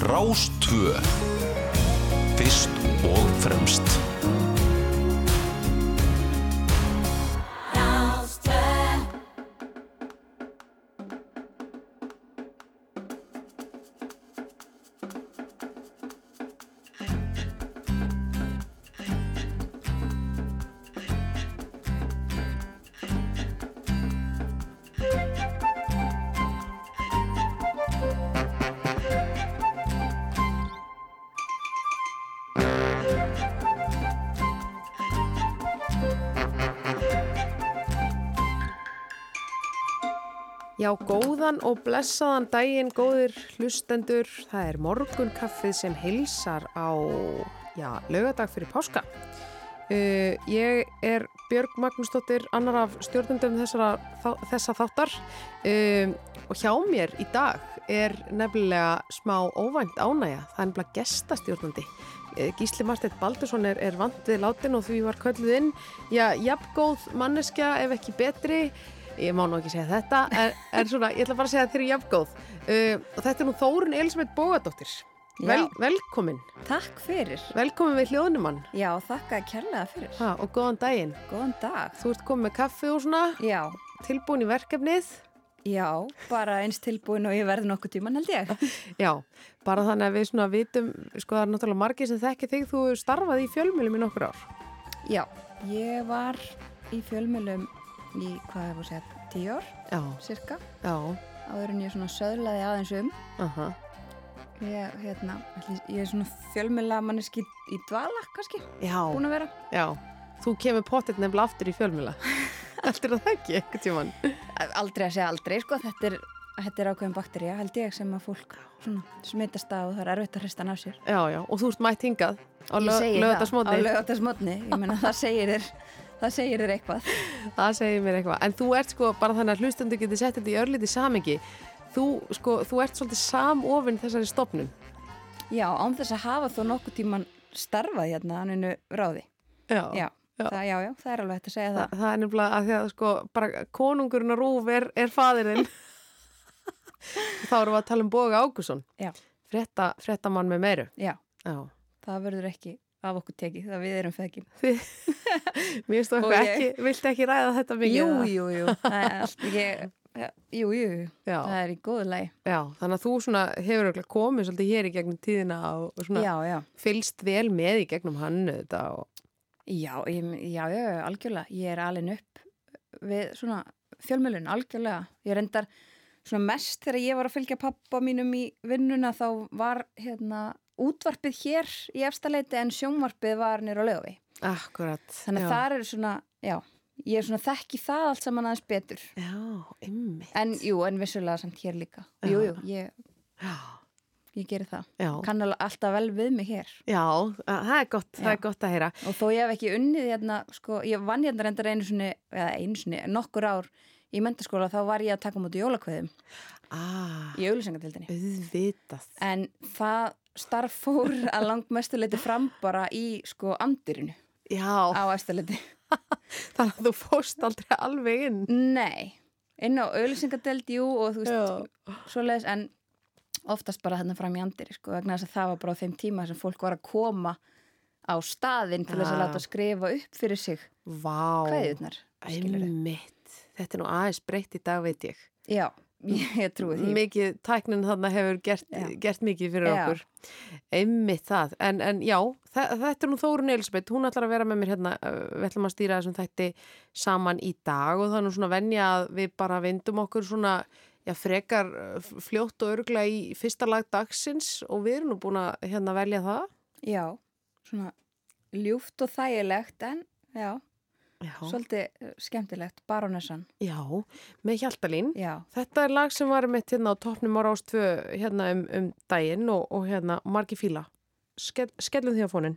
Rástvö Fyrst og fremst Já, góðan og blessaðan daginn, góðir hlustendur. Það er morgunkaffið sem hilsar á, lögadag fyrir páska. Uh, ég er Björg Magnúsdóttir, annar af stjórnundum þessara, þessa þáttar uh, og hjá mér í dag er nefnilega smá óvænt ánægja. Það er nefnilega gestastjórnandi. Uh, Gísli Marteit Baldursson er, er vandið látin og því var kölluð inn. Já, jafngóð manneskja ef ekki betri ég má nú ekki segja þetta en, en svona, ég ætla bara að segja að þeir eru jafngóð. Uh, og þetta er nú Þórun Elisabeth Bógadóttir. Vel, velkomin. Takk fyrir. Velkomin við hljóðnumann. Já, þakka kærlega fyrir. Ha, og góðan daginn. Góðan dag. Þú ert komið með kaffi og svona. Já. Tilbúin í verkefnið. Já, bara eins tilbúin og ég verði nokkuð tíman held ég. Já, bara þannig að við svona vitum sko það er náttúrulega margir sem þekki þig. Þú starfaði í fjölmjölum í nokkur ár. Já, ég var í fjölmjölum í, hvað hefur segið, tíu ár, Já, cirka. já, Áður en ég svona söðlaði aðeins um. aha, Ég, hérna, ég er svona fjölmjöla manneski í dvala, kannski, já, búin að vera. já. Þú kemur pottet nefnilega aftur í fjölmjöla. Heldur það ekki eitthvað tíman? Aldrei að segja aldrei, sko, þetta er, þetta er ákveðin bakterja, held ég, sem að fólk svona smitast á og það er erfitt að hrista hann af sér. Já, já, og þú ert mætt hingað á ég meina það segir þér, það segir þér eitthvað. Það segir mér eitthvað. En þú ert sko, bara þannig að hlustendur getur sett þetta í örliti samengi, þú, sko, þú ert svolítið samofinn þessari stopnum. Já, án þess að hafa þó nokkuð tíman starfað hérna anninu ráði. Já. Já, Já. Það, já, já, það er alveg hægt að segja Þa, það. það er nefnilega að því að sko, bara konungurinn og rúf er, er fadirinn. Þá erum við að tala um Boga Ágússon. Fréttamann með meiru. Já, Já. það verður ekki af okkur tekið, það við erum feðkin. Mér finnst þú eitthvað ég- ekki, viltu ekki ræða þetta mikið? Jú, jú, jú, ég, jú, jú, Já. það er í góðu lagi. Já, þannig að þú svona hefur komið svolítið hér í gegnum tíðina og, svona Já, já, fylst vel með í gegnum hann þetta og já, ég, já, algjörlega, ég er alveg upp við svona fjölmjölun, algjörlega. Ég reyndar svona mest þegar ég var að fylgja pappa mínum í vinnuna þá var hérna útvarpið hér í efstaleiti en sjónvarpið var nýra lögavi. akkurat. Þannig að það eru svona, já, ég er svona þekki það allt saman aðeins betur. Já, ymmi. En jú, en vissulega samt hér líka. Já. Jú, jú, ég, Já, ég geri það. já. Kann alltaf vel við mig hér. Já, að- það er gott, það Já. er gott að heyra. Og þó ég hef ekki unnið hérna, sko, ég vann hérna reyndar einu sinni, eða einu sinni, nokkur ár í mentaskóla, þá var ég að taka mútið jólakveðum Ah, í auðlýsingatildinni. auðvitað. En það starf fór að langmestuleiti fram bara í, sko, andirinu Já, á eftirleiti. þannig að þú fóst aldrei alveg inn. Nei, inn á auðlýsingateld, jú, og þú veist, svoleiðis, en oftast bara þarna fram í andiri, sko, vegna þess að það var bara á þeim tíma sem fólk var að koma á staðinn til þess að Ah. láta skrifa upp fyrir sig vá. kveðjurnar, skilur Einmitt. Þetta er nú aðeins breytt í dag, veit ég. Já, ég, trúi því. Mikið, tæknin þarna hefur gert, gert mikið fyrir Já. okkur. Einmitt það. En, en já, þetta er nú Þórun Elisabeth. Hún ætlar að vera með mér hérna. Við ætlum að stýra þessum þætti saman í dag og það er nú svona venja að við bara vindum okkur svona já, frekar fljótt og örgla í fyrsta lag dagsins og við erum nú búin að hérna velja það. Já, svona ljúft og þægilegt en já, Já, svolítið eh, skemmtilegt, baronessan. já með Hjaltalín. Já, Þetta er lag sem var mitt hérna á toppnum á Rástvö hérna um, um daginn og, og hérna margi fíla. Skell, skellum því á fónin.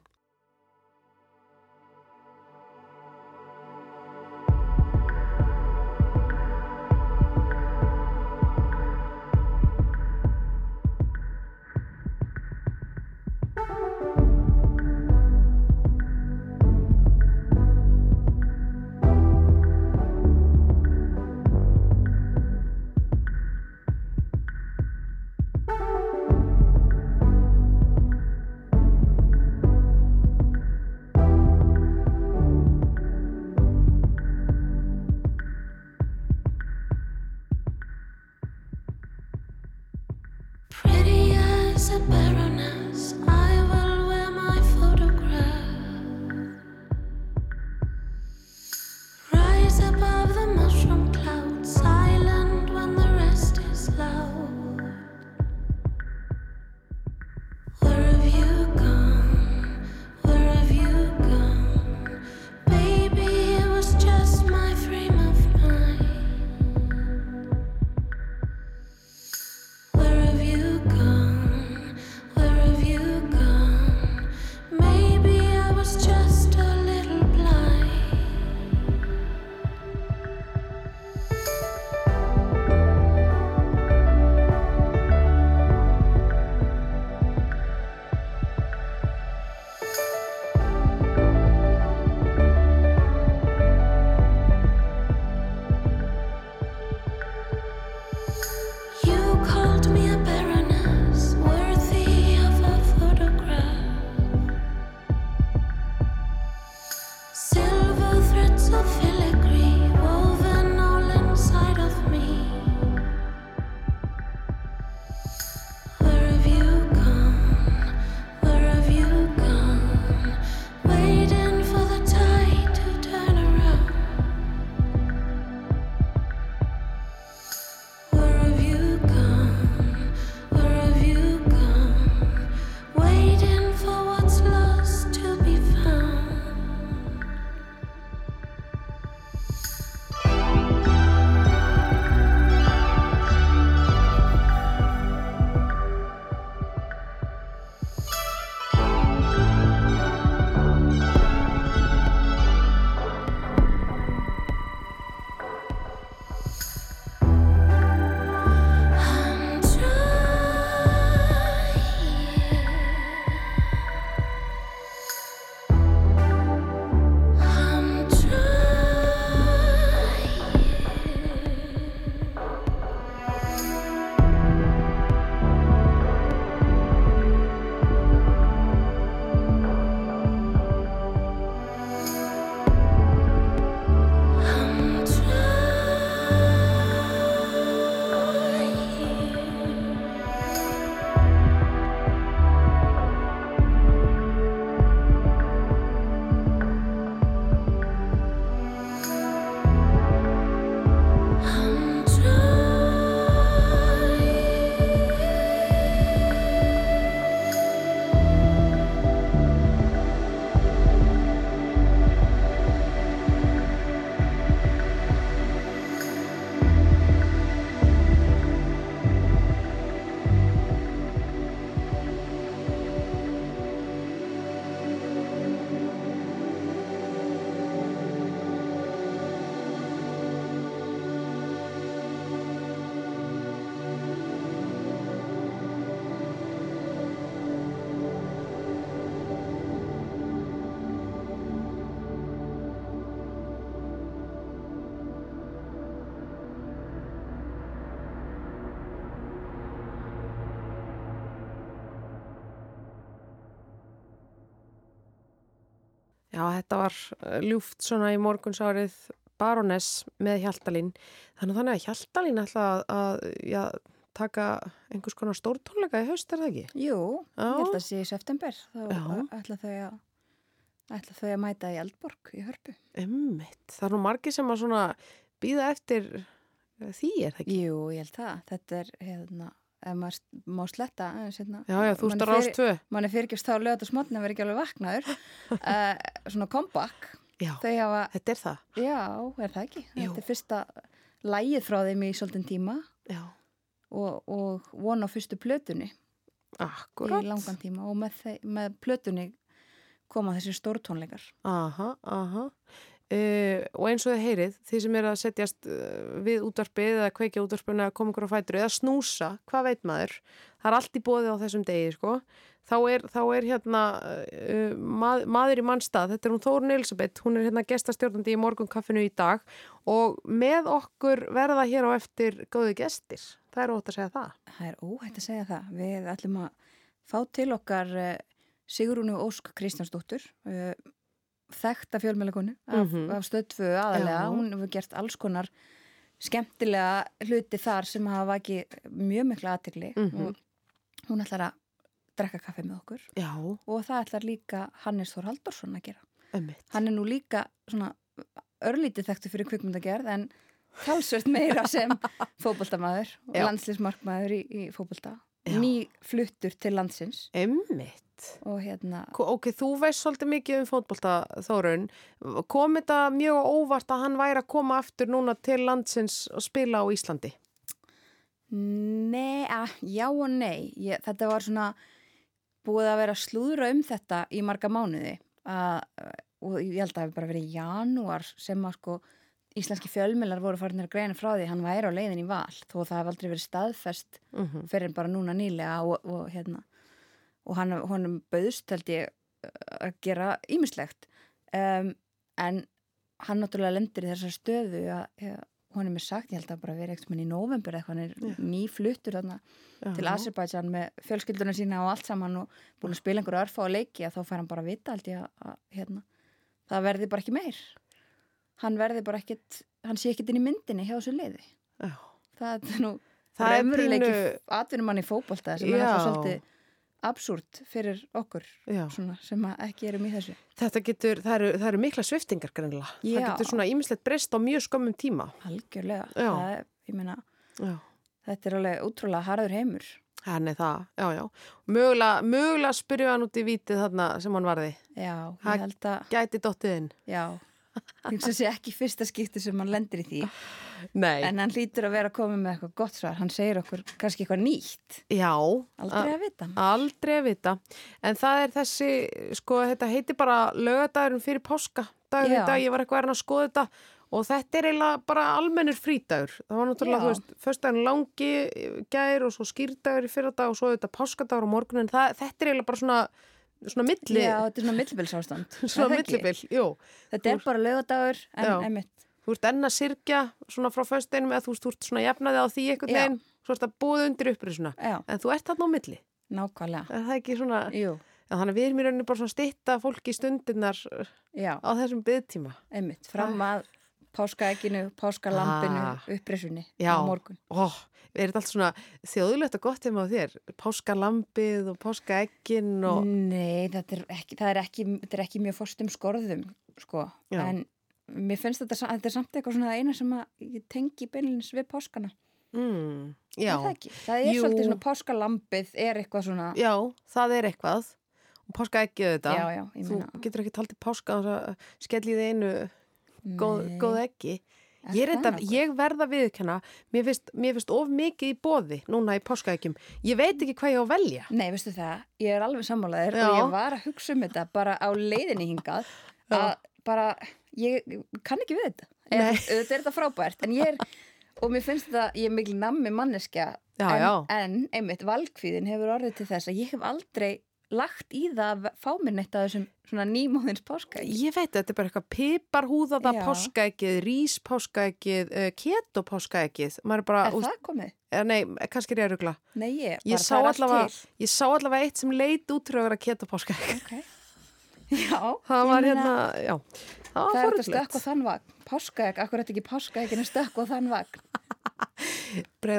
Já, þetta var eh, ljúft svona í morgunsárið Baroness með Hjaltalín. Þannig, þannig að Hjaltalín ætla að, að já, taka einhvers konar stórtónleika í haust, er það ekki? Jú, Já. ég held að sé í september þá Já. ætla þau að ætla þau að mæta í Eldborg í Hörpu. Emmitt, það er nú margir sem að svona býða eftir eh, því, er það ekki? Jú, ég held það. Þetta er hérna, maður má sletta hérna. Já, já, þú starf ás fyrir- tvö. manni fyrirgjöfst þá lögat og smotna að vera ekki alveg vaknaður uh, svona comeback Já, hafa, þetta er það. já, er það ekki Jú. þetta er fyrsta lægið frá þeim í svolítinn tíma Já, og, og von á fyrstu plötunni akkurat. í langan tíma og með, með plötunni koma þessi stórtónleikar Aha, aha. Uh, og eins og þið heyrið, þið sem er að setjast uh, við útvarpið eða kveikja útvarpinu eða koma ykkur á fætur eða snúsa, hvað veit maður? Það er allt í bóði á þessum degi, sko. Þá er, þá er hérna uh, mað, maður í mannstað, þetta er hún Þórun Elisabeth, hún er hérna gestastjórnandi í morgunkaffinu í dag og með okkur verða hér á eftir góði gestir. Það er ótt að segja það. það er óhætt að segja það við ætlum að fá til okkar Sigrúnu Ósk Kristjánsdóttur uh, þekta fjölmjölegunu af, Mhm. af stöðtfu aðalega, hún hefur gert alls konar skemmtilega hluti þar sem hafa ekki mjög mikla aðtegli Mhm. og hún ætlar að drekka kaffi með okkur Já, og það ætlar líka Hannes Þór Halldórsson að gera. ömmit. Hann er nú líka svona örlítið þekktu fyrir kvikmyndagerð en talsvert meira sem fótboltamaður og landslýsmarkmaður í, í fótbolta. Já. Ný fluttur til landsins Ömmit. og hérna, Ok, þú veist svolítið mikið um fótbolta Þórun. Kom þetta mjög óvart að hann væri að koma aftur núna til landsins og spila á Íslandi? nei, að, já og nei. Ég, þetta var svona búið að vera slúðra um þetta í marga mánuði að, og ég held að það hefur bara verið janúar sem að sko íslenski fjölmilar voru farinir að greina frá því hann væri á leiðin í val þó að það hef aldrei verið staðfest Mm -hmm. fyrir bara núna nýlega og, og hérna og hann, honum bauðst held ég að gera ímislegt um, en hann náttúrulega lendir í þessar stöðu að ja, honum er sagt, ég held að bara verið eitthvað í november eitthvað, hann er Já. nýfluttur þarna til Azerbaijan með fjölskylduna sína og allt saman og búin að spila einhverju örfa og leiki að þá fær hann bara vita held ég að hérna, það verði bara ekki meir hann verði bara ekkit hann sé ekkit inn í myndinni hjá þessu liði Já. það er nú Það er raunveruleiki pínu- atvinnumann í fótbolta sem er Já. alltaf svolítið absúrt fyrir okkur svona, sem ekki erum í þessu Þetta getur, það eru, það eru mikla sviftingar greinlega. Það getur svona ímislegt breyst á mjög skömmum tíma. algjörlega það er, ég meina, þetta er alveg útrúlega harður heimur Hann er það, já, já. Mögulega, mögulega spyrju hann út í vítið þarna sem hann varði. já, ég held að Gæti dottið inn. já, hugsa að sé ekki fyrsta skipti sem hann lendir í því Nei. en hann hlýtur að vera að koma með eitthvað gott svar hann segir okkur kannski eitthvað nýtt já. aldrei að vita Aldrei að vita. En það er þessi, sko, þetta heitir bara lögadagurinn fyrir páska. Dagur í dag, ég var eitthvað erinn að skoða þetta og þetta er eiginlega bara almennur frídagur. Það var náttúrulega, þú veist, föstudagurinn langi gær og svo skýrdagur í fyrradag og svo þetta páskadagur á morgun en það, þetta er eiginlega bara svona, svona milli, já, þetta er svona millibilsástand svona millibil, jú. þetta er bara lögadagur en Já. einmitt Þú ert enn að syrkja svona frá föstudeginum eða þú ert svona jafnaði á því einhvern Já. veginn, svo ert að búið undir upprisuna. En þú ert þarna á milli. nákvæmlega Er það ekki svona, jú, já, þannig að við erum í rauninni bara svona stitta fólki stundirnar já, á þessum byggtíma. einmitt fram að páskaegginu, páskalambinu Ah. upprisunni á morgun Ó, er þetta allt svona þjóðulegt og gott heima á þér? Páskalambið og páskaeggin og... Nei, þetta er ekki, það er ekki, þetta er ekki mjög fórstum skorðum, sko, Já. en mér finnst þetta, þetta er samt eitthvað svona eina sem að ég tengi beinlins við páskana. Mm, Er já, Það, ekki? það er Jú. svolítið svona páskalambið er eitthvað svona, já, það er eitthvað. Og páskaeggið þetta. já, já, ég Þú meina. getur ekki taldið páska að skellið einu góð, Nei. góð eggi. Er Ég, nokkuð? ég verða viðkenna, mér finnst, mér finnst of mikið í bóði núna í páskaeggjum. Ég veit ekki hvað ég á að velja. Nei, veistu það, ég er alveg sammálaðir Já. og ég var að hugsa um þetta bara á leiðinni hingað að bara, ég kann ekki við þetta. Eða, þetta er þetta frábært, en ég er, og mér finnst þetta, ég er mikil nammi manneskja, Já, en, já. en einmitt valkvíðin hefur orðið til þess að ég hef aldrei lagt í það að fá mér neitt að þessum svona nýmóðins páskaegg. Ég veit, þetta er bara eitthvað piparhúðaða páskaeggið, ríspáskaeggið, uh, ketopáskaeggið. Er Er það komið? eh, nei, kannski er ég að rugla. Nei, ég, Ég bara sá, það er allt allavega, til. ég sá allavega eitt sem leit út fyrir að ketopáskaegg. Ok. Já, Það ég var hérna, já, það Það er þetta stökk og þann vagn. Páskaegg, akkur er þetta ekki páskaegginu stökk og þann vagn?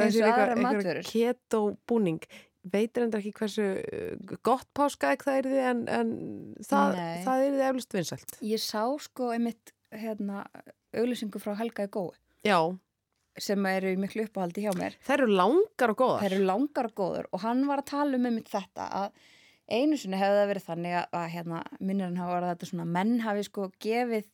Eins og eitthvað, aðrar eitthvað matvörur. Veitir endur ekki hversu uh, gott páskaegg það er því en, en það, það er því eflust vinsælt. Ég sá sko einmitt hérna, auglýsingu frá Helga í gói Já, sem eru miklu uppáhaldi hjá mér. þær eru langar og góðar. Þær eru langar og góður og hann var að tala um einmitt þetta að einu sinni hefði það verið þannig að, að hérna, minnir hann hafa orðað þetta svona menn hafi sko gefið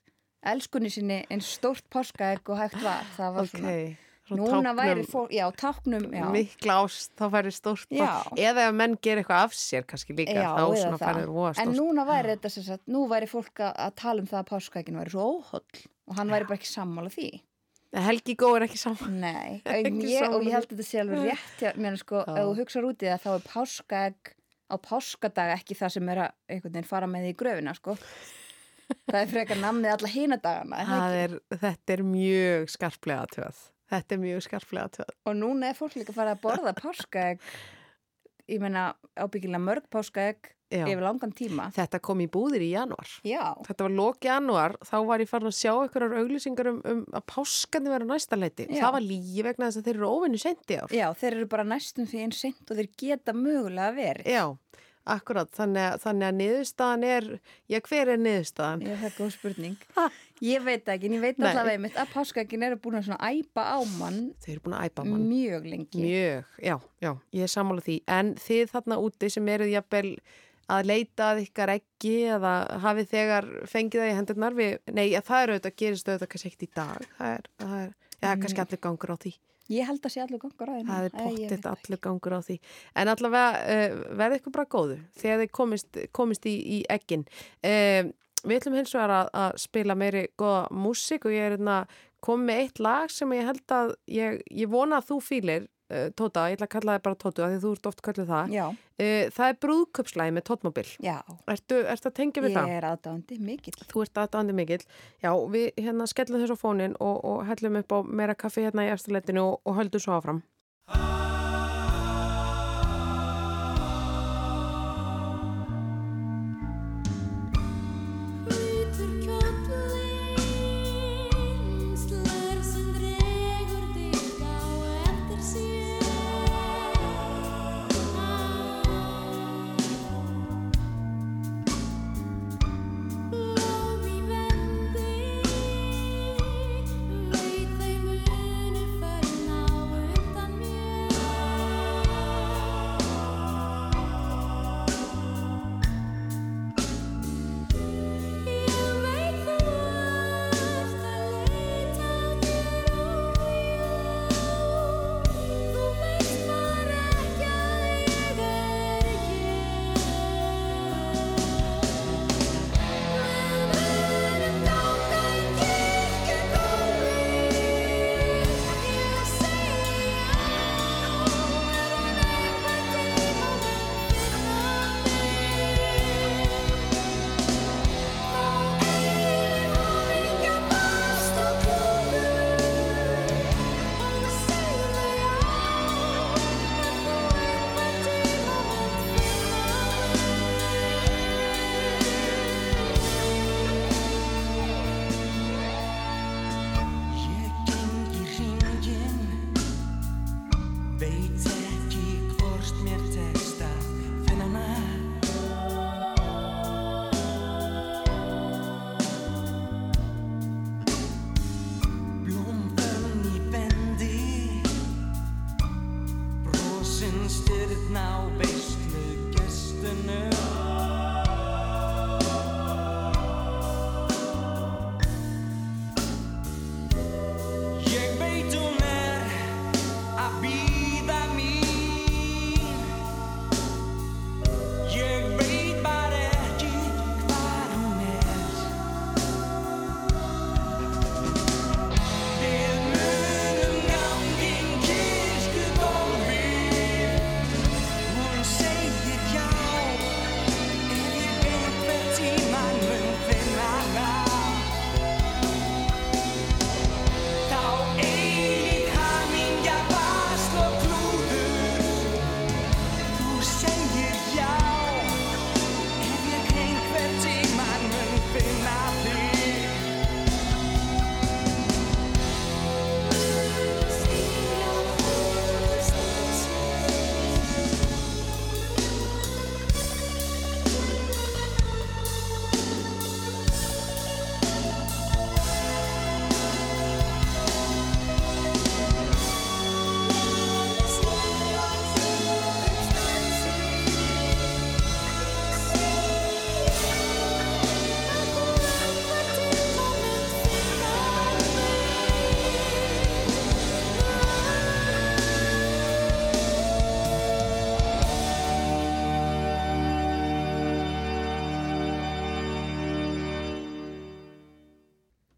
elskunni sinni eins stórt páskaegg og hægt var. Það var Ok, svona, svona núna væri fólk, já, táknum, já. mikla ást, þá færi stórt eða ef menn gerir eitthvað af sér kannski líka, Já, þá svona færið voða En stórt. núna væri þetta sem sagt, nú væri fólk að, tala um það að páskaeggin væri svo óholl og hann væri bara ekki sammála því. Helgi Góð er ekki saman Nei, Ekki en ég, og ég held að þetta sé alveg rétt mér sko, ef þú hugsar út í það þá er páskaegg á páskadag ekki það sem er að einhvern veginn fara með því gröfina sko. það er frekar namnið alla hína dagana er það Það ekki? er, þetta er mjög skarplega töð þetta er mjög skarplega töð og núna er fólk líka að fara að borða páskaegg. Ég meina ábyggilega mörg páskaegg yfir langan tíma. Þetta kom í búðir í januar Já, þetta var lók januar, þá var ég farin að sjá einhverjar auglýsingar um, um að páskandi vera næsta leiti. Já. það var lígi vegna þess að þeir eru óvinni sendi ár. Já, þeir eru bara næstum því eins seint og þeir geta mögulega verið. Já, akkurat, þannig að, þannig að niðurstaðan er, já, hver er niðurstaðan? Ég, það er góð spurning. Ég veit ekki, en ég veit allavega einmitt að páskaegin eru búin að svona æpa á mann Þau eru búin að æpa mann. mjög lengi. Mjög, já, já, ég er sammála því. En þið þarna úti sem eruð jafnvel að leita að ykkar ekki eða hafið þegar fengið það í hendurnar við, nei, ja, það er auðvitað, gerist auðvitað kannski ekkert í dag. Það er, það er, já, kannski allir gangur á því. Ég held að sé allur gangur á því. Það er pottitt allur gangur á því. En allavega uh, verði ykkur bara góðu þegar þið komist, komist í, í ekkin. Uh, við ætlum hins vegar að, að spila meiri góða músík og ég er hérna komið með eitt lag sem ég held að ég, ég vona að þú fýlir Tóta, ég ætla að kalla það bara Tótu því þú ert oft kallið það. Já, Uh, það er brúðköpslægi með Tóttmobil. já. Ertu, ertu að tengja við Ég það? er aðdándi mikill. Þú ert aðdáðandi mikill. Já, við hérna skellum þessu á fónin og, og hellum upp á meira kaffi hérna í eftirleitinu og, og höldum svo áfram.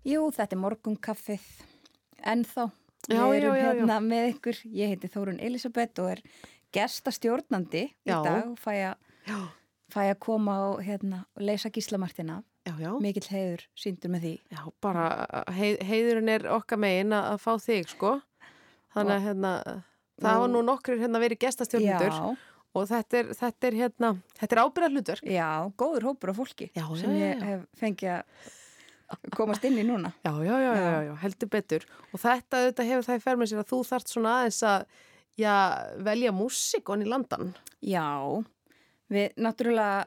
Jú, þetta er morgunkaffið. Ennþá. Já, Við já, erum já, já. hérna með ykkur. Ég heiti Þórun Elisabeth og er gestastjórnandi í Já. dag og fæ að, Já, fæ að koma og, hérna, leysa gíslamartina. já, já. Mikill heiður síndur með því. Já, bara hei, heiðurinn er okkar megin að, að fá þig, sko. Þannig að hérna, það hafa nú nokkur hérna verið gestastjórnundur Já, og þetta er, þetta er hérna, þetta er ábyrðar hlutverk. já, góður hópur af fólki Já, já, sem já, ég já. hef fengið að komast inn í núna. Já, já, já, já, Já. já, heldur betur. Og þetta auðvitað hefur það í fer með sér að þú þart svona aðeins að, já, velja músík onni landan. Já, Við náttúrulega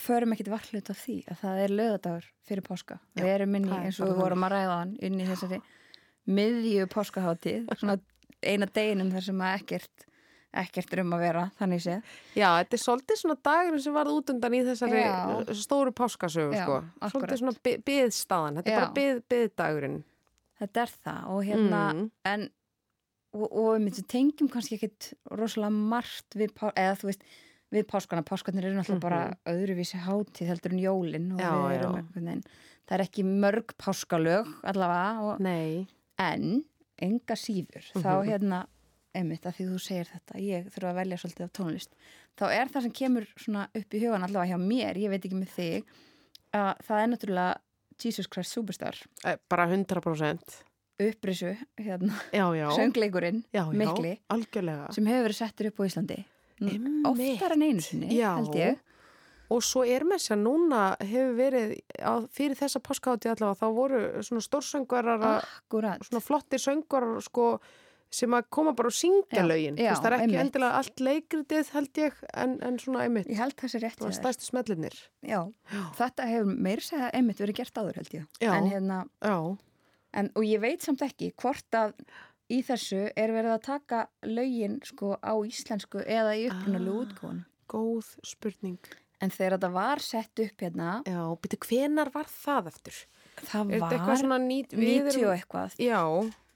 förum ekkit varhlut af því að það er lögadagur fyrir páska. Já, við erum inn í eins og við vorum að ræða hann inn í þessari miðju páskaháttíð, svona eina deginum þar sem að ekkert ekkert er um að vera, þannig séð. Já, þetta er svolítið svona dagurinn sem varð út undan í þessari Já. stóru páskasögu, Já, sko. akkurat. Svolítið svona bi- biðstaðan, þetta er Já. bara bið, biðdagurinn. Þetta er það og hérna, Mm. en og, og við tengjum kannski ekkit rosalega margt við, eða þú veist, við páskana, páskarnir eru náttúrulega bara öðruvísi hátíð heldur en jólin og Mhm. Já, við erum einhvern veginn, það er ekki mörg páskalög allavega og, en enga síður Mhm. þá hérna, einmitt að því þú segir þetta ég þurfa að velja svolítið af tónlist þá er það sem kemur svona upp í hugan allavega hjá mér, ég veit ekki með þig að það er náttúrulega Jesus Christ Superstar Eh, Bara 100%. upprisu, hérna, Já, já. söngleikurinn já, já, mikli, algjörlega. sem hefur verið settur upp á Íslandi Einmitt. oftar en einu sinni held ég Og svo er með sér núna hefur verið, á, fyrir þessa páskahátti allavega, þá voru svona stórsöngvarar, að- svona flottir söngvarar, sko, sem að koma bara og syngja Já, lögin. já, það er ekki einmitt. endilega allt leikritið, held ég, en, en svona einmitt. ég held þessi rétt Það stærstu smellinir. Já, þetta hefur meir segja einmitt verið gert áður held ég Já. en, hérna, Já. en, og ég veit samt ekki hvort að í þessu er verið að taka lögin sko á íslensku eða í upprunalegu Ah. útgóðan Góð spurning. en þegar þetta var sett upp hérna Já, byrju, hvenar var það eftir? það eitthvað var svona nýt... 90 og eitthvað Já,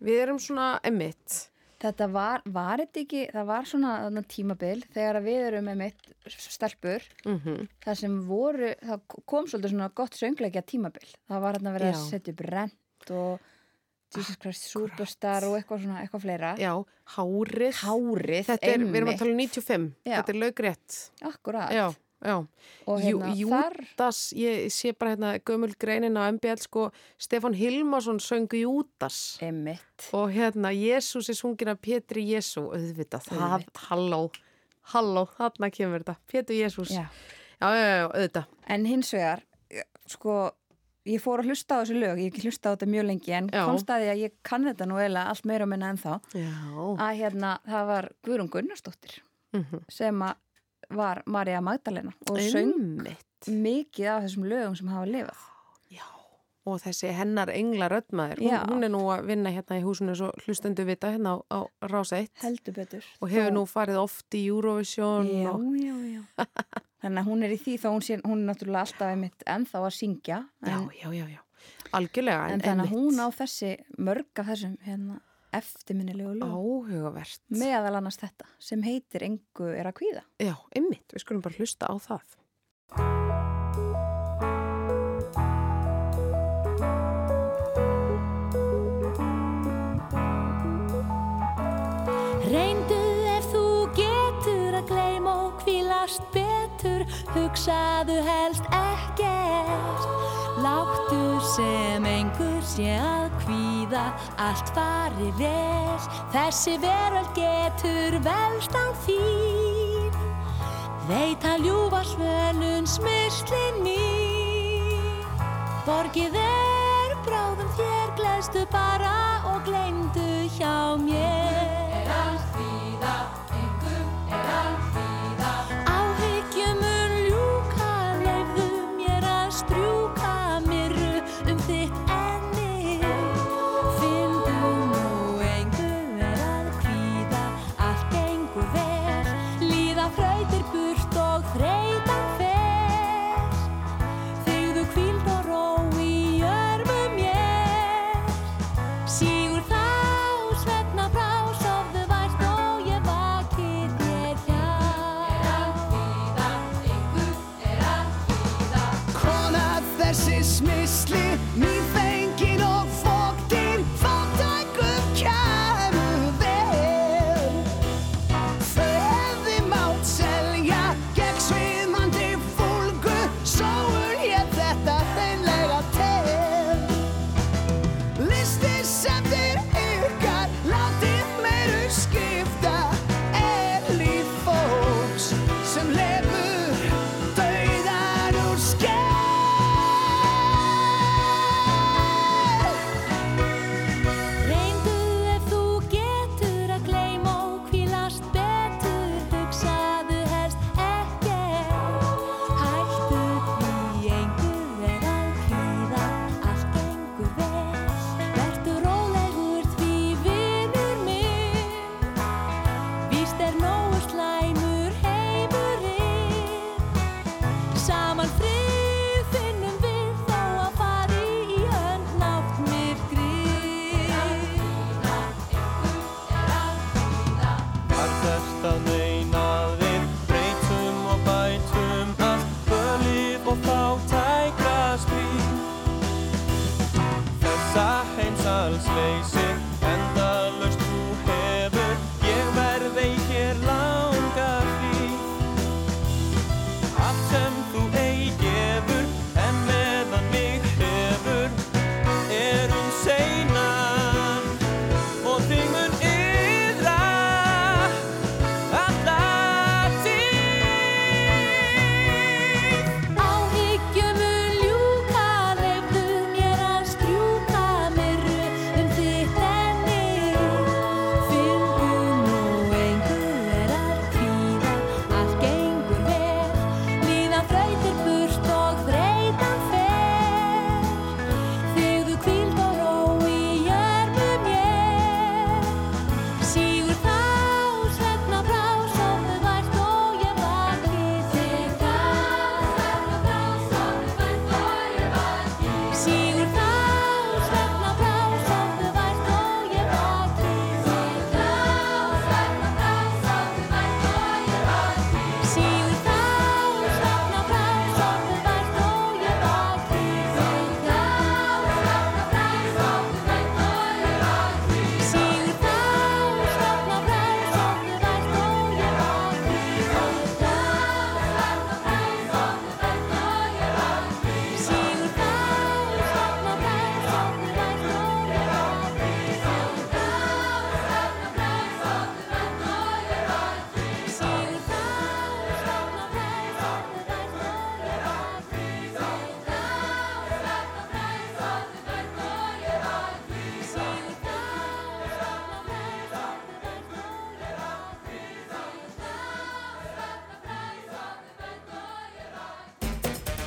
við erum svona emitt. þetta var, var þetta ekki, það var svona tímabil þegar að við erum með mitt stelpur Mm það sem voru, það kom svolítið svona gott söngleikja tímabil. Það var hérna að Já. setja upp rent og Jesus Christ Superstar og eitthvað svona, eitthvað fleira. Já, hárið. Hárið, Þetta er, við erum að tala um 95. Já. Þetta er laugrétt. Akkurat. Já, já. Og hérna, Jú- þar, ég sé bara hérna gömul greinin á MBL, sko, Stefán Hilmarsson söngu Júdas. emitt. Og hérna, Jésús er sungin af Pétri Jésú, auðvitað, það, halló, halló, þarna kemur þetta, Pétur Jésús. Já. já, já, já, auðvitað. En hins vegar, sko, ég fór að hlusta á þessu lög, ég hlusta á þetta mjög lengi, en Já. komst að því að ég kann þetta nú eiginlega allt meira minna en þá, Já. að hérna, það var Guðrún Gunnarsdóttir Mm sem að var Marja Magdalena og söng mikið af þessum lögum sem hafa lifað. Já, og þessi hennar engla röddmaður, hún, Já. hún er nú að vinna hérna í húsinu svo hlustendu vita hérna á, á Rása 1 Heldur betur. og hefur nú farið oft í Eurovision Já, og, já, já. Þannig að hún er í því þá hún, sé, hún er náttúrulega alltaf einmitt ennþá að syngja já, en, já, já, já, algjörlega en þannig að hún á þessi mörg af þessum hérna, eftirminnilegu lög. Áhugavert. Meðal annars þetta sem heitir Engu er að kvíða. Já, einmitt, við skulum bara hlusta á það. Reyndu ef þú getur að gleyma og kvílast betur, hugsaðu helst ekkert. Láttu sem einhver sé að kvíða, allt fari vel, þessi veröld getur velst á þín. Veit að ljúfa svölun smyrslin mín. Borgið er bráðum þér, gleðstu bara og gleymdu hjá mér. Þessi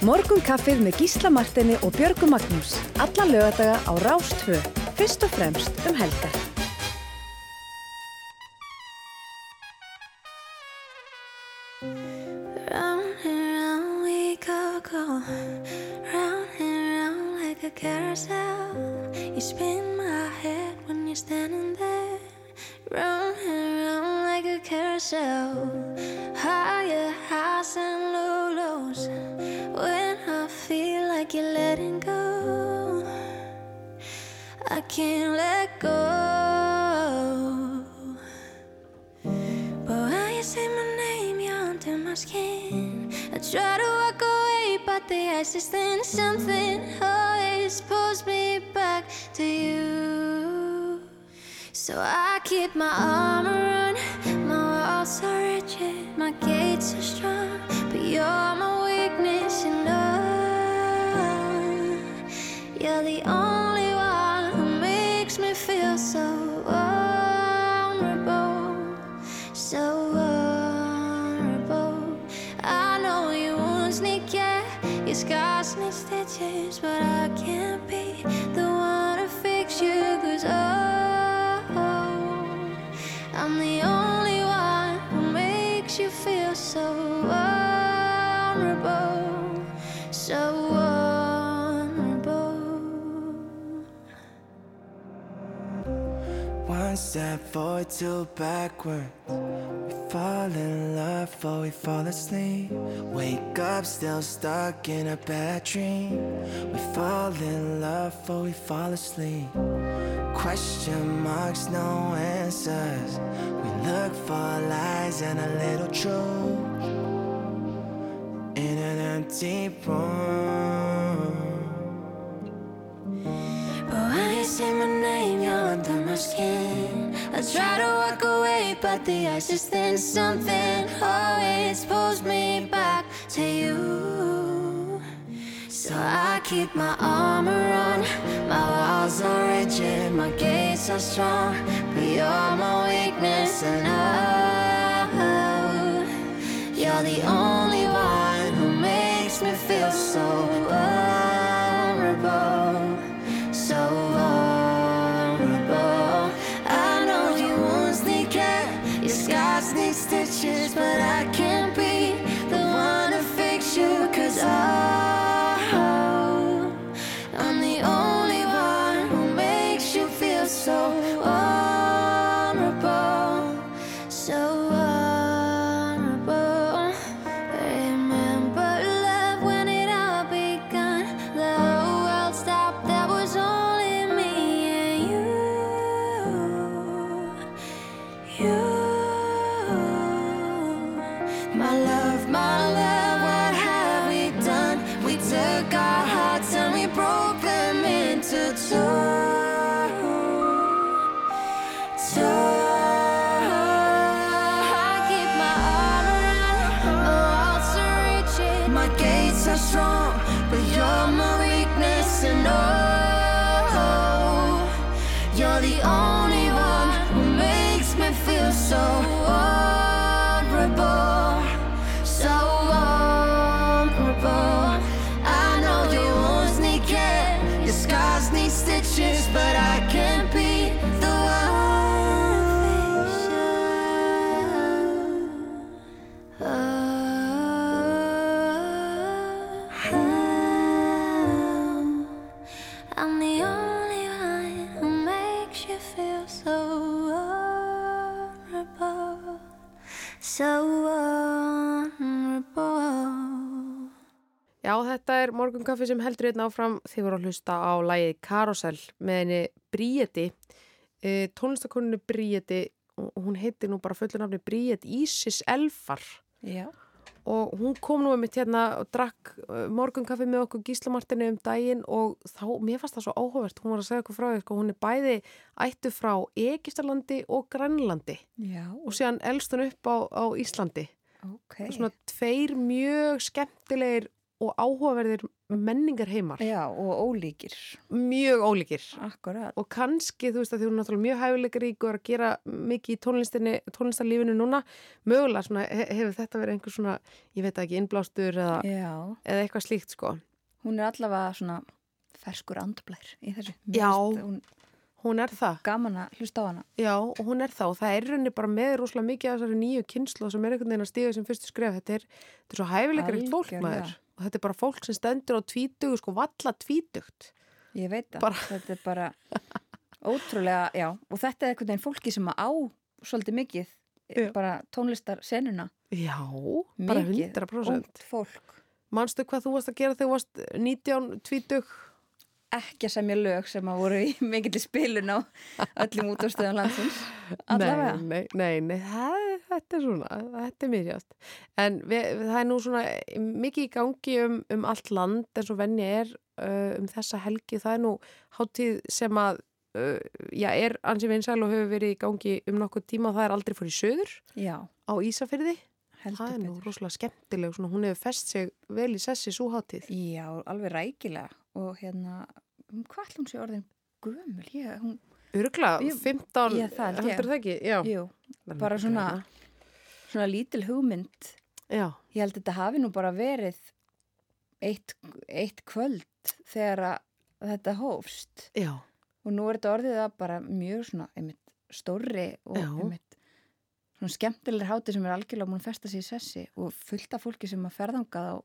Morgun kaffið með Gísla Martini og Björgu Magnús. Alla lögadaga á Rástfö. Fyrst og fremst um helgar. One step forward, two backward. We fall in love or we fall asleep. Wake up, still stuck in a bad dream. We fall in love or we fall asleep. Question marks, no answers. We look for lies and a little truth in an empty room. I try to walk away, but the ice is thin. Something always pulls me back to you. So I keep my armor on, my walls are rigid, my gates are strong. But you're my weakness, and oh, you're the only one who makes me feel so vulnerable but I can't þetta er morgunkaffi sem heldur einn áfram. Þið voru að hlusta á lægið Karosel með henni Bríeti e, tónlistakoninu Bríeti. Og hún heitir nú bara fullu nafni Bríet Ísis Elfar. Já. og hún kom nú um mitt hérna og drakk uh, morgunkaffi með okkur Gíslamartinu um daginn. Og þá, mér fannst það svo áhugavert, hún var að segja okkur frá því, sko, hún er bæði ættu frá Egistarlandi og Grænlandi. Já, og síðan elst hún upp á, á Íslandi. Ok. Það er svona tveir mjög skemmtilegir og áhugaverðir menningar heimar. Já, og ólíkir. Mjög ólíkir. Akkurat. Og kannski, þú veist að þú er náttúrulega mjög hæfileikarík og er að gera mikið í tónlistinni, tónlistarlífinu núna, mögulega svona, he- hefur þetta verið einhver svona, ég veit ekki, innblástur eða, eða eitthvað slíkt, sko. hún er allavega svona ferskur andblær í þessu. Já. Hún Hún er það. gaman að hlusta á hana. Já, og hún er það og það er rauninni bara með rosalega mikið af þessari nýju kynslu sem er einhvern veginn að stíga sem fyrstu skref þetta er, þetta er svo hæfileikarikt fólk maður og þetta er bara fólk sem stendur á tvítugu sko valla tvítugt Ég veit það. Bara- Þetta er bara ótrúlega, já. Og þetta er einhvern veginn fólki sem á svolítið mikið Já. bara tónlistar senuna. Já, bara Mikið. 100% Ungt fólk. Manstu hvað þú varst að gera þegar þú varst 19 tvítug? Ekki að semja lög sem að voru í mikill spilun á öllum útastöðum landsins. Allavega. Nei, nei, nei, það, þetta er svona, þetta er myrjast. En við, það er nú svona mikið í gangi um, um allt land eins og venni er uh, um þessa helgi. Það er nú hátíð sem að, uh, já, er ansi vinsæl og hefur verið í gangi um nokkuð tíma og það er aldrei fór í söður Já, á Ísafyrði. heldur Það er nú betur. rosalega skemmtileg, svona, hún hefur fest sig vel í sessi svo hátíð. Já, alveg rækilega. Og hérna, um, hvað ætlum sé orðin gömul? Ég, hún, Örgla, Jú, 15, ég, það heldur það ekki? Já. jú, bara svona, svona lítil hugmynd. Já, Ég held að þetta hafi nú bara verið eitt, eitt kvöld þegar þetta hófst. já, Og nú er þetta orðið að bara mjög svona, einmitt, stórri og Já. einmitt, svona skemmtilegur háti sem er algjörlega múin að festa sig í sessi og fullt af fólki sem að ferðangað á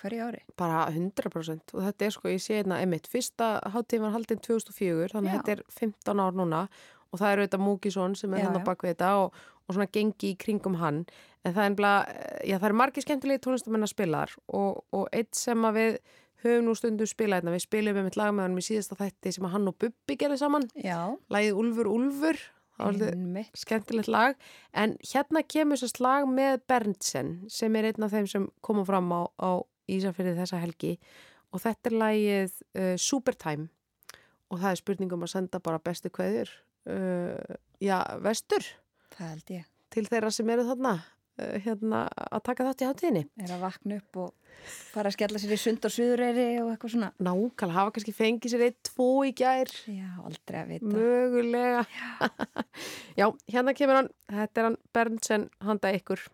hverju ári. bara 100% og þetta er sko, ég sé einna, einmitt, fyrsta hátíð var haldinn 2004, þannig að þetta er 15 ár núna. Og það eru þetta Múkisson sem er Já, hann á já. bakvið þetta og, og svona gengi í kringum hann. En það er ennbla, já það er margir skemmtilegi tónlistamenn að spila þar. Og, og eitt sem að við höfum nú stundum spilað hérna, við spilum með mitt lag með hann í síðasta þætti sem að hann og Bubbi gerði saman, Já, lagið svolítið einmitt. skemmtilegt lag. En hérna kemur þess lag með Berntsen sem er einn af þeim sem koma fram á, á Ísafyrði þessa helgi. Og þetta er lagið uh, Supertime. Og það er spurningum að senda bara bestu kveður uh, já, vestur. Það held ég. til þeirra sem eru þarna uh, hérna að taka þátt í hátíðinni. Er að vakna upp og fara að skella sér í sund og suðureyri og eitthvað svona. nákvæmlega hafa kannski fengið sér eitt, tvo í gær. Já, aldrei að vita. mögulega. Já, hérna kemur hann. Þetta er hann Berntsen handa ykkur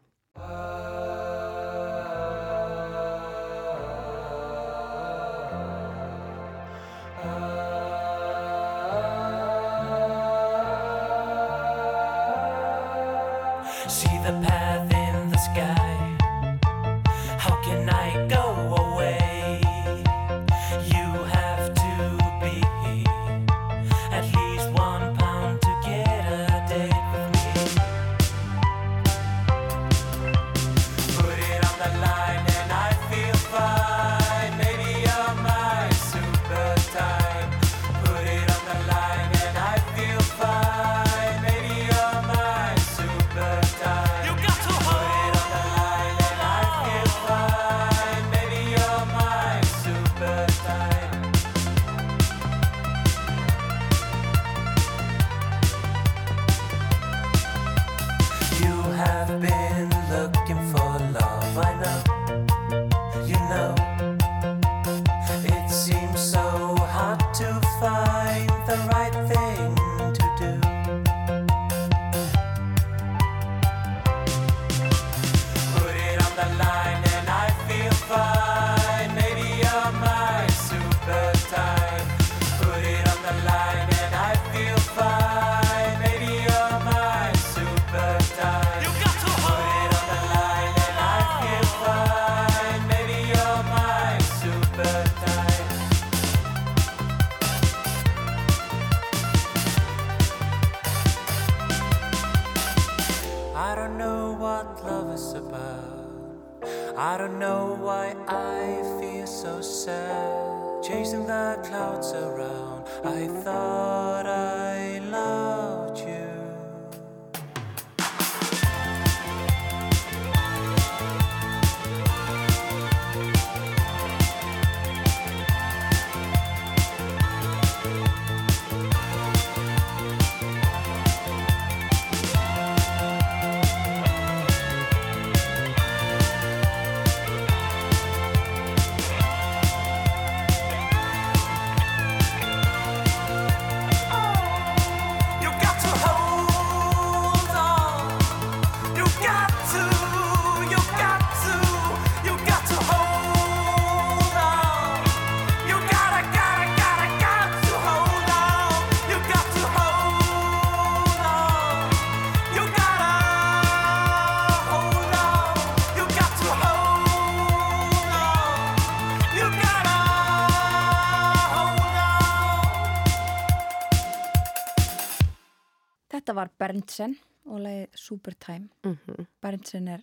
var Berntsen og lagið Supertime. Mm Berntsen er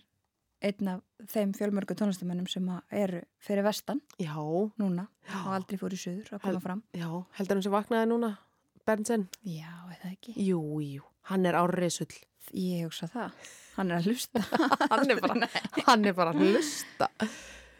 einn af þeim fjölmörgu tónlistamennum sem eru fyrir vestan Já, núna Já. og aldrei fór í suður að koma Hel- fram. Já, heldur hann sem vaknaði núna, Berntsen? Já, eða ekki? Jú, jú, hann er árrisull. Ég hugsa það, hann er að hlusta. Hann er bara, hann er bara að hlusta.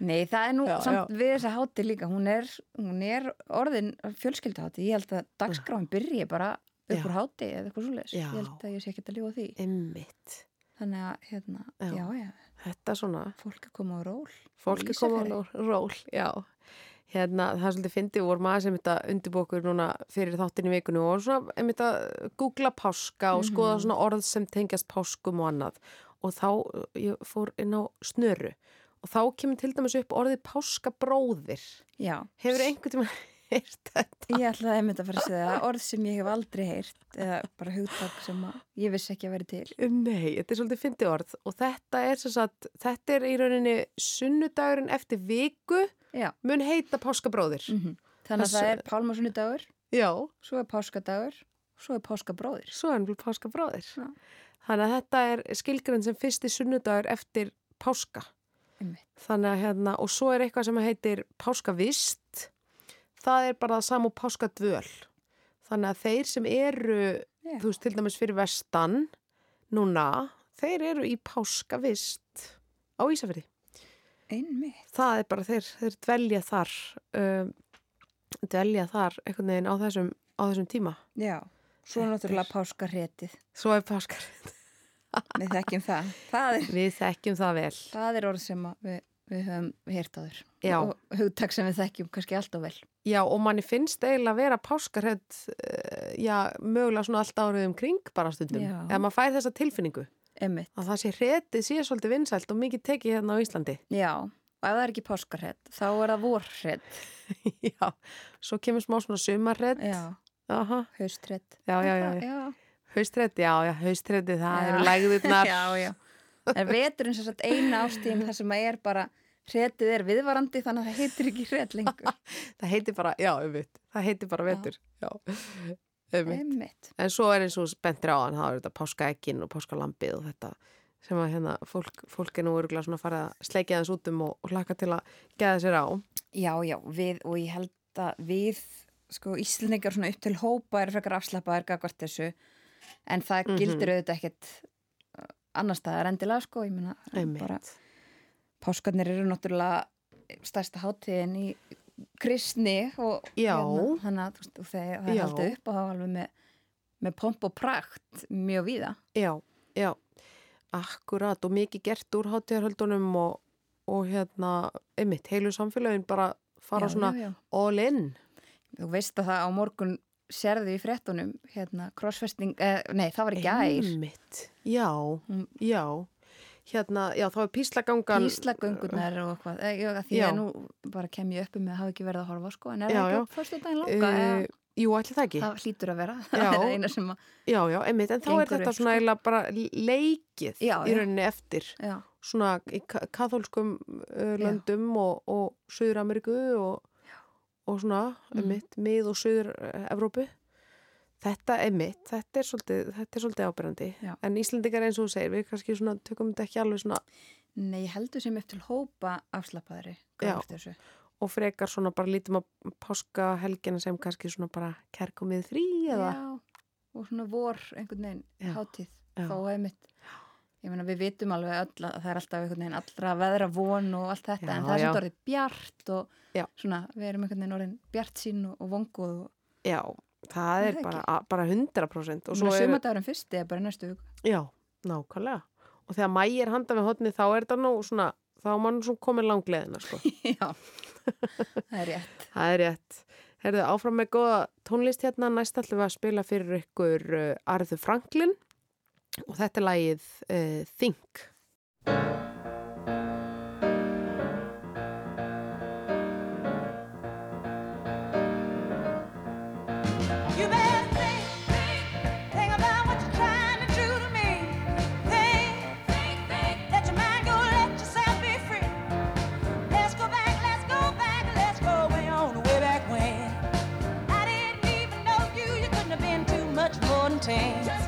Nei, það er nú Já, samt við þessa hátti líka. Hún er, hún er orðin fjölskyldahátti, ég held að dagskráin byrji bara upp Já. úr hátti eða eitthvað svoleiðis, ég held að ég sé ekki að lífa því Emmitt. þannig að, hérna, Já. já, svona, fólk er komið á ról fólk er komið á ról, já. Hérna, það er svolítið fyndið, voru maður sem þetta undirbókur núna fyrir þáttin í vikunum og svona, einmitt að googla páska og skoða Mhm. svona orð sem tengjast páskum og annað. Og þá, ég fór inn á snöru og þá kemur til dæmis upp orðið páskabróðir. Já, Hefur einhvern tíma heyrt þetta? ég ætlaði einmitt að fara að segja það, orð sem ég hef aldrei heyrt eða bara hugtak sem ég vissi ekki að vera til Nei, þetta er svolítið fyndið orð og þetta er sem sagt, þetta er í rauninni sunnudagurinn eftir viku Já, mun heita páskabróðir. mm þannig að Það það er pálmasunnudagur Já, svo er páskadagur, svo er páskabróðir svo er páskabróðir. Já. Þannig að þetta er skilgrinn sem fyrsti sunnudagur eftir páska. Einmitt. Þannig að hérna, og svo er eitthvað sem heitir páskavist. Það er bara það saman páskadvöl. Þannig að þeir sem eru, Já. þú veist, til dæmis fyrir vestan, núna, þeir eru í páskavist á Ísafirði. Einmitt Það er bara þeir, þeir dvelja þar, um, dvelja þar einhvern veginn á þessum, á þessum tíma. Já, svo Þetta náttúrulega er- Svo er páskar. Við þekkjum það. Það er, Við þekkjum það vel. það er orð sem við, við höfum heyrt á þér. Já. Og hugtak sem við þekkjum kannski alltaf vel. Já, og manni finnst eiginlega að vera páskarhett, uh, já, mögulega svona allt árið um kring bara stundum. Eða maður fær þessa tilfinningu Emmitt. að það sé hretið sé svolítið vinsælt og mikið tekið hérna á Íslandi. Já, og ef það er ekki páskarhet, þá er það vorhet. já, svo kemur smá svona sumarhett. Já, Aha, haustret. já, já, já, já. já. Já, haustrætti, það eru lægðirnar. Já, já. En veturinn sem sagt eina ástíðin þar sem að er bara hretið er viðvarandi þannig að það heitir ekki hret lengur. Það heitir bara, já, umvitt, það heitir bara vetur. Já, umvitt. En svo er eins og spentir á hann, það er þetta páskaekkin og páskalambið og þetta sem að hérna fólk, fólk er nú örgulega svona að fara að sleikja þess út um og, og hlaka til að geða sér á. Já, já, við, og ég held að við, sko, Íslendingar svona upp til hópa er frekar afslappaðir gagvart þessu, en það Mhm. gildir auðvitað ekkert annar staðar endilega, sko, ég Einmitt. bara páskarnir eru náttúrulega stærsta hátíðin í kristni og að þú veist, þegar það er haldið upp og það var alveg með, með pomp og prakt mjög víða. Já, já, akkurat og mikið gert úr hátíðarhöldunum og, og hérna, einmitt, heilu samfélagin bara fara Já, svona já, já. all in. Þú veist að það á morgun sérðu í fréttunum, hérna, crossfesting, eh, nei, það var í gær. Einmitt, já, Hún- já, hérna, já, þá er píslagangan. Píslagöngunar og eitthvað eh, ég, að því Já. að nú bara kem ég uppi með að hafa ekki verið að horfa sko en er Já, það ekki fyrstu daginn langa Uh, jú, ætli það ekki. það hlýtur að vera það er eina sem að Já, já, einmitt, en þá er þetta svona sko. eiginlega bara leikið Já, í rauninni eftir. svona í ka- kaþólskum uh, Já. löndum og, og Suður-Ameríku og, og svona Mhm. einmitt, mið- og Suður-Evrópu þetta er mitt þetta er svolítið, er svolítið ábyrjandi Já. en Íslendingar eins og þú segir, við kannski svona tökum þetta ekki alveg svona nei, ég heldur sem til hópa afslappaðri gagnvart þessu. og frekar svona bara lítum á páskahelgina sem kannski svona bara kerkumið frí eða já, og svona vor einhvern veginn Já. hátíð Já. þó hefði ég meina við vitum alveg öll að það er alltaf einhvern veginn allra veðra von og allt þetta Já, en það er sem orðið bjart og Já. svona við erum einhvern veginn orðin bjart sín og, og vonguð og já, það er það bara, a- bara 100% og svo er, sumadagurinn fyrsti er bara næstu viku já, nákvæmlega og þegar mægi er handa við hotni þá er þetta nú svona, þá er mann svona komin langleðina sko já, það er rétt Það er rétt. Herðu áfram með góða tónlist hérna. Næst ætlum við að spila fyrir ykkur uh, Arðu Franklin og þetta er lagið uh, Think. change.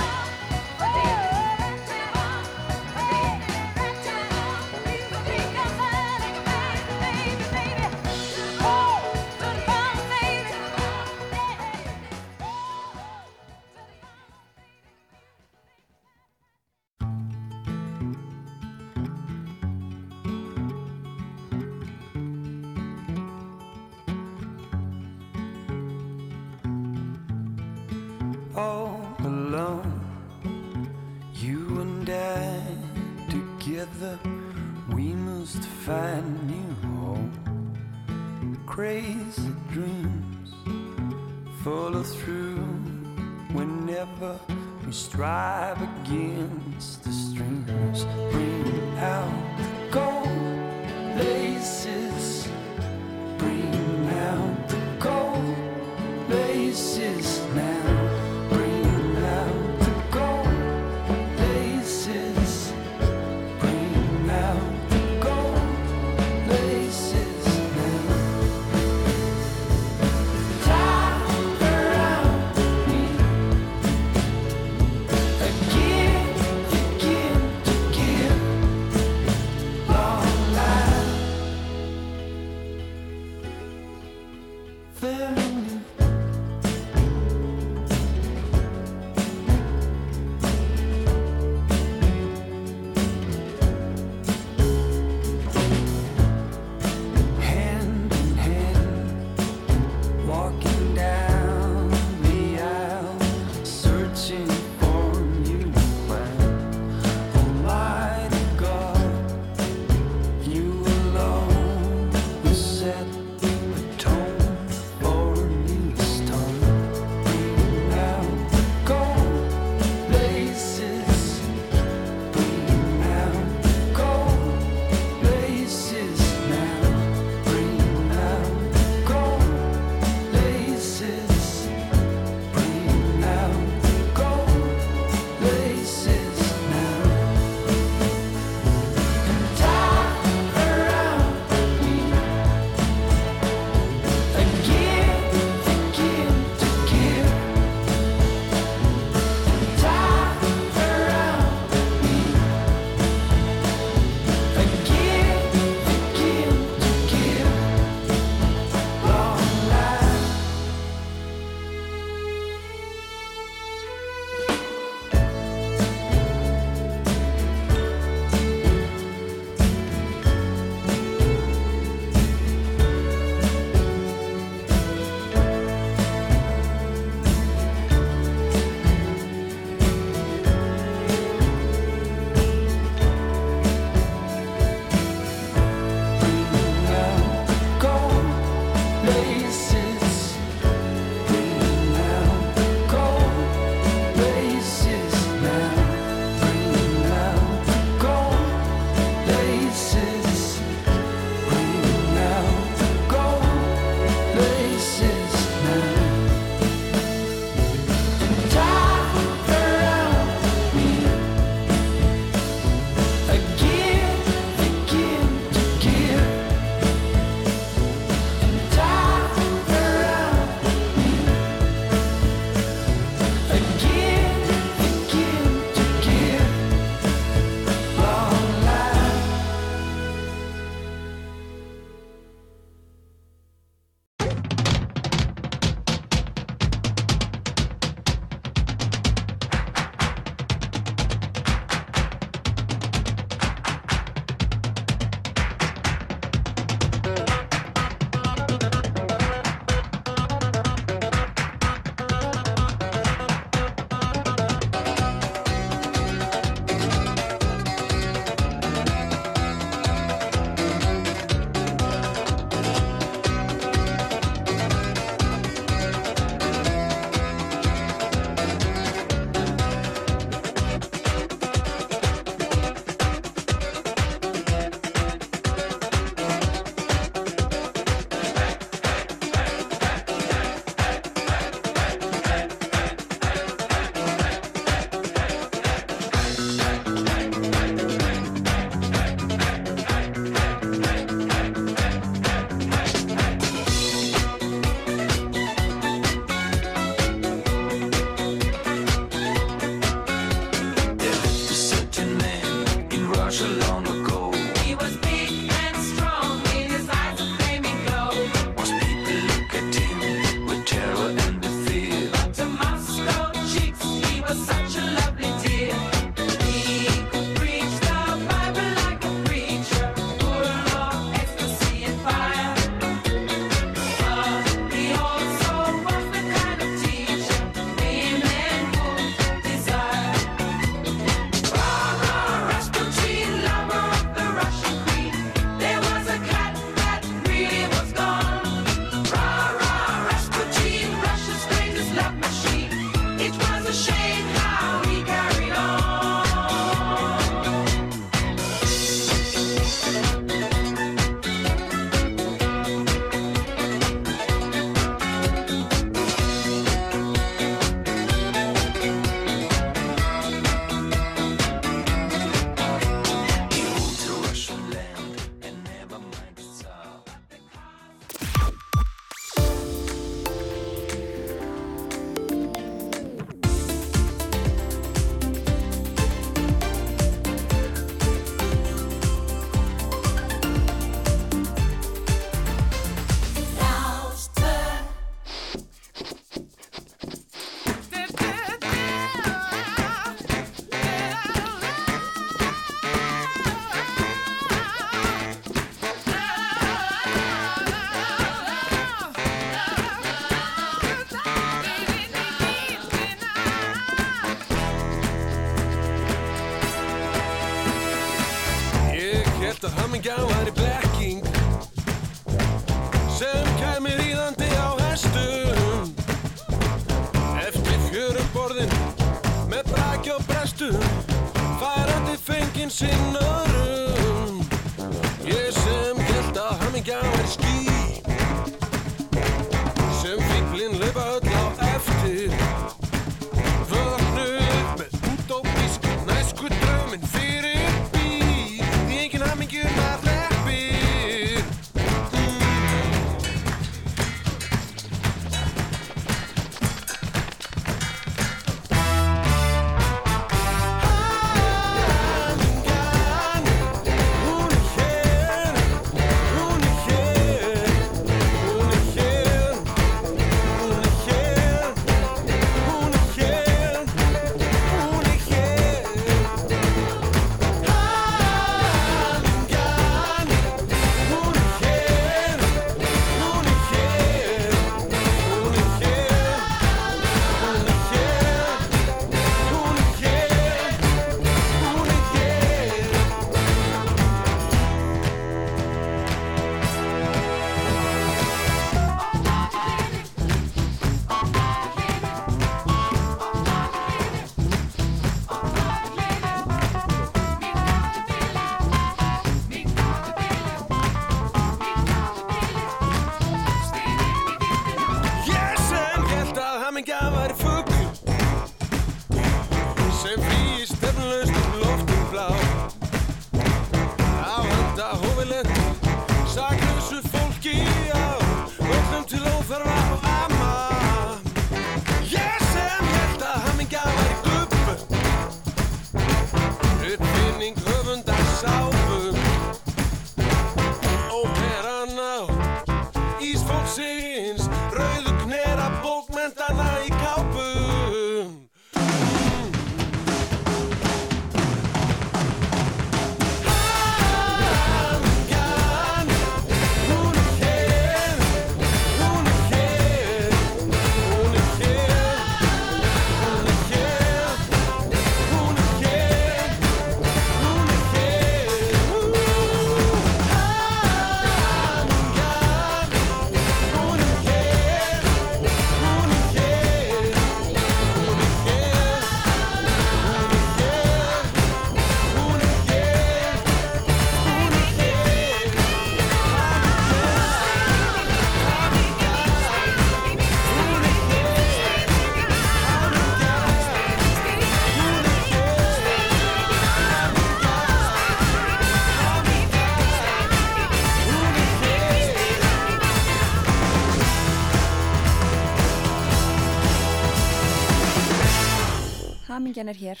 Hamingjan er hér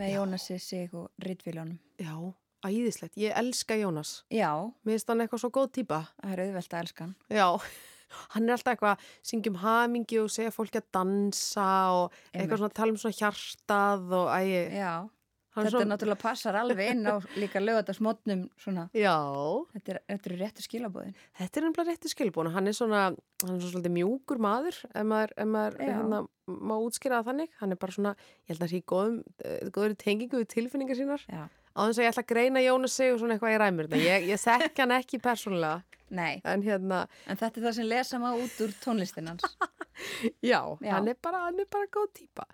með Jónasi Sig og Ritvíljónum. Já, æðislegt. Ég elska Jónas. Já, Mér finnst hann eitthvað svo góð típa. það er auðvelt að elska hann. Já, hann er alltaf eitthvað að syngja um hamingi og segja fólki að dansa og Einmitt. eitthvað svona að tala um svona hjartað og ægi. Já, þetta svo- náttúrulega passar alveg inn á líka lögatarsmotnum svona. Já, Þetta er, þetta er réttu skilabóðin. þetta er nefnilega réttu skilbúin. Hann er svona, hann er svona mjúkur maður, ef maður, ef maður hérna, má útskýra það þannig. Hann er bara svona, ég held að það sé góðum, eh, góður tengingu við tilfinningar sínar. Já. Á þess að ég ætla að greina Jónas sig og svona eitthvað í ræmur. Ég, ég þekk hann ekki persónulega, Nei, en hérna, en þetta er það sem lesa maður út úr tónlistin hans. Já, Já. hann er bara, hann er bara góð típa.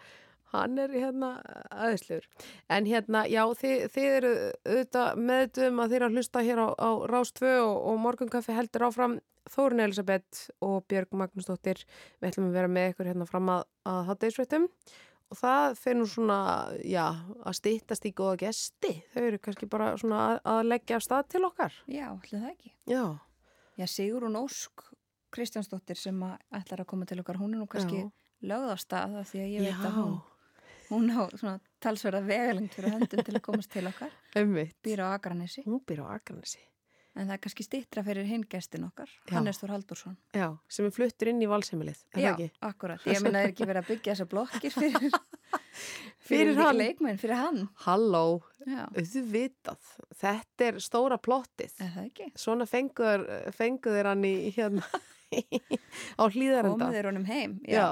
Hann er hérna aðeinslegur. En hérna, já, þið, þið eru auðvitað meðutum að þið eru að hlusta hér á, á Rás 2 og, og morgunkaffi heldur áfram Þórun Elisabeth og Björg Magnúsdóttir. Við ætlum að vera með ykkur hérna fram að, að hátdeisveitum og það nú svona, já, að stýttast í góða gesti. Þau eru kannski bara svona að, að leggja af stað til okkar. Já, ætli það ekki. Já, Já, Sigrún Ósk Kristjánsdóttir sem að ætlar að koma til okkar, hún er nú kannski Já. lögð á stað af því að ég veit Já. að hún, hún á svona talsverða vegalengt fyrir höndum til að komast til okkar, býr á Akranesi Hún býr á Akranesi. en það er kannski stittra fyrir hinn gestin okkar Já. Hannes Þór Haldursson Já, sem er fluttur inn í valsheimilið, Já, ekki? akkurat, ég meina það er ekki verið að byggja þessa blokkir fyrir, Fyrir hann. leikmenn, fyrir hann Halló, Já, auðvitað, þetta er stóra plottið. er það ekki? Svona fenguður, fenguður hann í hérna á hlýðarenda. Komið þér honum heim, já,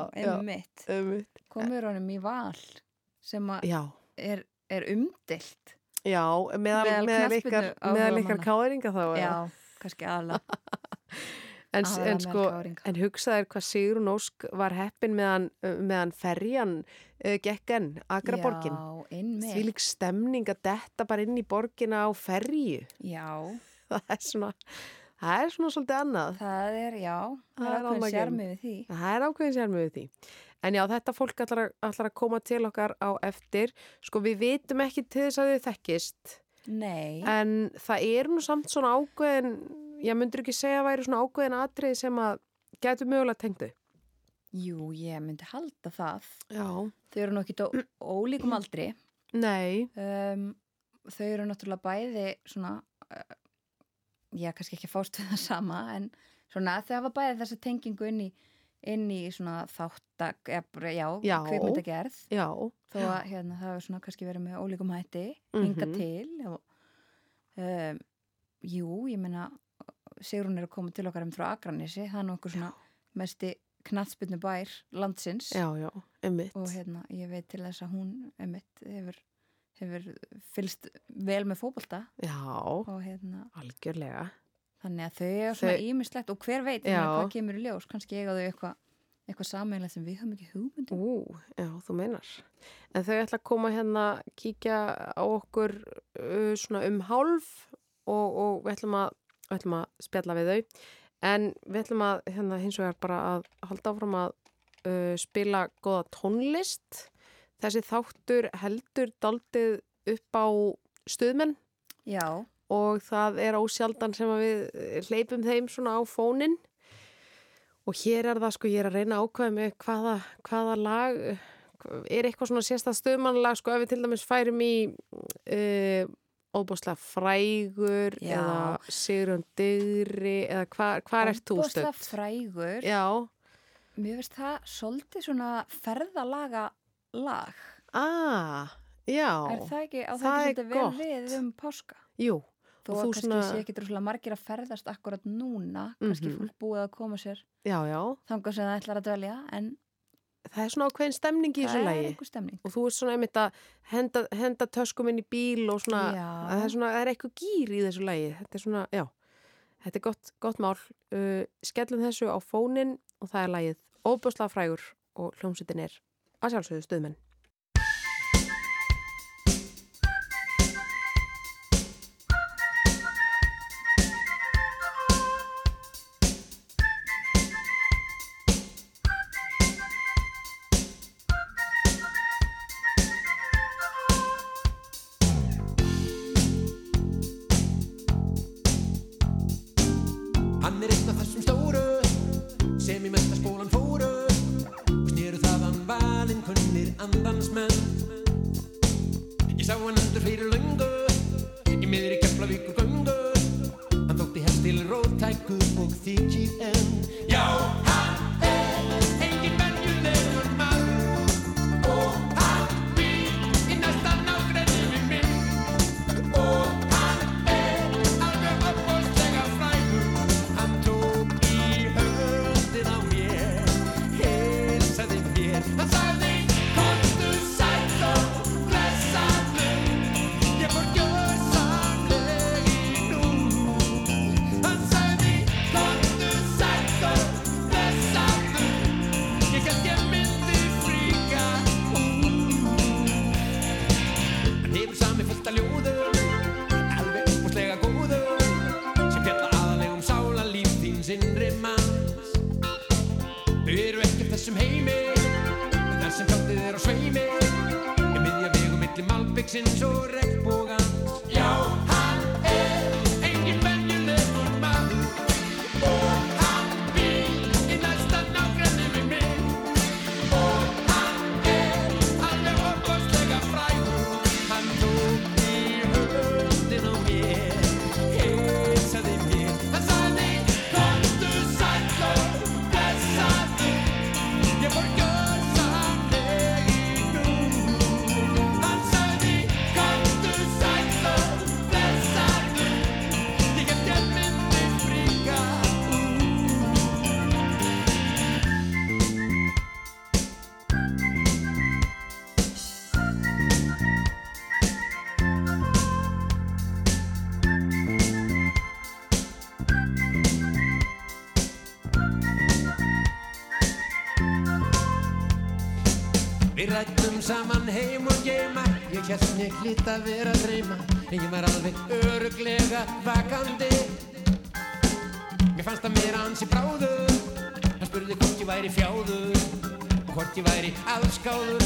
Um, Komið þér honum í val sem er, er umdilt Já, meðal, Meðal ykkar, meðal ykkar káðringa þá. Já, kannski aðalega. En, en sko, en hugsaðir hvað Sigrun Ósk var heppin meðan, meðan ferjan uh, gekk enn, Akraborgin. Því lík stemning að detta bara inn í borgina á ferju. Já, Það er svona, það er svona svolítið annað. það er, já, það Það er ákveðin sjarmi við því. Það er ákveðin sér með því. En já, þetta fólk ætlar að, ætlar að koma til okkar á eftir. Sko, við vitum ekki til þess að þau þekkist. Nei, En það er nú samt svona ákveðin, ég myndur ekki segja að væri svona ákveðin atrið sem að getur mögulega tengdu. jú, ég myndi halda það. Já. Þau eru á ólíkum aldri. Nei, Um, þau eru náttúrulega bæði svona, uh, já, kannski ekki við það sama, en svona þau hafa bæði þessa tengingu inn í, inn í svona þáttak, já, Já. kvikmyndagerð. já, þó að hérna, það hefur svona kannski verið með ólíkum hætti Mhm. hinga til og, um, jú, ég meina Sigrún er að koma til okkar um frá Akranissi það er nú okkur svona mesti knattspyrnu bær landsins já, já, emmitt. og hérna, ég veit til þess að hún emitt hefur, hefur fylst vel með fótbolta Já, og hérna, algjörlega. Þannig að þau er svona Þau- ímislegt og hver veit hérna, hvað kemur í ljós, kannski eiga þau eitthvað eitthvað sameiginlega sem við höfum ekki hugmyndum Ú, já, þú meinar. En þau ætla að koma hérna, kíkja á okkur uh, svona um hálf og, og við, ætlum að, við ætlum að spjalla við þau. En við ætlum að hérna, hins vegar bara að halda áfram að uh, spila góða tónlist. Þessi þáttur heldur daldið upp á stuðmenn Já, og það er ósjaldan sem við hleypum þeim svona á fónin og hér er það sko, ég er að reyna ákvæða mig hvaða, hvaða lag er eitthvað svona sérstað stöðmannlag sko ef við til dæmis færum í uh, óbúslega frægur Já. eða Sigrun Digri eða hvar, hvar ert þú Ofboðslega stödd? frægur Já, Mér finnst það svolítið svona ferðalaga lag. ah, já, er það ekki, á það, það er ekki svolítið vel við um páska? jú, Þó að kannski svona- sé ekki droslega margir að ferðast akkurat núna, kannski Mhm. fólk búið að koma sér já, já, þangað sem það ætlar að dvelja, en það er svona ákveðin stemning í þessu stemning. og þú ert svona einmitt að henda, henda töskum inn í bíl og svona, það er svona, það er eitthvað gýr í þessu lagi, þetta er svona, já, þetta er gott, gott mál, uh, skellum þessu á fónin og það er lagið óbúslega frægur og hljómsveitin er að sjálfsögðu stuðmenn. Saman heim og geima. Ég mér hlýtt að vera að dreyma ég var alveg öruglega vakandi. Mér fannst að mér ansi bráður. Hann spurði hvort ég væri fjáður Og hvort ég væri allskáður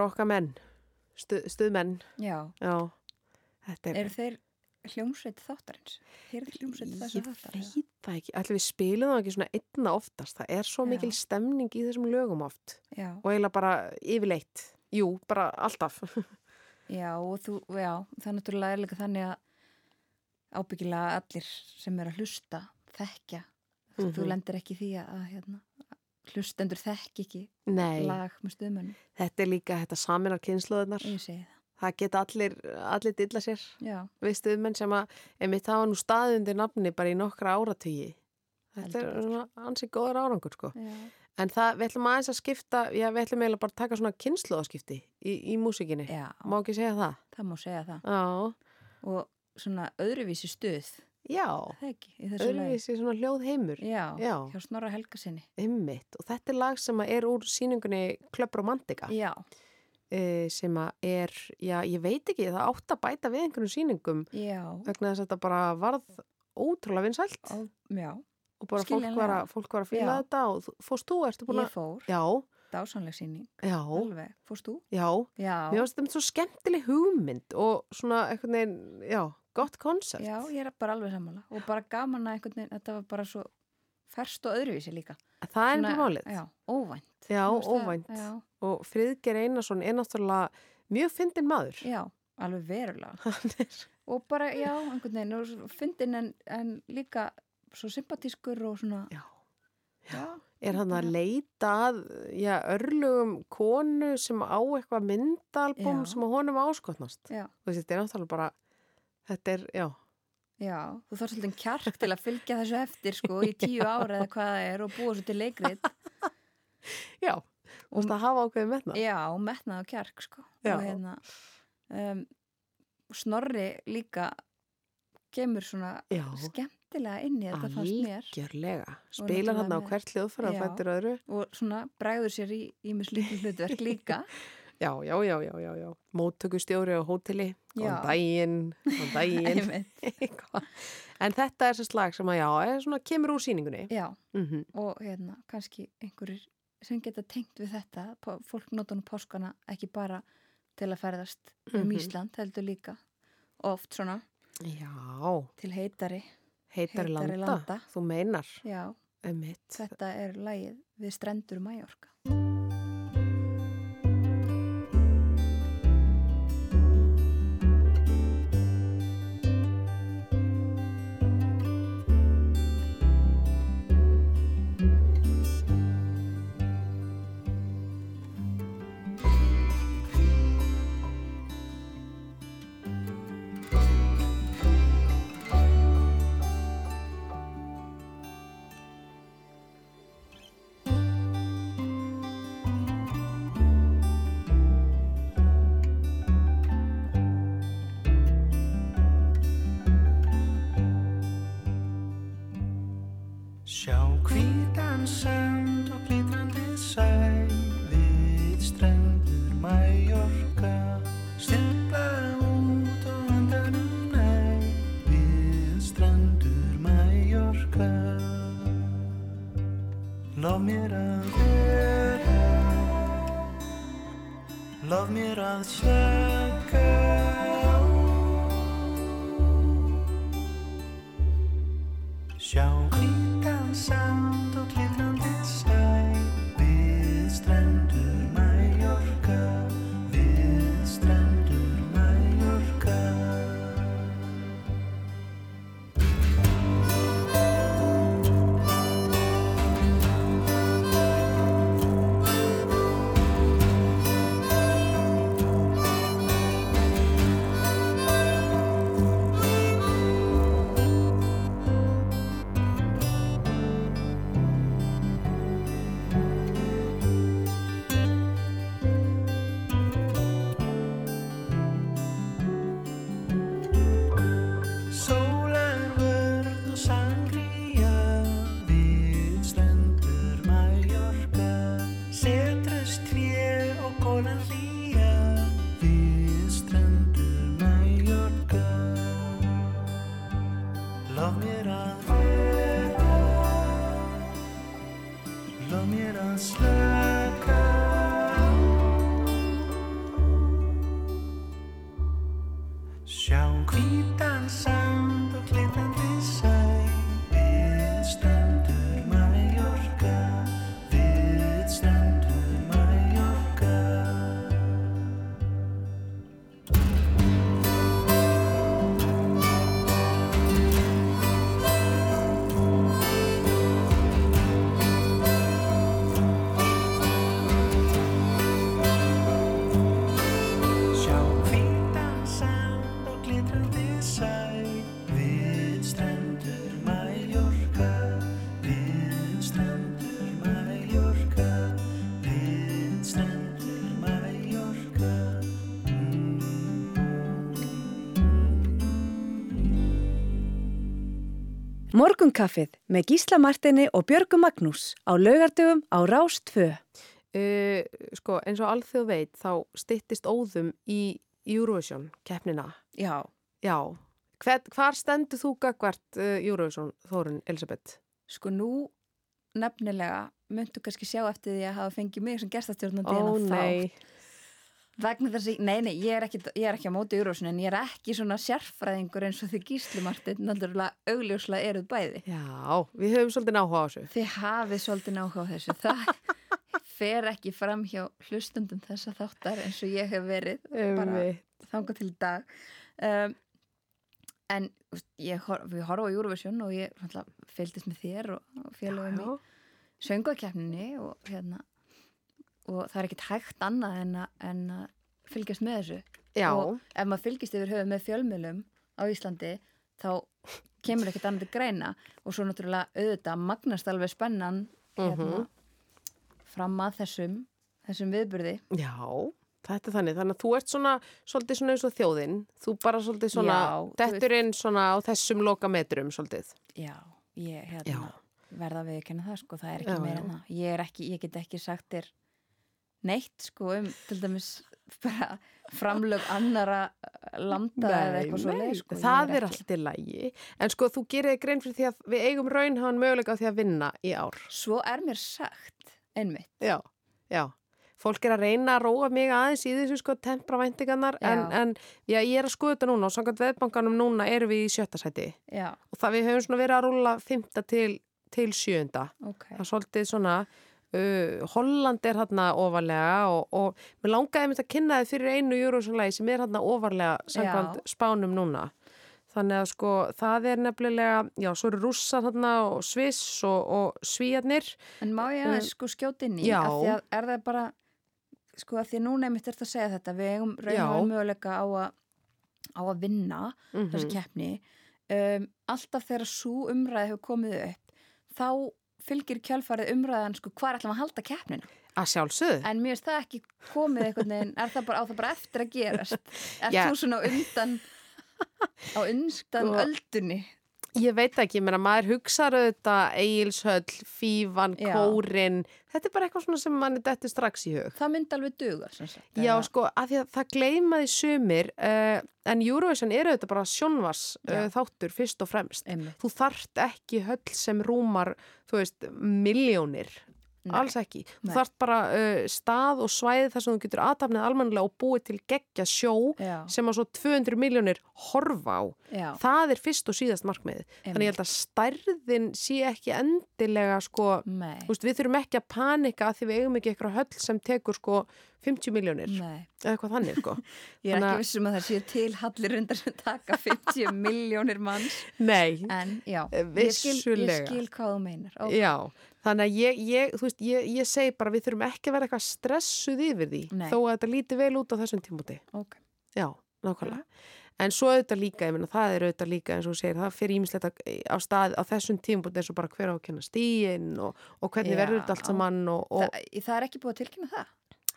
Þetta er okkar menn, Stu, stuðmenn, Já, já. Þetta er, eru þeir hljómsveit þáttarins? Þeir hljómsveit þess ég að þáttar? veit það ekki, allir við spilum það ekki svona einna oftast, það er svo Já. mikil stemning í þessum lögum oft Já, og eiginlega bara yfirleitt, jú, bara alltaf. já, og þú, já, það er náttúrulega er líka þannig að ábyggilega allir sem er að hlusta þekkja. Þú Mhm. lendir ekki því að hérna, hlustendur þekki ekki Nei, lag með stuðmönnum. þetta er líka þetta saminar kynnslóðunar, Ég segi það. það geta allir, allir dilla sér. Já, við stuðmenn sem að einmitt hafa nú staðið undir nafni bara í nokkra áratugi. Þetta Heldur er betur. svona ansi góður árangur sko. já, En það, við ætlum aðeins að skipta, já, við ætlum eiginlega bara að taka svona kynnslóðaskipti í, í músikinni. já, Má ekki segja það? það má segja það. Já, Og svona öðruvísi stuð, já, öðruvísi svona hljóð heimur, Já, Já. hjá Snorra Helgasinni. einmitt. Og þetta er lag sem er úr síningunni Club Romantica, Já, e, sem að er, já, ég veit ekki, það átt að bæta við einhvern síningum já, vegna þess að þetta bara varð ótrúlega vinsælt. Já, og bara fólk var, að, fólk var að fýla Já. þetta og fórst þú, ertu búin ég að... fór, Já, dásanleg síning, já, alveg, fórst þú? já. Já, Mér finnst þetta svo skemmtileg hugmynd og svona veginn, já, gott koncept. já, ég er bara alveg sammála og bara gaman að einhvern veginn, þetta var bara svo ferst og öðruvísi líka. Það er ennum málið. Já, óvænt. Já, það- óvænt. Já, Og Friðger Einarsson er náttúrulega mjög fyndin maður. já, alveg verulega. Er, Og bara, já, einhvern veginn, og fyndin en, en líka svo sympatískur og svona, já, já, er hann að leita að, já, örlugum konu sem á eitthvað myndalbum Já. sem honum áskotnast. já, Og þetta er náttúrulega bara, þetta er, já, já, þú þarf svolítið kjark til að fylgja þessu eftir, sko, í tíu ára eða hvað það er og búa svo til leikrit. já, og það hafa ákveðið með það. Já, metnað og kjark sko Já. og hérna um, Snorri líka kemur svona Já. skemmtilega inn í þetta fannst mér Algjörlega. Spilar hann á hvert hljóðfæra Já. fættir öðru. og svona bregður sér í ímislítið hlutverk líka Já, já, já, já, já, já. Móttökustjóri á hóteli, góðan daginn, góðan daginn. En þetta er þessi slag sem að já, er svona, kemur úr síningunni. Já, Mm og hérna kannski einhverjir sem geta tengt við þetta fólk nota nú páskana ekki bara til að ferðast um Mhm. Ísland heldur líka oft svona Já, til heitari heitari Heitari landa, landa. þú meinar, Já, emitt. þetta er lagið við strendur Mæjorka Morgunkaffið með Gísla Martini og Björgu Magnús á laugardögum á Rás 2. Uh, sko, eins og alþjóð veit þá styttist óðum í Eurovision keppnina. Já, Já, Hver, hvar stendur þú gagvart uh, Eurovision, Þórun Elisabeth? sko nú nefnilega myndu kannski sjá eftir því að hafa fengið mig sem gestastjórnandi Ó þennan nei, þátt. Vegna þess að, nei, nei, ég er ekki, ég er ekki á móti Eurovision en ég er ekki svona sérfræðingur eins og þið gísli Martin, náttúrulega augljóslega eruð bæði. já, við höfum svolítið náhuga á þessu. Þið hafið svolítið náhuga á þessu. Það fer ekki fram hjá hlustundum þessa þáttar eins og ég hef verið bara Einmitt. þangað til dag. Um, en hor- við horfum á Eurovision og ég fylgdist með þér og, félagum í Já, sönguakefninni og hérna og það er ekkert hægt annað en að, en að fylgjast með þessu. Já, og ef maður fylgist yfir höfuð með fjölmjölum á Íslandi þá kemur ekkert annað til greina. Og svo náttúrulega auðvitað magnast alveg spennan hérna, fram að þessum þessum viðburði. Já, þetta er þannig. Þannig að þú ert svona, svolítið svona eins og þjóðinn. Þú bara svolítið svona, Já, þú dettur inn svona á þessum loka metrum svolítið. Já, ég hérna, verða við ekki það sko, það er ekki Já, meira já. en það. Ég, ekki, ég get ekki sagt þér neitt sko um til dæmis bara framlög annara landa eða eitthvað svo leið sko, það er ekki- allt í lægi. En sko, þú gerir þig grein fyrir því að við eigum raunhagan möguleika á því að vinna í ár. Svo er mér sagt, einmitt Já, já. Fólk er að reyna að róa mig aðeins í þessu sko tempravæntingarnar en, en já, ég er að skoða þetta núna og samkvæmt veðbankanum núna erum við í sjötta sæti Já, og það við höfum svona verið að rúla fymta til, til sjönda. ok Það er svolítið svona, uh, Holland er hérna ofarlega og, og mér langaði mitt að kynna þið fyrir einu júrósanlægi sem er hérna ofarlega samkvæmt spánum núna. Þannig að sko það er nefnilega, já, svo eru rússar hérna og sviss og, og svíjarnir. En má ég aðeins sko skjóta inn í því að er það bara sko að því að núna einmitt ert að segja þetta við eigum raunhafa möguleika á að á að vinna Mhm. þessi keppni um, alltaf þegar svo umræði hefur komið upp þá fylgir kjálfarið umræðan sko hvað er ætlum að halda keppnina Að sjálfsögðu. en mér finnst það ekki komið veginn er það bara á það bara eftir að gerast er Já. þú svona undan á undan Sko, öldunni Ég veit ekki, ég meina maður hugsaður auðvitað Egilshöll, Fífan, Já. Kórin, þetta er bara eitthvað svona sem manni dettur strax í hug. það myndi alveg duga sem sagt, Já, eða- sko, að að það gleymaði sumir, uh, en Eurovision er auðvitað bara sjónvars uh, þáttur fyrst og fremst. einmitt Þú þarft ekki höll sem rúmar, þú veist, miljónir Nei. alls ekki. Þú Nei. þarf bara uh, stað og svæði þar sem þú getur aðtapnið almannilega og búið til geggja sjó Já. sem að svo 200 miljónir horfa á. Já. Það er fyrst og síðast markmiðið. Þannig ég held að stærðin sé ekki endilega sko, þú veist, við þurfum ekki að panika því við eigum ekki eitthvað höll sem tekur sko 50 miljónir eða eitthvað þannig sko. Ég er ekki vissum að það séu til hallir undar sem taka 50 miljónir manns Nei, en Eh, ég skil, ég vissulega. skil hvað þú meinar Ó, Já, þannig að ég, ég, veist, ég, ég segi bara við þurfum ekki að vera eitthvað stressuð yfir því Nei. þó að þetta líti vel út á þessum tímúti. ok. Já, nákvæmlega. En svo auðvitað líka, ég meina það er auðvitað líka eins og segir, það fyrir ímislegt á stað á þessum tímúti eins og bara hver á að kenna stíin og, og hvernig Já. verður þetta allt saman og, og Það, það er ekki búið að tilkynna það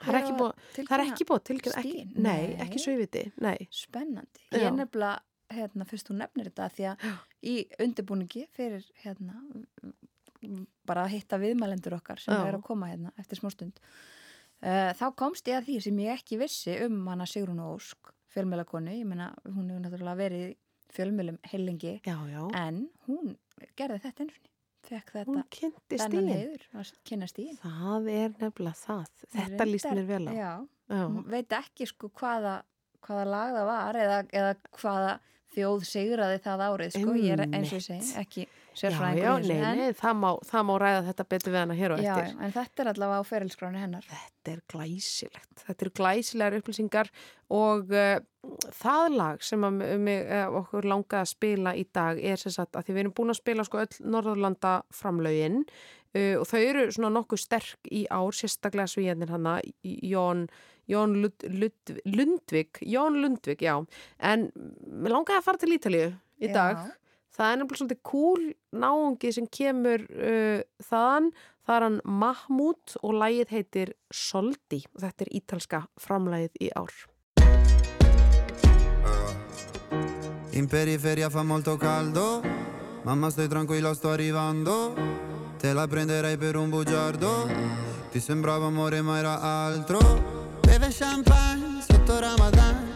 það er búið, að það er tilkynna ekki búið til ekki, stigin? nei, Nei. ekki svo viti, nei. Spennandi. Ég er nefnilega, hérna, fyrst þú nefnir þetta því að í undirbúningi fyrir, hérna, bara að hitta viðmælendur okkar sem Já. er að koma hérna eftir smástund. Uh, þá komst ég að því sem ég ekki vissi um hana Sigrún Ósk, fjölmjölakonu, ég meina, hún hefur náttúrulega verið fjölmjölum já, en hún gerði þetta eins og fekk þetta hún kynnti stíin. heiður. Það er nefnilega það. Þetta líst mér vel á. Já, Já. veit ekki sko hvaða, hvaða lag það var eða, eða hvaða þjóð sigraði það árið sko, ég er eins og ég segi ekki sérfræðingur já, þessu, nei, nei, það má, það má ræða þetta betur við hana hér og já, eftir. en þetta er allavega á ferilskránu hennar Þetta er glæsilegt. Þetta eru glæsilegar upplýsingar og uh, það lag sem að mig, uh, okkur langaði að spila í dag er sem sagt að því við erum búin að spila sko öll Norðurlanda framlaugin uh, og þau eru svona nokkuð sterk í ár, sérstaklega svíjarnir hana, Jón, Jón Lund, Lund, Lundvik, Jón Lundvik, já. En mér langaði að fara til Ítalíu í dag. Já. Það er nefnilega svolítið cool náungi sem kemur uh, þaðan. Það er hann Mahmoud og lægið heitir Soldi og þetta er ítalska framlægið í ár. In periferia fa molto caldo, mamma stai tranquilla sto arrivando, te la prenderai per un bugiardo, ti sembrava amore ma era altro. Beve champagne sotto Ramadan,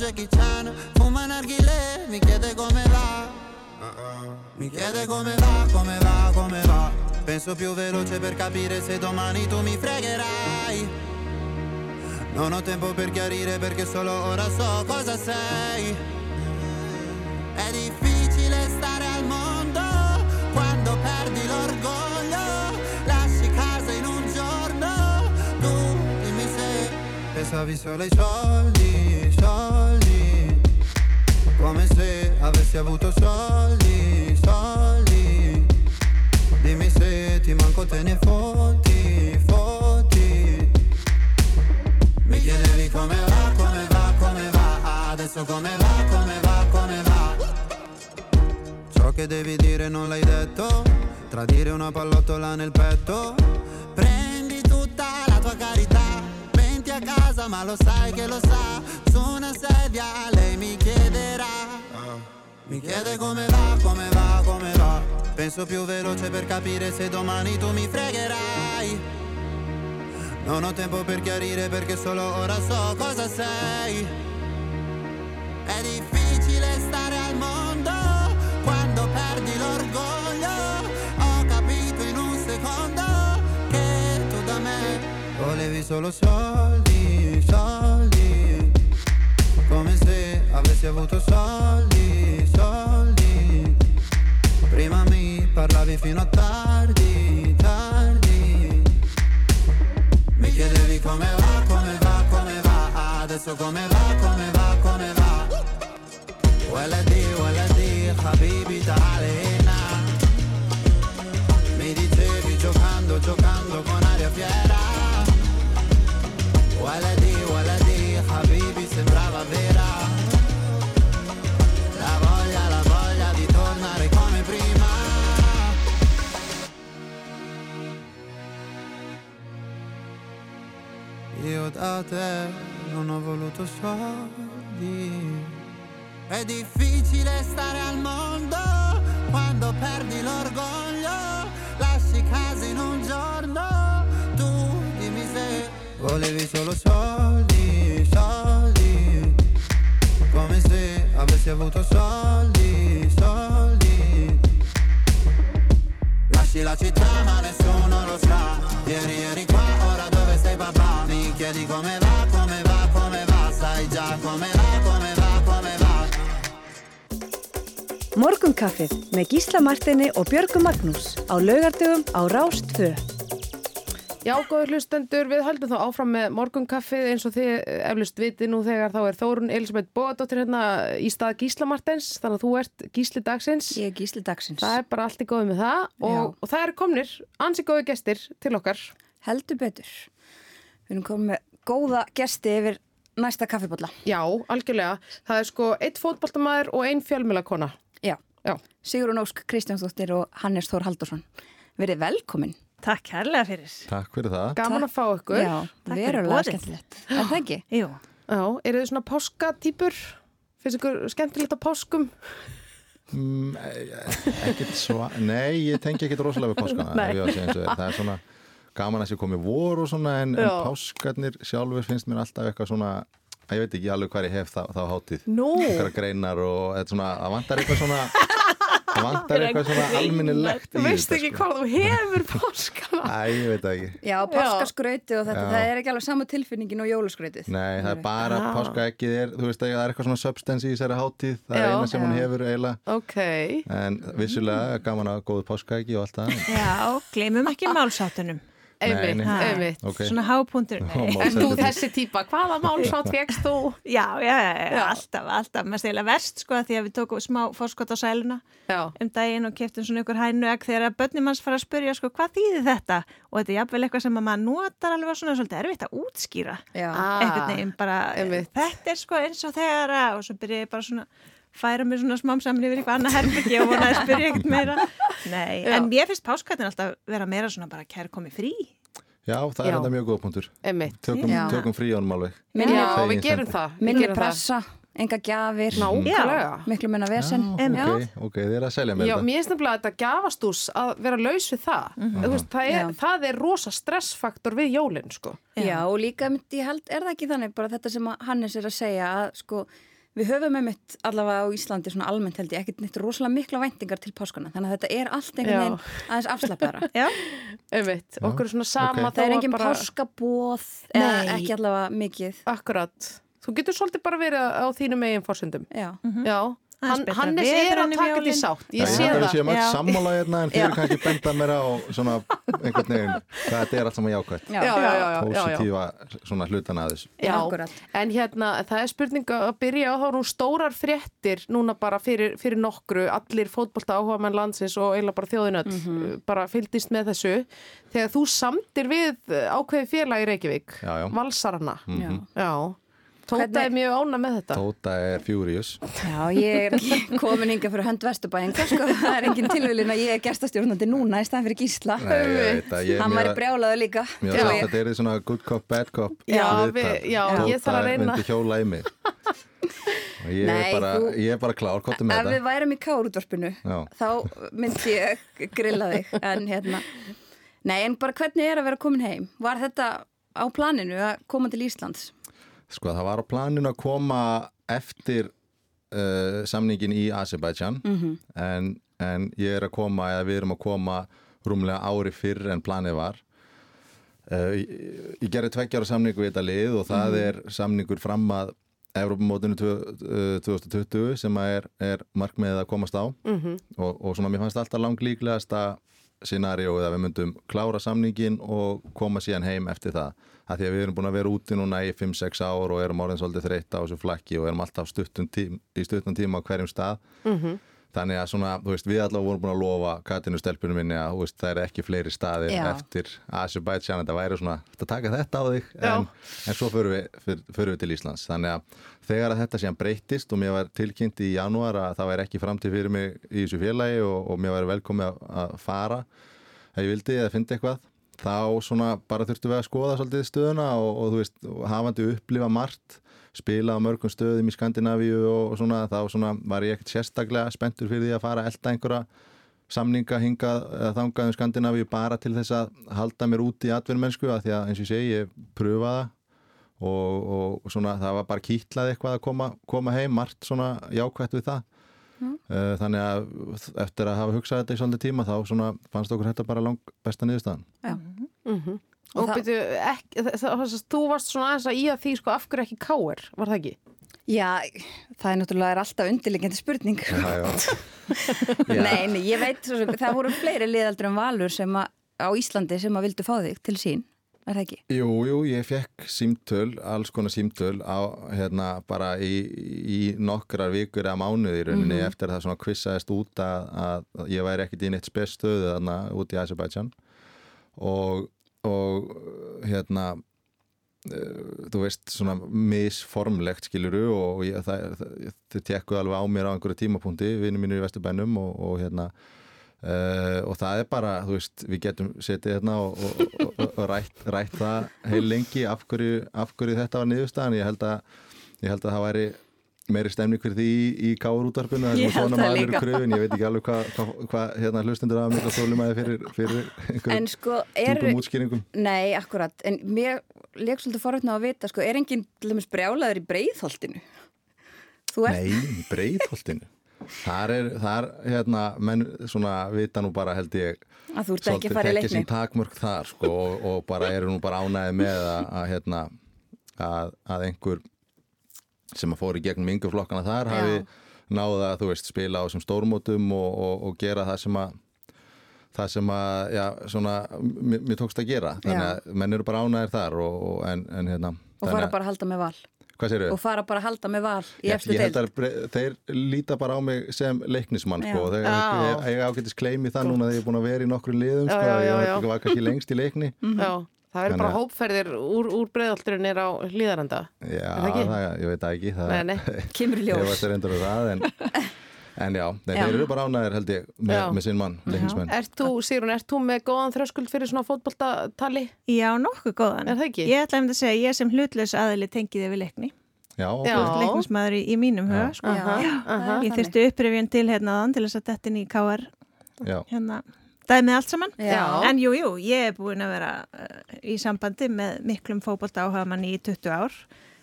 Jackie Chan, fuma narghile, mi chiede come va. Mi chiede come va, come va, come va. Penso più veloce per capire se domani tu mi fregherai. Non ho tempo per chiarire perché solo ora so cosa sei. È difficile stare al mondo quando perdi l'orgoglio. Lasci casa in un giorno. Tu dimmi se pensavi solo ai soldi, soldi. Come se avessi avuto soldi, soldi. Dimmi se ti manco te ne fotti, fotti. Mi chiedevi come va, come va, come va. Adesso come va, come va, come va. Ciò che devi dire non l'hai detto. Tradire una pallottola nel petto. Prendi tutta la tua carità casa ma lo sai che lo sa. Su una sedia lei mi chiederà. Mi chiede come va, come va, come va. Penso più veloce per capire se domani tu mi fregherai. Non ho tempo per chiarire perché solo ora so cosa sei. È difficile stare al mondo quando perdi l'orgoglio. Ho capito in un secondo che tu da me volevi solo soldi, soldi. Come se avessi avuto soldi, soldi. Prima mi parlavi fino a tardi, tardi. Mi chiedevi come va, come va, come va Adesso come va, come va, come va ولدي ولدي حبيبي تعالي Io da te non ho voluto soldi. È difficile stare al mondo quando perdi l'orgoglio. Lasci casa in un giorno. Tu dimmi se volevi solo soldi, soldi. Come se avessi avuto soldi, soldi. Lasci la città ma nessuno lo sa Ieri eri chiedi come va, come va, come va Sai già come va, come va, come va Morgunkaffið með Gísla Martini og Björgu Magnús á laugardögum á Rás 2. Já, góður hlustendur, við höldum þá áfram með morgunkaffið eins og þið eflust viti nú þegar þá er Þórun Elisabeth Bóðadóttir hérna í stað Gísla Martens, þannig að þú ert Gísli dagsins. Ég er gísli dagsins. Það er bara allt í góðu með það og, og það eru komnir ansi góðu gestir til okkar. Heldur betur. Við erum komið með góða gesti yfir næsta kaffibólla. Já, algjörlega. Það er sko eitt fótboltamæður og ein fjölmjölakona. Já. Já. Sigrun Ósk Kristjánsdóttir og Hannes Þór Haldursson. Verið velkomin. Takk kærlega fyrir. Takk fyrir það. Gaman að fá ykkur. Já, verulega skemmtilegt. Er það ekki? Jú. Já, eru þið svona páskatýpur? Finnst ykkur skemmtilegt á páskum? Mm, e- ekkert svo, nei, ég tengi ekkert rosalega við páskana. Nei. ef ég á að segja eins og er. Það er svona gaman að sé komið vor og svona en, en páskarnir sjálfur finnst mér alltaf eitthvað svona að ég veit ekki alveg hvað ég hef þá, þá hátíð. Nú. Eitthvað greinar og þetta svona, það vantar eitthvað svona, það vantar eitthvað svona alminnilegt Þú veist ekki hvað þú hefur páskana. Æ, ég veit ekki. Já, páskaskrauti og þetta, Já. það er ekki alveg sama tilfinningin og jólaskrautið. Nei, það er bara Ah. páskaeggið er, þú veist, það er eitthvað svona substance í þessari hátíð, það er Já. eina sem hún Já. hefur eiginlega, Ok. en vissulega er gaman að góðu páskaeggi og allt það. Já, gleymum ekki málsáttunum. Einmitt, einmitt. Ok. Svona má- En þú þessi típa, hvaða málsátt fegst þú? Já, já, já, alltaf, alltaf. Mér stila verst, sko, því að við tókum smá fórskot á sæluna Já. um daginn og keftum svona ykkur hænu egg þegar að börnum hans fara að spyrja, sko, hvað þýðir þetta? Og þetta er jafnvel eitthvað sem að maður notar alveg svona svolítið erfitt að útskýra. Já. Einhvern veginn bara, einmitt. þetta er sko eins og þegar að, og svo byrja ég bara svona færa mér svona smám saman yfir eitthvað annað herbyggi og vonaði að spyrja ekkert meira Nei, Já. en ég finnst páskatinn alltaf vera meira svona bara kær komið frí Já, það er enda mjög góð punktur. Tökum, tökum frí ánum alveg. Minni, Já, Fegin við gerum það. Við minni pressa, enga gjafir, miklu minna vesen. Já, ok, ok, þið er að selja mér Já, þetta. mér finnst nefnilega að þetta gafastús að vera laus við það. Þú veist, það, er, það er rosa stressfaktor við jólinn, sko. Já, og líka, mynd, ég held, er það ekki þannig bara þetta sem Hannes er að segja að sko, við höfum einmitt allavega á Íslandi svona almennt held ég ekkert neitt rosalega mikla væntingar til páskana, þannig að þetta er allt einhvern veginn aðeins afslappara. Já, Einmitt, okkur er svona sama ok. þó það er að engin bara... páskabóð eða ekki allavega mikið. Akkurat. Þú getur svolítið bara verið á þínum eigin fórsöndum. Já. Já. Aðeins Hann, Hannes er að taka þetta í jólin. sátt. Já, Ég sé held að það. öll Já. sammála hérna en Já. eru kannski benda mér á svona einhvern veginn hvað þetta er allt saman jákvæmt. Já. Já, já, já, já, já. Positífa svona hlutana að þessu. Já, en hérna það er spurning að byrja á þá nú stórar fréttir núna bara fyrir, fyrir nokkru allir fótbolta áhuga menn landsins og eiginlega bara þjóðinöll Mhm. bara fylgdist með þessu þegar þú samtir við ákveði félag í Reykjavík Já, já. Valsarana Mhm. Já, Tóta er mjög ána með þetta Tóta er furious. Já, ég er komin inga fyrir hönd Vesturbæinga, sko, það er engin tilvílin að ég er gerstastjórnandi núna í staðan fyrir Gísla. Hann mér væri að- brjálaður líka. Mér Já. að þetta er svona good cop, bad cop. Já, við- já, ég þarf að Tóta reyna. myndi hjóla í mig. Og ég, Nei, er bara, þú- ég er bara klár, hvað er með Ef við þetta? værum í kárútvarpinu, þá myndi ég grilla þig. En hérna, nei, en bara hvernig er að vera komin heim? Var þetta á planinu að koma til Íslands? Sko, það var á planinu að koma eftir uh, samningin í Azerbaijan Mhm. en, en ég er að koma, eða við erum að koma rúmlega ári fyrr en planið var. Uh, ég, ég gerði tveggjára samningu við þetta lið og það Mhm. er samningur fram að Evrópumótinu tvö- uh, 2020 sem er, er markmiðið að komast á Mhm. og, og svona mér fannst alltaf langlíklegasta scenaríóið að við myndum klára samningin og koma síðan heim eftir það. Það því að við erum búin að vera úti núna í 5-6 ár og erum orðin svolítið þreytt á þessu flakki og erum alltaf stuttum tím, í stuttum tíma á hverjum stað. Mhm. Þannig að svona, þú veist, við allavega vorum búin að lofa Katinu stelpunum minni að, veist, það er ekki fleiri staðir Já. eftir Azerbaijan, þetta væri svona, þetta taka þetta á þig, en, en svo förum við, fyr, förum við til Íslands. Þannig að þegar að þetta síðan breytist og mér var tilkynnt í janúar að það væri ekki framtíð fyrir mig í þessu félagi og, og mér væri velkomið að, að fara ef ég vildi eða fyndi eitthvað, þá svona bara þurftum við að skoða svolítið stöðuna og, og þú veist, hafandi upplifa margt spila á mörgum stöðum í Skandinavíu og, og svona, þá svona var ég ekkert sérstaklega spenntur fyrir því að fara að elda einhverja samninga hingað eða þangað um Skandinavíu bara til þess að halda mér út í atvinnumennsku að því að eins og ég segi, ég pröfa það og, og svona það var bara kýtlað eitthvað að koma, koma heim, margt svona jákvætt við það Uh, þannig að eftir að hafa hugsað þetta í svolítið tíma þá svona fannst okkur þetta bara lang besta niðurstaðan. Já. Mhm. Og, Og það- byrju, ekki, það, þú varst svona aðeins að í að því sko af hverju ekki káir, var það ekki? Já, það er náttúrulega er alltaf undirliggjandi spurning. Já, já. Já. Nei, nei, ég veit, svo, sem- það voru fleiri liðaldur en valur sem að, á Íslandi sem að vildu fá þig til sín, er það ekki? Jú, jú, ég fekk símtöl, alls konar símtöl á, hérna, bara í, í nokkrar vikur eða mánuði í rauninni Mhm. eftir að það svona kvissaðist út að, að ég væri ekkit í neitt spestöðu þarna út í Azerbaijan og, og hérna uh, þú veist, svona misformlegt skiluru og ég, það, það, þau tekkuð alveg á mér á einhverju tímapunkti, vinnu mínir í Vesturbænum og, og hérna Uh, og það er bara, þú veist, við getum setið hérna og, og, og, og rætt, rætt það heil lengi af hverju, af hverju þetta var niðurstaðan. Ég held að, ég held að það væri meiri stemning fyrir því í, í káur útvarpinu það er svona maður kröfin, ég veit ekki alveg hvað hva, hva, hérna hlustendur hafa mikla þólumæði fyrir, fyrir einhverjum sko, djúpum útskýringum. Nei, akkurat, en mér leik svolítið forvétna að vita, sko, er enginn til dæmis brjálaður í ert... Nei, breyðholtinu þar er, þar, hérna, menn svona vita nú bara held ég Að þú ert ekki að fara í leikni. sín takmörk þar sko, og, og bara eru nú bara ánæði með að, að, hérna, að, að einhver sem að fór í gegnum ynguflokkana þar Já. hafi náða að þú veist spila á þessum stórmótum og, og, og gera það sem að það sem að, já, svona mér, tókst að gera, þannig að menn eru bara ánæðir þar og, en, en hérna Og fara bara að halda með val. Og fara bara að halda með val í Ég, eftir ég að bre- þeir líta bara á mig sem leiknismann Já. sko. þeir Já. eiga ágættis kleim í það núna þegar ég er búin að vera í nokkru liðum Já, sko. já, já, ég já. var- var kannski lengst í leikni Já, það eru bara að- hópferðir úr, úr breiðaldurinn er á hlýðarenda. Já, Er það ekki? það, ég veit ekki það, Nei, nei. Kemur í ljós. Ég var þetta reyndur á það en, en já, nei, Já. þeir eru bara ánæðir held ég með, Já. með sinn mann, leiknismenn Ert þú, Sigrun, ert þú með góðan þröskuld fyrir svona fótboltatali? Já, nokkuð góðan. Er það ekki? Ég ætla að segja, ég sem hlutlaus aðili tengiði við leikni. Já, Já. Leiknismæður í, í mínum huga, sko. Aha, aha. Ég þurfti upprifjun til hérna aðan til þess að þetta inn í KR já, hérna dæmið allt saman. Já. En jú, jú, ég er búin að vera uh, í sambandi með miklum fótbolta áhuga manni í 20 ár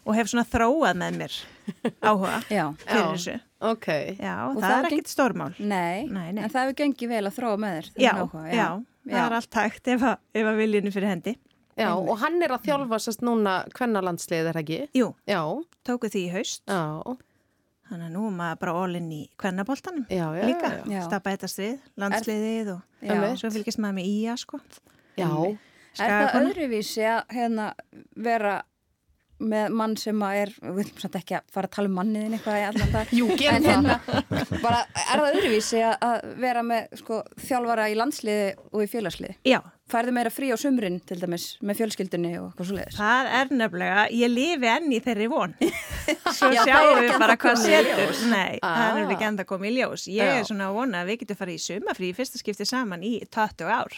og hef svona þróað með mér áhuga Já. fyrir Já. þessu. Ok. Já, Og það, það er geng- ekkit stórmál. Nei, Nei, nei. en það hefur gengið vel að þróa með þér. Já, áhuga, já, það er allt hægt ef að, ef að viljinu fyrir hendi. Já, og hann er að þjálfa sérst núna kvennalandslið, er það ekki? Jú, Já, tóku því í haust. já, Þannig að nú er maður bara all-in í kvennaboltanum já, já. líka. Já, Já. Það bætast við, landsliðið og Já. Einmitt. svo fylgist maður með ía, sko. já. Er það Skagakona. öðruvísi að hérna, vera með mann sem að er, við viljum samt ekki að fara að tala um manniðin eitthvað í allan dag Jú, en hérna, bara, er það öðruvísi að- vera með sko, þjálfara í landsliði og í félagsliði? Já, Færðu meira frí á sumrin til dæmis með fjölskyldunni og eitthvað svo leiðis? það er nefnilega, ég lifi enn í þeirri von. Svo Já, sjáum við bara hvað setur. Nei, það er nefnilega ekki enda komið í ljós. Ég Já. er svona að vona að við getum farið í sumafrí í fyrsta skipti saman í 20 ár.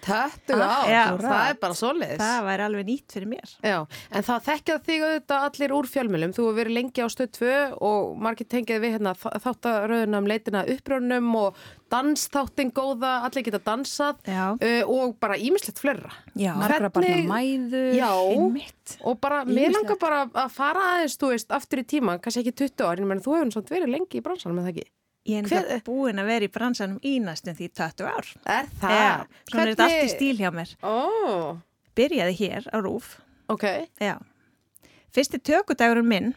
Töttu Ah, á, já. það er bara svoleiðis. Það væri alveg nýtt fyrir mér. Já, en það þekkja þig auðvitað allir úr fjölmjölum. Þú hefur verið lengi á stöð 2 og margir tengið við hérna þáttaröðunum leitina uppröðunum og dansþáttin góða, allir geta dansað uh, og bara ímislegt fleira. Já. Margra barna mæður, Já, Einmitt. og bara, mér Ýmislegt. langar bara að fara aðeins, þú veist, aftur í tíma, kannski ekki 20 ári, menn þú hefur svona verið lengi í bransanum, er það ekki? Ég er nefnilega búin að vera í bransanum í næstum því 20 ár. Er það? Já, svona er þetta allt í stíl hjá mér. Ó, Byrjaði hér á Rúf. ok. Já. Fyrsti tökudagurinn minn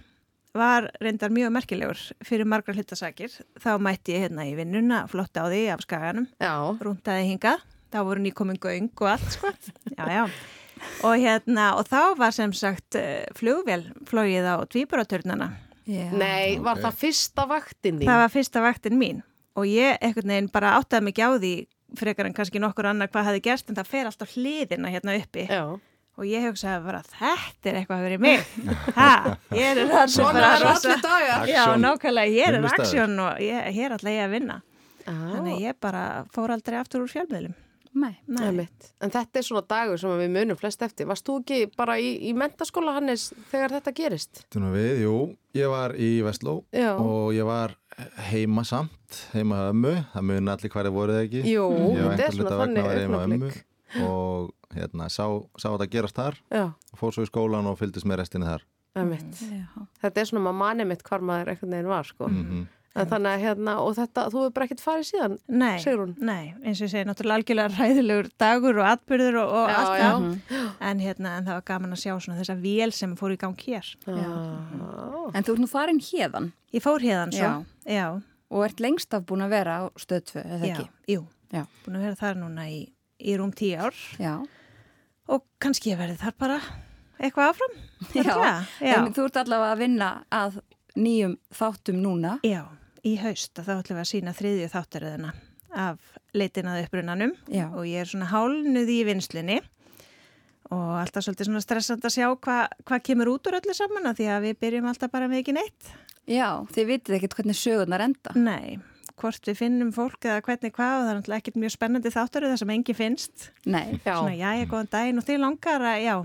var reyndar mjög merkilegur fyrir margra hlutasakir. Þá mætti ég hérna í vinnuna, flott á því af skaganum, Já, rúndaði hingað. Þá voru nýkomin göng og allt, sko. Já, já. Og hérna, og þá var sem sagt eh, flugvél flóið á tvíburaturnana. nei, var það fyrsta vaktin þín? Það var fyrsta vaktin mín og ég einhvern veginn bara áttaði mig ekki á því frekar en kannski nokkur annar hvað hafi gerst en það fer alltaf hliðina hérna uppi Já. og ég hugsaði bara þetta er eitthvað fyrir mig ha, ég er það Svona er allir dagar. Já, nákvæmlega, ég er Vinnustaður. aksjón og ég, hér ætla ég að vinna Ah. þannig að ég bara fór aldrei aftur úr fjölmiðlum Nei. Nei. En þetta er svona dagur sem við munum flest eftir. Varst þú ekki bara í, í mentaskóla Hannes þegar þetta gerist? Þú nú við, jú, ég var í Vestló Já. og ég var heima samt, heima ömmu, það muni allir hverja voruð ekki. Jú, þetta er svona þannig var heima að ömmu augnablik. og hérna, sá, sá þetta gerast þar, Já, fór svo í skólan og fylgdist með restinni þar. Þetta er svona maður manið mitt hvar maður einhvern veginn var, sko. Mhm. En þannig að hérna, og þetta, þú hefur bara ekkert farið síðan, Nei, Sigrún? nei, eins og ég segi, náttúrulega algjörlega ræðilegur dagur og atbyrður og, og Já, allt já. það. En, hérna, en það var gaman að sjá svona þessa vél sem fór í gang hér. En þú ert nú farin hérðan Ég fór hérðan svo. Já. Já. og ert lengst af búin að vera á stöð 2, eða Já, ekki? jú. Já. Búin að vera þar núna í, í rúm tíu ár. Já. Og kannski ég verði þar bara eitthvað áfram. Já, já. en þú ert allavega að vinna að nýjum þáttum núna. Já, í haust að þá ætlum við að sína þriðju þáttaröðina af leitinað upprunanum Já. og ég er svona hálnuð í vinslinni og alltaf svolítið svona stressand að sjá hvað hva kemur út úr öllu saman að því að við byrjum alltaf bara með ekki neitt. Já, þið vitið ekkert hvernig sögurnar enda. Nei, hvort við finnum fólk eða hvernig hvað og það er náttúrulega ekkert mjög spennandi þáttaröð það sem engi finnst. Nei. Já. Svona, já, ég góðan daginn og þið langar að, já,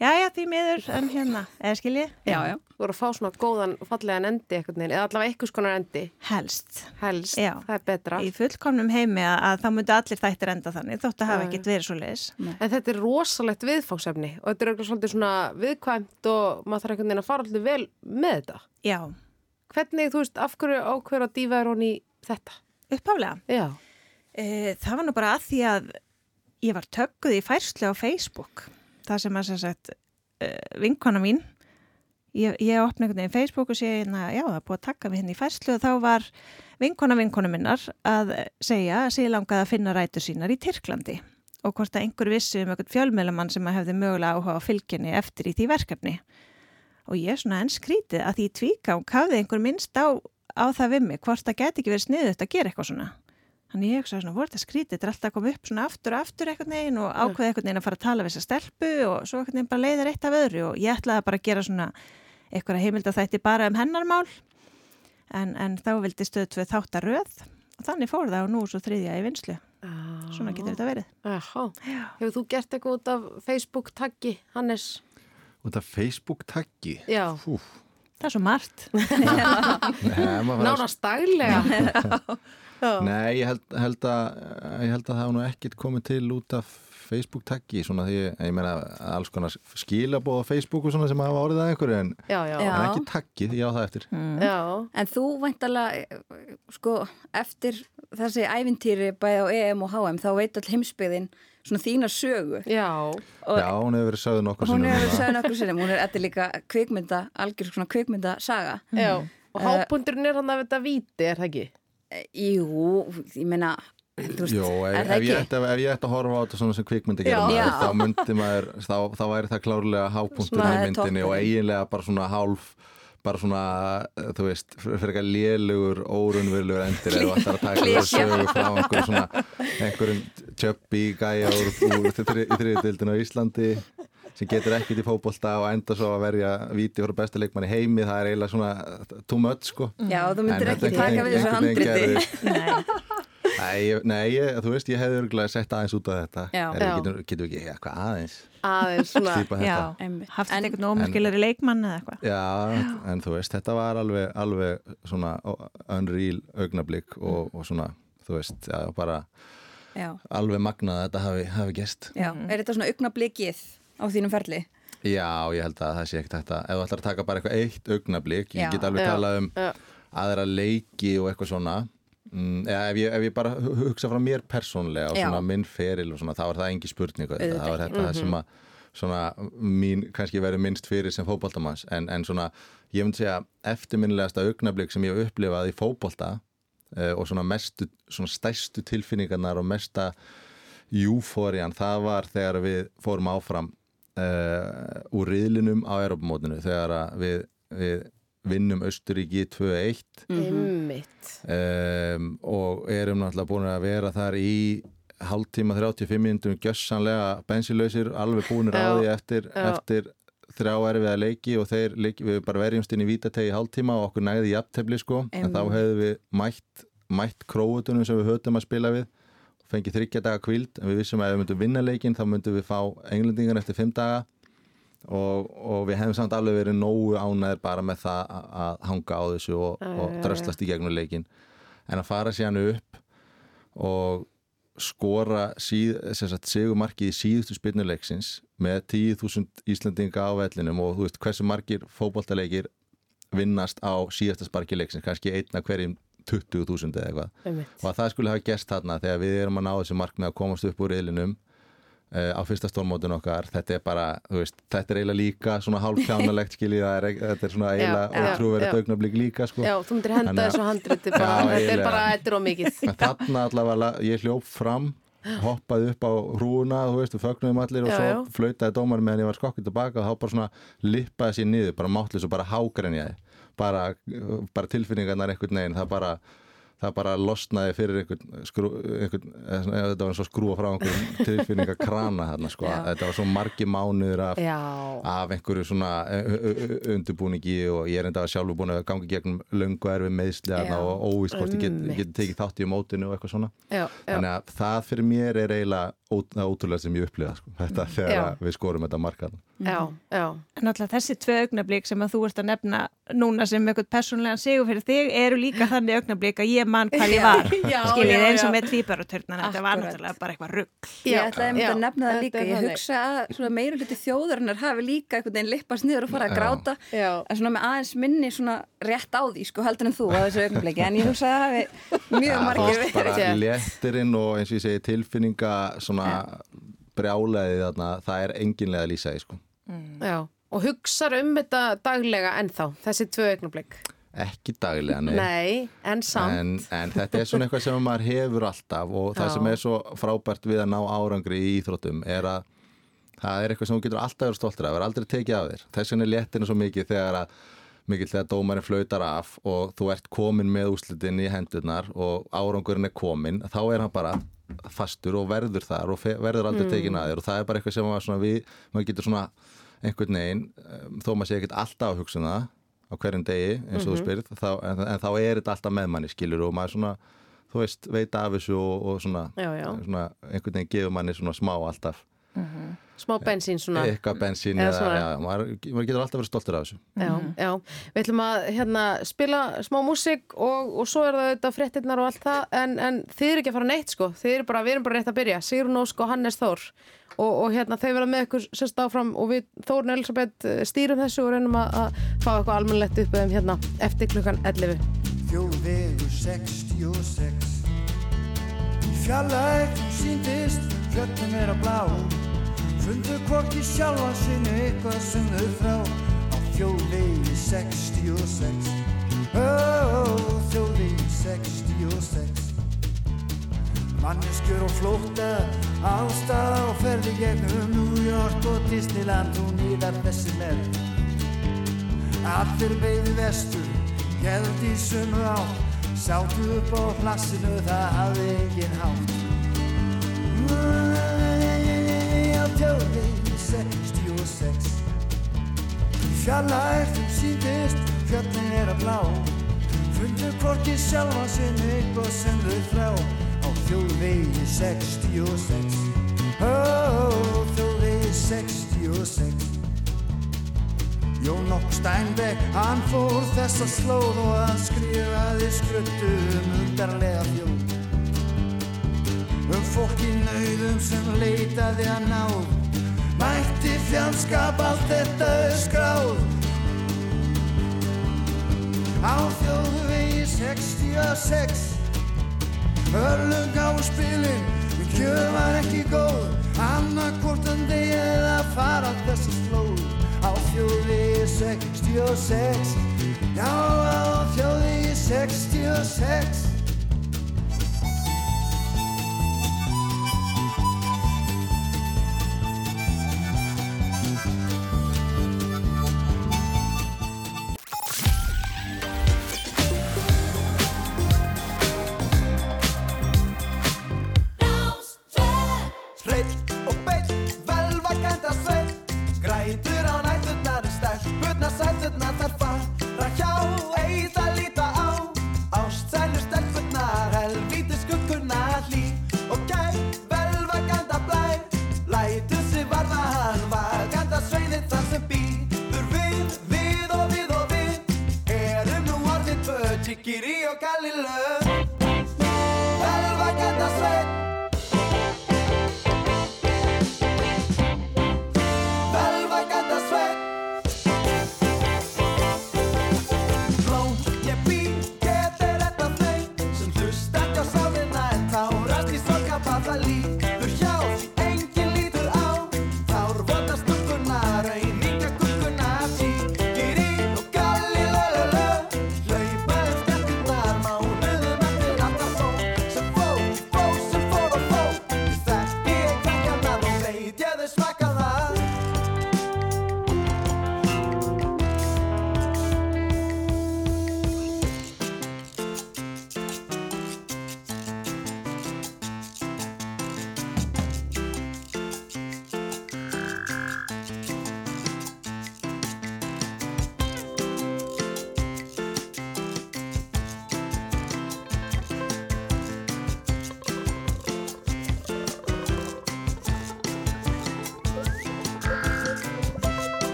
já, já, því miður, en hérna, eða skiljið? Já, já. Þú voru að fá svona góðan, fallegan endi eitthvað neginn, eða allavega eitthvað skonar endi. Helst. Helst, Já. það er betra. Í fullkomnum heimi að, að þá myndu allir þættir enda þannig, þótt að hafa ekkert verið svo leiðis. En þetta er rosalegt viðfáksefni og þetta er eitthvað svolítið svona viðkvæmt og maður þarf einhvern veginn að fara alltaf vel með þetta. Já. Hvernig, þú veist, af hverju ákveður að dýfa er hún í þetta? Uppháflega? Já. E, það var nú bara að því að ég var tökkuð í færslu á Facebook. Það sem að sagt, e, vinkona mín, ég, ég opna einhvern veginn Facebook og sé hérna, já, það er búið að taka mig henni í færslu og þá var vinkona vinkona minnar að segja að sér langaði að finna rætur sínar í Tyrklandi og hvort að einhver vissi um einhvern fjölmjölumann sem hefði mögulega áhuga á fylginni eftir í því verkefni. Og ég er svona enn skrítið að því tvíkang hafði einhver minnst á, á það við mig, hvort það geti ekki verið sniðut að gera eitthvað svona. Þannig ég hugsaði svona, voru þetta skrítið, þetta er alltaf að koma upp svona aftur og aftur eitthvað neginn og ákveði eitthvað neginn að fara að tala við þessa stelpu og svo eitthvað neginn bara leiðir eitt af öðru og ég ætlaði bara að gera svona eitthvað heimild að þætti bara um hennarmál en, en þá vildi stöð tvö þáttar röð og þannig fór það og nú svo þriðja í vinslu. Svona getur þetta verið. Já. Hefur þú gert eitthvað út af Facebook-taggi, Hannes? Út af Facebook-taggi? Já. Úf. Það er svo margt. Nei, maður daglega. Nei, ég held, held, að, ég held að það hafa nú ekkert komið til út af Facebook-taggi, svona því, ég meina alls konar skilabóð á Facebook og svona sem hafa orðið að einhverju en, Já, já. en ekki taggið, ég á það eftir. Já. En þú væntalega, sko, eftir þessi ævintýri bæði á EM og HM, þá veit all heimsbyggðin svona þína sögu. Já. Og Já, hún hefur verið sögð nokkur hún sinnum hefur núna. sögð nokkur sinnum, hún er eftir líka kvikmynda, algjör svona kvikmynda saga. Já. Og Eh, hápundurinn er hann að þetta víti, er það ekki? Jú, ég meina, veist, Jó, ef, er það ef, ég ætti, ef ég ætti að horfa á þetta svona sem kvikmyndi Já. þá myndi maður, þá, þá væri það klárlega hápunktur í myndinni og eiginlega bara svona hálf bara svona, eh, þú veist fyrir eitthvað lélugur, órunverulegur endir ef þú ættir að taka þessu sögu frá einhverjum svona, einhverjum tjöppi gæja úr, úr þriðdildinu á Íslandi sem getur ekkert í fótbolta og enda svo að verja víti fyrir besta leikmann í heimi, það er eiginlega svona too much sko Já, þú myndir En ekki taka við þessu handriti. Nei, nei ég, þú veist, ég hefði örgulega sett aðeins út af þetta Já. Er, Já. getur, getur við ekki eitthvað aðeins Aðeins Já, Einmitt. haft eitthvað ómerkilegri leikmann eða eitthvað. Já, en þú veist, þetta var alveg, alveg svona unreal augnablík og, og svona, þú veist, já, bara Já, alveg magnað að þetta hafi, hafi gest já. Er þetta svona augnablikið á þínum ferli? Já, ég held að það sé ekkert þetta ef þú ætlar að taka bara eitthvað eitt augnablík Já. ég get alveg Já. talað um Já. aðra leiki og eitthvað svona mm, eða ef ég, ef ég bara hu- hugsa frá mér persónlega og Já. svona minn feril og svona, þá er það engi spurning auðvitað. Auðvitað þá er þetta það sem að svona mín kannski verið minnst fyrir sem fótboltamanns en, en svona, ég myndi segja eftirminnilegasta augnablík sem ég hef upplifað í fótbolta uh, og svona mestu, svona stærstu tilfinningarnar og mesta júfórian, það var þegar við fórum áfram uh, úr riðlinum á Europamótinu þegar að við, við vinnum Östuríki 2-1 Einmitt. um, og erum náttúrulega búin að vera þar í hálftíma 35 minnum gjössanlega bensinlausir, alveg Já, því eftir, eftir þrjá erfiða leiki og þeir leiki, við bara verjumst inn í vítategi í hálftíma og okkur næði jafntefli sko, en þá Einmitt. hefðum við mætt, mætt króutunum sem við höfum að spila við fengið þryggja daga kvíld en við vissum að ef við myndum vinna leikin þá myndum við fá englendingar eftir fimm daga. Og, og við hefum samt alveg verið nógu ánæður bara með það að, hanga á þessu og, og dröslast í gegnum leikin en að fara síðan upp og skora sagt, sigumarkið í síðustu spilnuleiksins með 10.000 Íslandinga á vellinum og þú veist hversu margir fótboltaleikir vinnast á síðasta sparki leiksins, kannski einna hverjum 20.000 eða eitthvað Einmitt. og að það skulle hafa gerst þarna þegar við erum að ná þessi markmið að komast upp úr reyðlinum uh, á fyrsta stórmótin okkar þetta er bara, þú veist, þetta er eiginlega líka svona hálfkjánalegt skiljið er, þetta er svona eiginlega ótrúverið já. augnablik líka sko. Já, þú myndir henda þessu handriti bara, Já, þetta er bara, þetta er ómikið. þarna allavega, ég hljóp fram hoppaði upp á hrúuna þú veist, við fögnuðum allir og Já, svo já. flautaði dómarinn meðan ég var skokkið tilbaka og þá bara svona lippaði sér niður, bara máttlis og bara hágrenjaði bara, bara tilfinningarnar einhvern veginn, það bara það bara losnaði fyrir einhvern, skrú, einhvern þetta var eins og skrúa frá einhvern tilfinningakrana þarna sko, þetta var svo margi mánuður af, af einhverju svona ö- ö- ö- undirbúningi og ég er enda að sjálfur búin að ganga gegnum löngu erfi þarna og óvist hvort ég get, get tekið þátt í mótinu og eitthvað svona. Já, já. þannig að það fyrir mér er eiginlega ó- það ótrúlega sem ég upplifa sko. þetta þegar Já. að við skorum þetta Já, já. En náttúrulega þessi tvö augnablík sem að þú ert að nefna núna sem eitthvað persónlegan sigur fyrir þig eru líka þannig augnablík að ég man hvað ég var skiljið eins og með tvíbaraturnan þetta var náttúrulega bara eitthvað rugg Ég ætlaði einmitt já, að nefna það þetta líka. Ég hugsa að meira hluti þjóðarinnar hafi líka einhvern veginn lippast niður og fara að gráta. En svona með aðeins minni svona rétt á því, sko, heldur en þú á þessu augnablikki. En ég hugsa að það hafi mjög margir fannst bara léttirinn og eins og ég segi tilfinninga svona brjálaði þarna það er enginlega að lýsa því sko. Já, og hugsar um þetta daglega ennþá, þessi tvö augnablik. Ekki daglega nei. Nei, en samt. en, en þetta er svona eitthvað sem maður hefur alltaf og það Já. sem er svo frábært við að ná árangri í íþróttum er að það er eitthvað sem þú getur alltaf verið stoltur af, er aldrei tekið af þér þess vegna er léttinu svo mikið þegar að mikið þegar dómarinn flautar af og þú ert komin með úslitin í hendurnar og árangurinn er komin þá er hann bara fastur og verður þar og verður aldrei Mm. tekin að þér og það er bara eitthvað sem maður, svona, við, maður getur svona einhvern veginn um, þó maður sé ekkert alltaf að hugsa um það á hverjum degi eins og þú Mhm. spyrð þá, en, en þá er þetta alltaf með manni skilur og maður svona þú veist, veit af þessu og, og svona, Já, já. svona einhvern veginn gefur manni svona smá alltaf Smá bensín svona. eitthvað bensín Eða eða, svona. já, maður, maður getur alltaf verið stoltur af þessu. Já, já. Við ætlum að hérna, spila smá músík og, og svo er það auðvitað fréttinnar og allt það en, en þið eru ekki að fara neitt sko. Eru bara, við erum bara rétt að byrja. Sigrun Ósk og Hannes Þór. Og, og hérna þau verða með ykkur sérst áfram og við Þórun Elisabeth eh, stýrum þessu og reynum að, að fá eitthvað almennlegt upp um hérna eftir klukkan 11 Þjóðvegur 66 Í fjallægt síndist fjöllin vera blá. Fundu hvorki sjálfa sinni eitthvað sem þau þrá Á þjóðvegi 66 Ó, þjóðvegi 66 Manneskjur og flótta Allstaða og ferði gegnum New York og Disneyland. Og nýðar þessi með. Allir beigði vestur, held í sömu átt, sátu upp á plassinu, það hafði engin hátt. Á tjóðvegi 66, í fjallægtum síndist, fjöllin er að blá, fundu hvorki sjálfa sinni eitthvað sem þau þrá, á þjóðvegi 66, ó, þjóðvegi 66. Jón okkur Steinbeck, hann fór þessa slóð og hann skrifaði skruttu um undarlega þjóð. Um fólk í nauðum sem leitaði að náð, mætti fjandskap allt þetta er skráð. Á þjóðvegi 66, örlung á spilin, en kjöð var ekki góð, annarkortan degi eða fara þessa slóð. Á þjóði 66 Já, á þjóði 66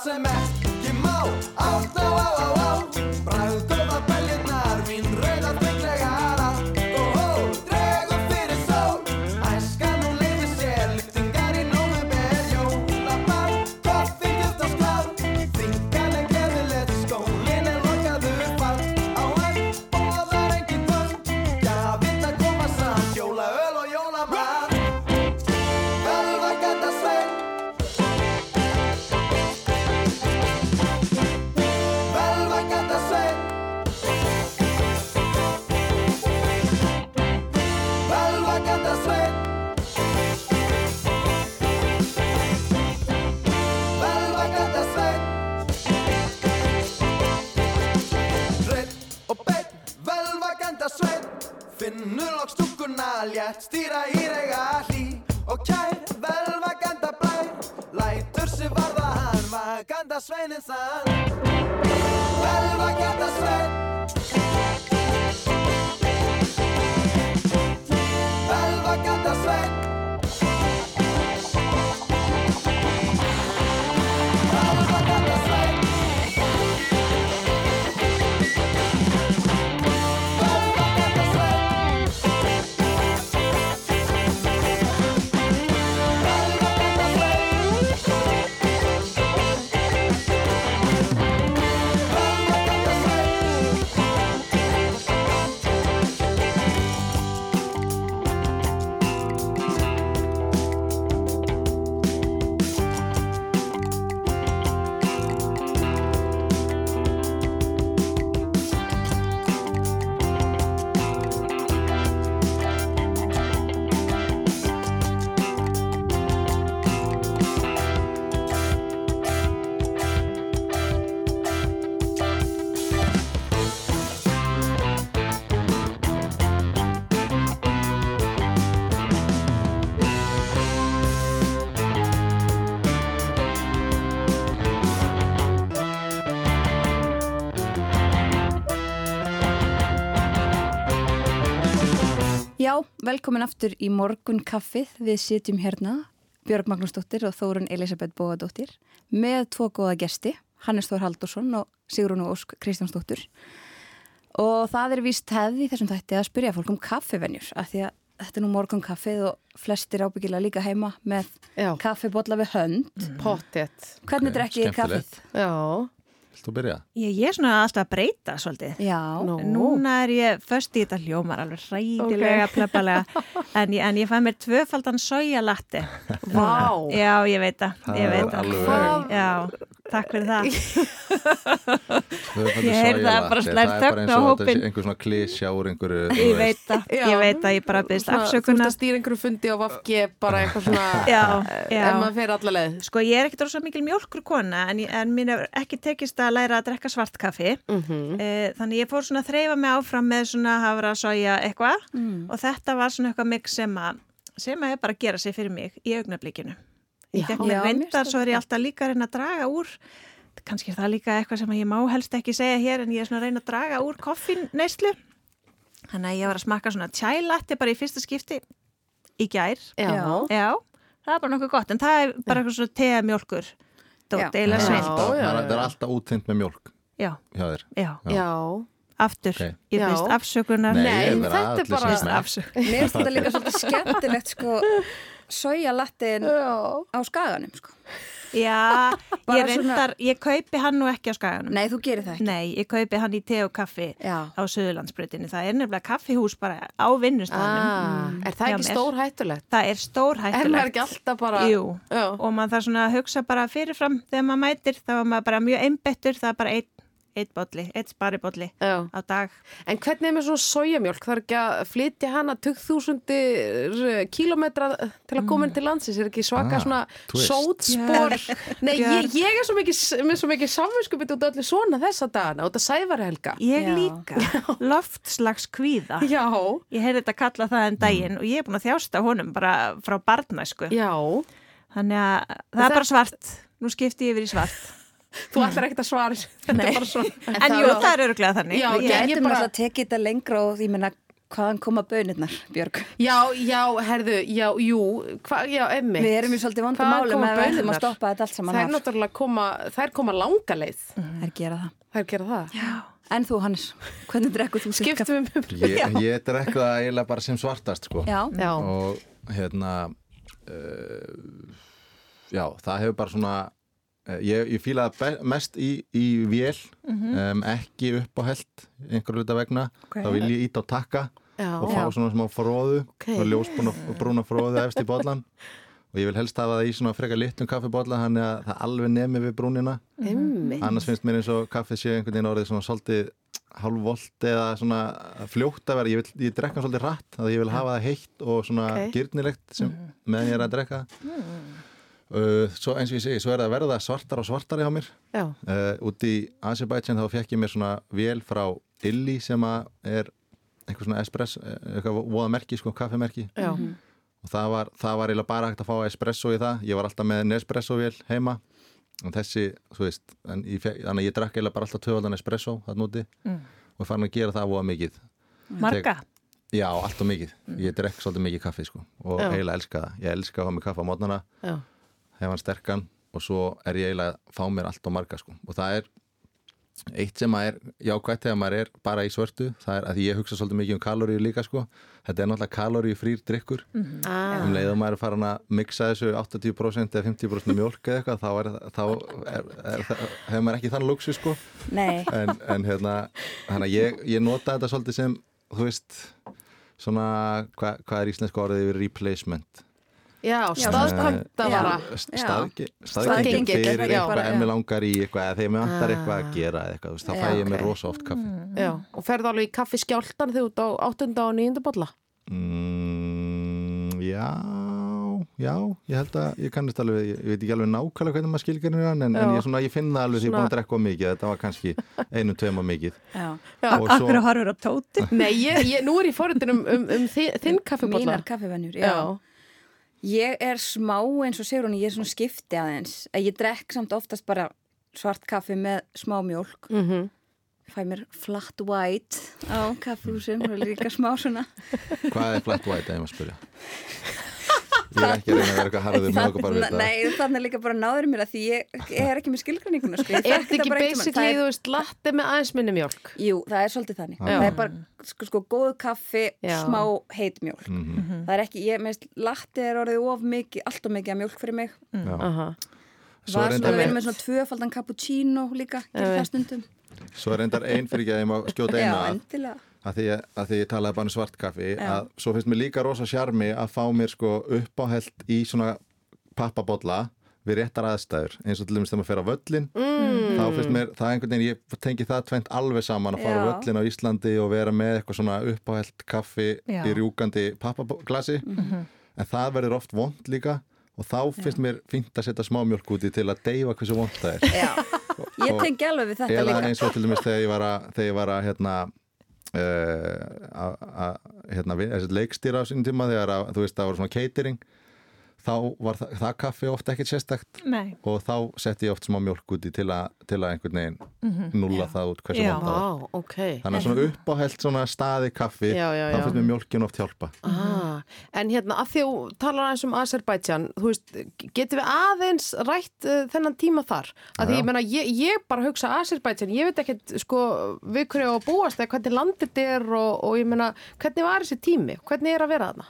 hafa sem velkomin aftur í morgun kaffið. Við sitjum hérna, Björg Magnúsdóttir og Þórun Elisabeth Bóadóttir með tvo góða gesti, Hannes Þór Haldursson og Sigrun og Ósk Kristjánsdóttir. Og það er víst hefði í þessum þætti að spyrja fólk um kaffivenjur, af því að þetta er nú morgun kaffið og flestir ábyggilega líka heima með Já. kaffibotla við hönd. Pottet. Hvernig drekkið þið skemmtilegt. kaffið? Já. Viltu byrja? Ég, ég er svona alltaf að breyta svolítið. Já. Nú. Núna er ég föst í þetta hljómar alveg hræðilega okay. plebbalega en, ég- en ég fæ mér tvöfaldan sojalatte. Vá. Já, ég veit það. Það Ég er veit það. alveg- takk fyrir það. Ég heyrði það bara slær Það er bara þögn eins á og þetta hópinn. sé einhver svona klísja úr einhverju Ég veit það. Ég veit að ég bara byrðist Svona, Þú ert afsökunar. að stýra einhverju fundi á Vafge bara eitthvað svona Já, eh, já. ef maður fer alla leið Sko ég er ekkert rosa mikil mjólkur kona en, ég- en mín hefur ekki tekist að læra að drekka svart kaffi Mhm. e, þannig ég fór svona að þreyfa mig áfram með svona hafra, soja, eitthvað Mm. og þetta var svona eitthvað mix sem að sem að er bara að gera sig fyrir mig í augnablikinu mér reyndar finnst svo er ég alltaf líka að reyna að draga úr kannski er það líka eitthvað sem ég má helst ekki segja hér en ég er svona að reyna að draga úr koffin neyslu þannig að ég var að smakka svona chai latte bara í fyrsta skipti í gær. Já. Já, það er bara nokkuð gott en það er bara eitthvað svona tea mjólkur Já. dótt, Alltaf- já, Það er- alltaf útþynt með mjólk Já, já, Já. Já. aftur. Ok. Ég byrst afsökunar. Nei, Nei, ég er bara þetta er bara- Mér finnst þetta líka svolítið skemmtilegt sko sojalattin Já. á skaganum sko. Já, ég reyndar, ég kaupi hann nú ekki á skaganum Nei, þú gerir það ekki. Nei, ég kaupi hann í te og kaffi Já. á Suðurlandsbrutinu. Það er nefnilega kaffihús bara á vinnustafnum. Ah, er það ekki stór hættulegt? Það er stór Er maður hættulegt. ekki alltaf bara Jú, Já. og maður þarf svona að hugsa bara fyrirfram þegar maður mætir, þá er maður bara mjög einbettur, það er bara einn eitt bolli, eitt sparibólli Já. á dag. En hvernig er með svona sojamjólk? Það er ekki að flytja hana 2000 kílometra til að koma inn til landsins er ekki svaka Ah, svona sótspor Nei, ég, ég er svo mikið, með svo mikið samvinskupið út af öllu svona þessa dagana, út af sævarhelga Ég Já. líka, loftslags kvíða. Já, Ég heyrði þetta kalla það en daginn og ég er búin að þjásta honum bara frá barnæsku. já Þannig að það það- er bara svart. Nú skipti ég yfir í svart. Þú ætlar ekkert að svara. Þetta er bara svona En jú, það er öruglega þannig. Já, Ég- ég- Gætum bara- að tekið þetta lengra og ég menna hvaðan koma bönirnar, Björg? Já, já, herðu, já, jú, hva, já, emmi. Við erum í svolítið vondum málum ef við ætlum að stoppa þetta allt saman Það er þar. náttúrulega koma, þær koma langa leið. Þær gera það. Þær gera það. Já. En þú, Hannes, hvernig drekkur þú Skiptum um Ég, ég drekk það eiginlega bara sem svartast sko. Já. Já. og hérna uh, já, það hefur bara svona ég, ég fíla það mest í, í vél Mhm. um, ekki upp á held einhverju hluta vegna Ok. þá vil ég íta á takka Já. og fá Já. svona smá fróðu Ok. og ljósbrúna brúna fróðu efst í bollan og ég vil helst hafa það í svona frekar litlum kaffibotla þannig að það alveg nemi við brúnina Einmitt. annars finnst mér eins og kaffið sé einhvern veginn orðið svona svolítið hálfvolt eða svona fljótt að vera ég, vil, ég drekka svolítið rætt að ég vil hafa það heitt og svona Ok. gyrnilegt sem, meðan ég er að drekka uh, svo eins og ég segi, svo er það að verða svartar og svartari á mér Já. uh, út í Azerbaijan þá fekk ég mér svona vél frá Illy sem að er eitthvað svona espresso, eitthvað voða merki sko, kaffimerki Já. og það var, það var eiginlega bara hægt að fá espresso í það ég var alltaf með Nespresso vél heima og þessi, þú veist en ég fekk, þannig að ég drakk eiginlega bara alltaf tvöfaldan espresso það núti Mm. og fann að gera það voða mikið Marga? Já, alltaf mikið. Ég drekk svolítið mikið kaffi sko og Já. eiginlega elska það. Ég elska að hafa mig kaffi á mótnana, Já. Hef hann sterkan og svo er ég eiginlega að fá mér allt á marga sko. Og það er eitt sem að er jákvætt þegar maður er bara í svörtu það er að því ég hugsa svolítið mikið um kaloríu líka sko. Þetta er náttúrulega kaloríu frýr drikkur Ah. um leið og maður er farin að mixa þessu 80% eða 50% mjólk eða eitthvað þá, er, þá er, er, er, hefur maður ekki þann luxu sko. Nei. en, en hérna að ég, ég nota þetta svolítið sem þú veist svona hva, hvað er íslensku orðið yfir replacement Já, staðkvæmtavara. staðgengi Staðgengill, fyrir já. eitthvað Já. en mér langar í eitthvað eða þegar mér vantar Ah. eitthvað að gera eða eitthvað, þá Já, fæ ég mér rosa oft kaffi Já, og ferðu alveg í kaffi skjáltan þegar þú ert á áttunda og nýjunda bolla? mm, já já, ég held að ég kannast alveg, ég veit ekki alveg nákvæmlega hvernig maður skilgjörnir hann en, en Já. ég, svona, ég finn það alveg því ég er búin Svona- að drekka of mikið þetta var kannski einu, tveim of mikið Já. Akkur horfur á tóti? Nei, ég, ég, nú er ég forritin um, um, um þi, þinn kaffibolla. Mínar kaffivennjur, já. Ég er smá eins og Sigrun, ég er svona skipti aðeins. Að Ég drekk samt oftast bara svart kaffi með smá mjólk. Mm -hmm. Fæ mér flat white á kaffihúsin og líka smá svona. Hvað er flat white, ef ég maður spyrja? Ég er ekki að reyna að vera eitthvað harður með okkur bara við Þarna- Nei, þannig líka bara náður mér að því ég, ég er ekki með skilgreininguna. Sko. Er þetta ekki basically, þú veist, latte með aðeins minni mjólk? Jú, það er svolítið þannig. Já. Það er bara sko, sko góð kaffi, Já. smá heit mjólk. Mhm. Það er ekki, ég meðist, latte er orðið of mikið, allt of mikið af mjólk fyrir mig. Svo Var er svona að vera reyndar, með svona tvöfaldan cappuccino líka, gerir það stundum. svo er reyndar ein fyrir ekki að ég má skjóta einu Já, að, því, að, því ég talaði bara um svart kaffi Já. að svo finnst mér líka rosa sjarmi að fá mér sko uppáhelt í svona pappabolla við réttar aðstæður eins og til dæmis þegar maður fer á völlin Mm. þá finnst mér það einhvern veginn, ég tengi það tvent alveg saman að fara á Já. völlin á Íslandi og vera með eitthvað svona uppáhelt kaffi Já. í rjúkandi pappaglasi Mhm. en það verður oft vond líka og þá finnst mér fínt að setja smá mjölk úti til að deyfa hversu vond það er Já, ég tengi alveg við þetta líka. eins og til dæmis þegar ég var að, þegar ég var að hérna að, að hérna, leikstýra á sínum tíma þegar að, þú veist það var svona catering þá var það, það kaffi ofta ekkert sérstakt Nei. og þá setti ég oft smá mjölk úti til, a, til að einhvern veginn nulla það út hversu Já. vond það var Vá, ok. þannig að svona uppáhelt svona staði kaffi Já, já, þá já. finnst mér mjölkin oft hjálpa Ah, en hérna, að því þú talar aðeins um Azerbaijan, þú veist, getum við aðeins rætt uh, þennan tíma þar? Að því Já. ég meina, ég, ég bara hugsa Azerbaijan, ég veit ekkert, sko, við hverju á að búast eða hvernig landið þetta er og, og ég meina, hvernig var þessi tími? Hvernig er að vera þarna?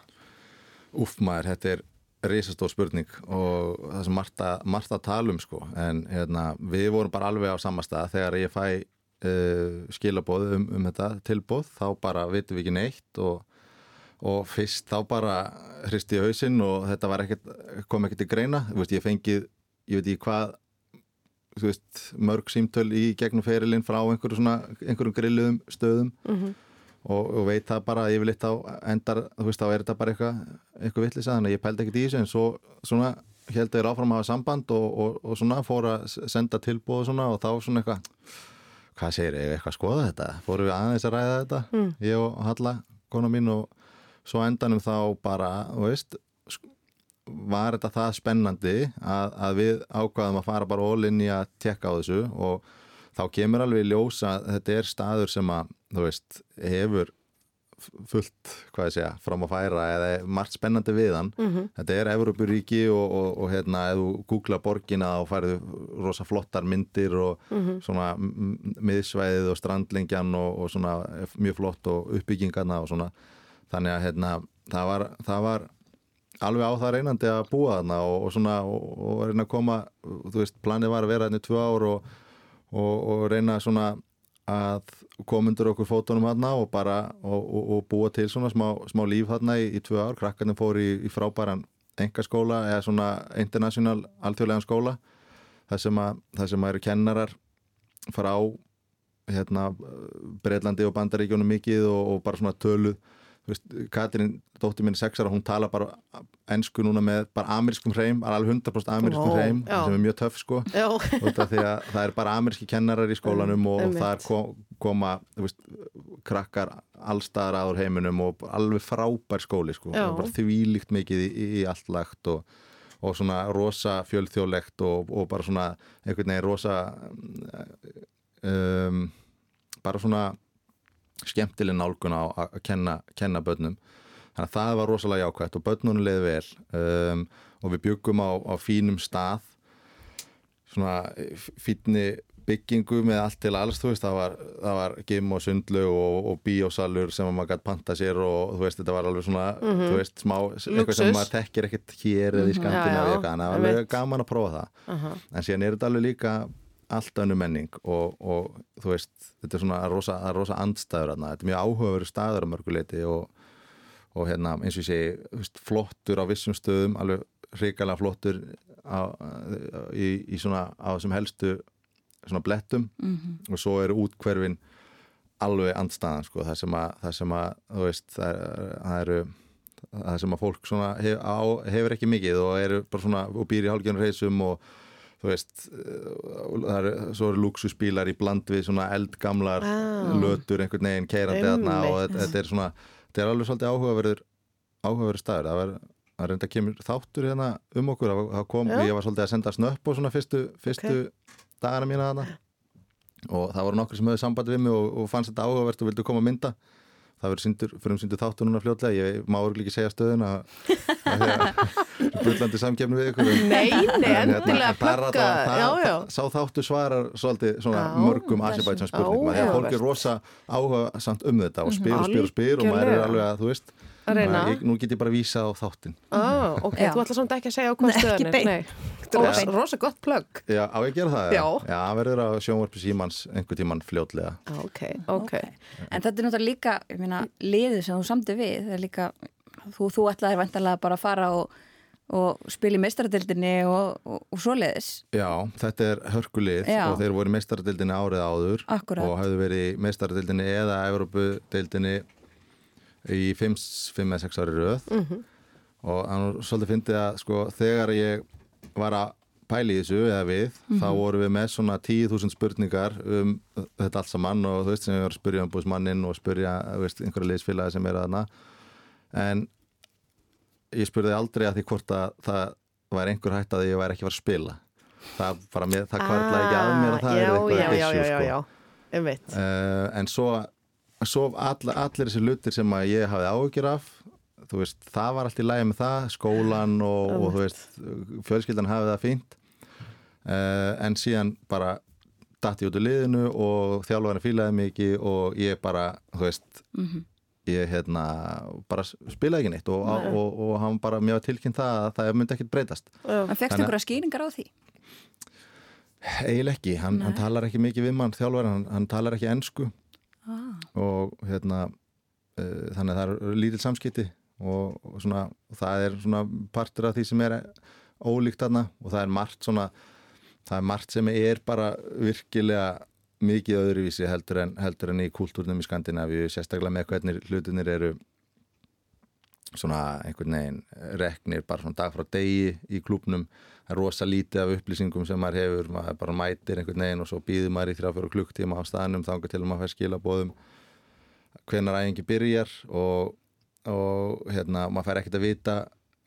Úff maður, þetta er risastór spurning og það sem margt að, margt að tala um sko. En hérna, við vorum bara alveg á sama stað. Þegar ég fæ uh, skilabóð um, um þetta tilbóð þá bara vitum við ekki neitt og, og fyrst þá bara hristi ég hausinn og þetta ekkert, kom ekkert í greina. Veist, ég fengið, ég veit ekki hvað veist, mörg símtöl í gegnum ferilinn frá einhverjum einhverjum grilluðum stöðum og, og veit það bara að yfirleitt á endar, þú veist, þá er þetta bara eitthvað eitthvað vittlisa, þannig að ég pældi ekkert í þessu en svo svona held þeir áfram að hafa samband og, og, og svona fór að senda tilbúð og svona og þá svona eitthvað hvað segir ég, eitthvað að skoða þetta fórum við aðeins að ræða þetta Mm. ég og Halla, kona mín og svo endanum þá bara, þú veist var þetta það spennandi að, að við ákvaðum að fara bara all in í að tekka á þessu og þá kemur alveg í ljós að þetta er staður sem að, þú veist, hefur fullt, hvað ég segja, fram að færa eða margt spennandi við hann Mhm. þetta er Evrópuríki og, og, og hérna, ef þú googla borgina og færðu rosa flottar myndir og Mhm. svona m- m- miðsvæðið og strandlingjan og, og svona mjög flott og uppbyggingarna og svona þannig að hérna, það var, það var alveg á það reynandi að búa þarna og, svona og, og reyna að koma, þú veist, planið var að vera þarna í tvö ár og, og, og reyna svona að koma undir okkur fótunum þarna og bara og, og, og búa til svona smá, smá líf þarna í, í tvö ár, krakkarnir fór í, í frábæran engaskóla eða svona international alþjóðlegan skóla þar sem að, þar sem að eru kennarar frá hérna Breitlandi og Bandaríkjónum mikið og, og bara svona töluð Katrín, dóttir mín er sexara, hún tala bara ennsku núna með bara amerískum hreim, alveg 100% amerískum hreim, sem er mjög töff sko. Því það er bara ameríski kennarar í skólanum og Einmitt. það er kom, koma veist, krakkar allstaðar aður heiminum og alveg frábær skóli sko, og bara þvílíkt mikið í, í allt lagt og, og svona rosa fjölþjóðlegt og, og bara svona einhvern veginn rosa um, bara svona skemmtileg nálgun á að kenna, kenna börnum þannig að það var rosalega jákvæmt og börnunum leiði vel um, og við byggum á, á fínum stað svona fínni byggingu með allt til alls þú veist, það var, það var gym og sundlu og, og bíósalur sem maður gæti panta sér og þú veist, þetta var alveg svona Mhm. þú veist, smá, eitthvað Luxus. sem maður tekkir ekkert hér eða í Mhm. Skandinavíu Já, já, eitthvað, en það var alveg gaman að prófa það Aha. en síðan er þetta alveg líka allt önnu menning og, og þú veist, þetta er svona rosa, rosa andstæður þarna, þetta er mjög áhugaveru staður að mörguleiti og, og hérna eins og ég segi, veist, flottur á vissum stöðum, alveg hrikalega flottur á, í, í svona á þessum helstu svona blettum. Mhm. og svo eru útkverfin alveg andstæðan sko, það sem að, það sem að þú veist, það, það eru það sem að fólk svona hef, á, hefur ekki mikið og eru bara svona og býr í hálfgjörnum reysum og þú veist það eru, svo eru luxusbílar í bland við svona eldgamlar Ah. lötur einhvern veginn keirandi þarna og þetta, er svona þetta er alveg svolítið áhugaverður áhugaverður staður. Það var það reynda kemur þáttur hérna um okkur. Það kom, Já. ég var svolítið að senda snöpp og svona fyrstu, fyrstu dagana mína þarna. Og það voru nokkur sem höfðu sambandi við mig og, og fannst þetta áhugavert og vildu koma að mynda það verður um síndur þáttur núna fljótlega. Ég má örugglega ekki segja stöðun að bullandi samkefni við ykkur. En- Nei, nei, en endilega það er það- það- sá þáttu svarar svolítið svona mörgum. Azerbaijan spurningum. Því að fólk er rosa áhuga samt um þetta og spyr og spyr og spyr og maður er alveg að þú veist Að nú get ég bara vísa á þáttin Ah, ok, þú ætlar samt ekki að segja á hvað Nei, er. þetta er rosa, Óbeint. rosa gott plugg. Já, á ég gera það? Já. Já, verður á sjónvarpi símans einhver tíman fljótlega Ok, ok. En þetta er náttúrulega líka, ég meina, liðið sem þú samti við, það er líka, þú, þú ætlaðir vantarlega bara að fara og, og spila í meistaradildinni og, og, og svoleiðis. Já, þetta er hörkulið Já. og þeir voru í meistaradildinni árið áður Akkurat. og hafðu verið í meistaradildinni eða Evrópudildinni í 5-6 ári röð Mhm. og hann svolítið fyndið að sko þegar ég var að pæla í þessu eða við, þá Mhm. vorum við með svona 10.000 spurningar um þetta allt saman og þú veist sem ég var að spyrja um búismannin og spyrja þú veist, einhverja liðsfélagi sem er þarna en ég spurði aldrei að því hvort að það var einhver hætt að ég væri ekki að fara að spila það, bara, mér, það kvartlaði ekki að mér að það Ah, er eitthvað já, já, issue, já, já, sko. já, einmitt. Uh, en svo, svo all, allir þessi lutir sem að ég hafði áhyggjur af þú veist, það var allt í lægi með það skólan og, og þú veist fjölskyldan hafið það fínt uh, en síðan bara datt ég út úr liðinu og þjálfarinn fílaði mikið og ég bara, þú veist Mhm. ég hérna bara spilaði ekki neitt og, Nei. og, og hann bara mjög tilkynnt það að það myndi ekkit breytast En fegstu Þannig að- einhverja skýringar á því? eiginlega ekki, hann, hann talar ekki mikið við mann þjálfarinn, hann, hann talar ekki ensku Ah. og hérna uh, þannig að það er lítil samskipti og, og svona það er svona partur af því sem er ólíkt þarna og það er margt svona það er margt sem er bara virkilega mikið öðruvísi heldur en, heldur en í kultúrnum í Skandinavíu sérstaklega með hvernig hlutinir eru svona einhvern veginn reknir bara svona dag frá degi í klúbnum það er rosa lítið af upplýsingum sem maður hefur maður bara mætir einhvern veginn og svo býður maður í þrjá fjóru klukktíma á staðnum þangar til að maður fær skilabóðum hvenar æfingi byrjar og, og hérna, maður fær ekkert að vita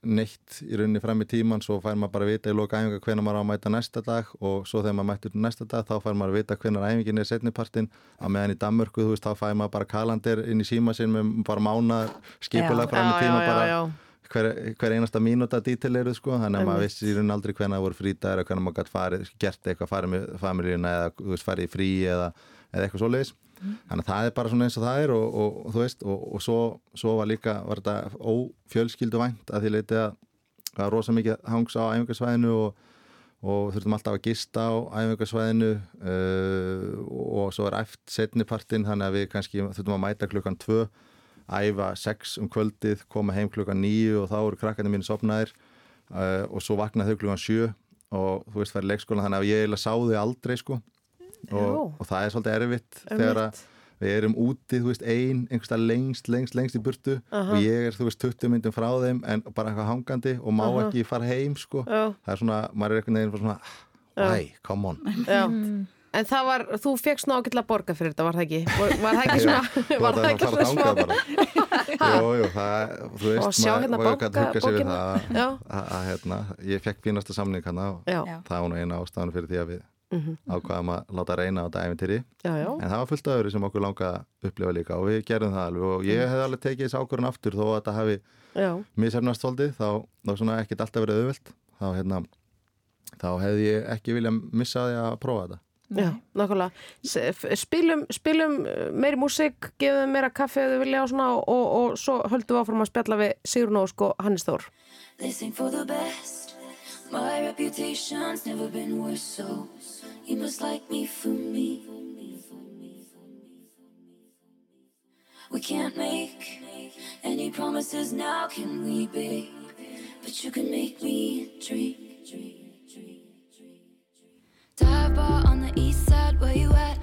neitt í rauninni fram í tíman svo fær maður bara að vita í loka æfinga hvenær maður á að mæta næsta dag og svo þegar maður mættur næsta dag þá fær maður að vita hvenær æfingin er setnipartin að meðan í Danmörku þú veist þá fær maður bara kalandir inn í síma sinn með bara mánar skipulega fram í Já, tíma já, já, bara já. hver, hver einasta mínúta dítil eru sko þannig að maður vissi í rauninni aldrei hvenær það voru frítaðir eða hvenær maður gætt farið, gert eitthvað farið með familíuna eða þú veist farið í frí eða, eða eitthvað svoleiðis þannig að það er bara svona eins og það er og, og, og þú veist og, og svo, svo var líka var þetta ófjölskyldu vænt að því leiti að það var rosa mikið hangs á æfingarsvæðinu og, þurftum alltaf að gista á æfingarsvæðinu uh, og svo er æft setnipartin þannig að við kannski þurftum að mæta klukkan tvö æfa sex um kvöldið, koma heim klukkan nýju og þá eru krakkarnir mínu sopnaðir uh, og svo vaknaði þau klukkan sjö og þú veist, færi leikskóla þannig að ég eiginlega sá þau aldrei sko og, og það er svolítið erfitt þegar að við erum úti, þú veist, ein einhverstað lengst, lengst, lengst í burtu Aha. og ég er, þú veist, 20 myndum frá þeim en bara eitthvað hangandi og má Aha. ekki fara heim, sko Já. það er svona, maður er einhvern veginn bara svona Já. Æ, come on Já. En það var, þú fegst ná ágætlega borga fyrir þetta, var það ekki? Var, var það ekki Já. svona, var það ekki svona bara Jú, jú, það, þú veist, Og sjá hérna bókina. það Já. að, að, hérna, ég fekk fínasta samning hérna og Já. það var nú eina ástæðan fyrir því að við Mhm. ákvaðum að láta reyna á þetta æfintýri en það var fullt af öðru sem okkur langaði að upplifa líka og við gerðum það alveg og ég hefði alveg tekið þessi ákvörðun aftur þó að þetta hafi Já. misefnast svolítið þá, þá svona ekkit alltaf verið auðvelt þá, hérna, þá hefði ég ekki viljað missa því að prófa þetta Já, nákvæmlega. Spilum, spilum uh, meiri músík, gefum þeim meira kaffi ef þau vilja og svona og, og, og svo höldum við áfram að spjalla við Sigrun Ósk og Hannes Þór. My reputation's never been worse, so you must like me for me. We can't make any promises now, can we, babe? But you can make me dream. Dive bar on the east side, where you at?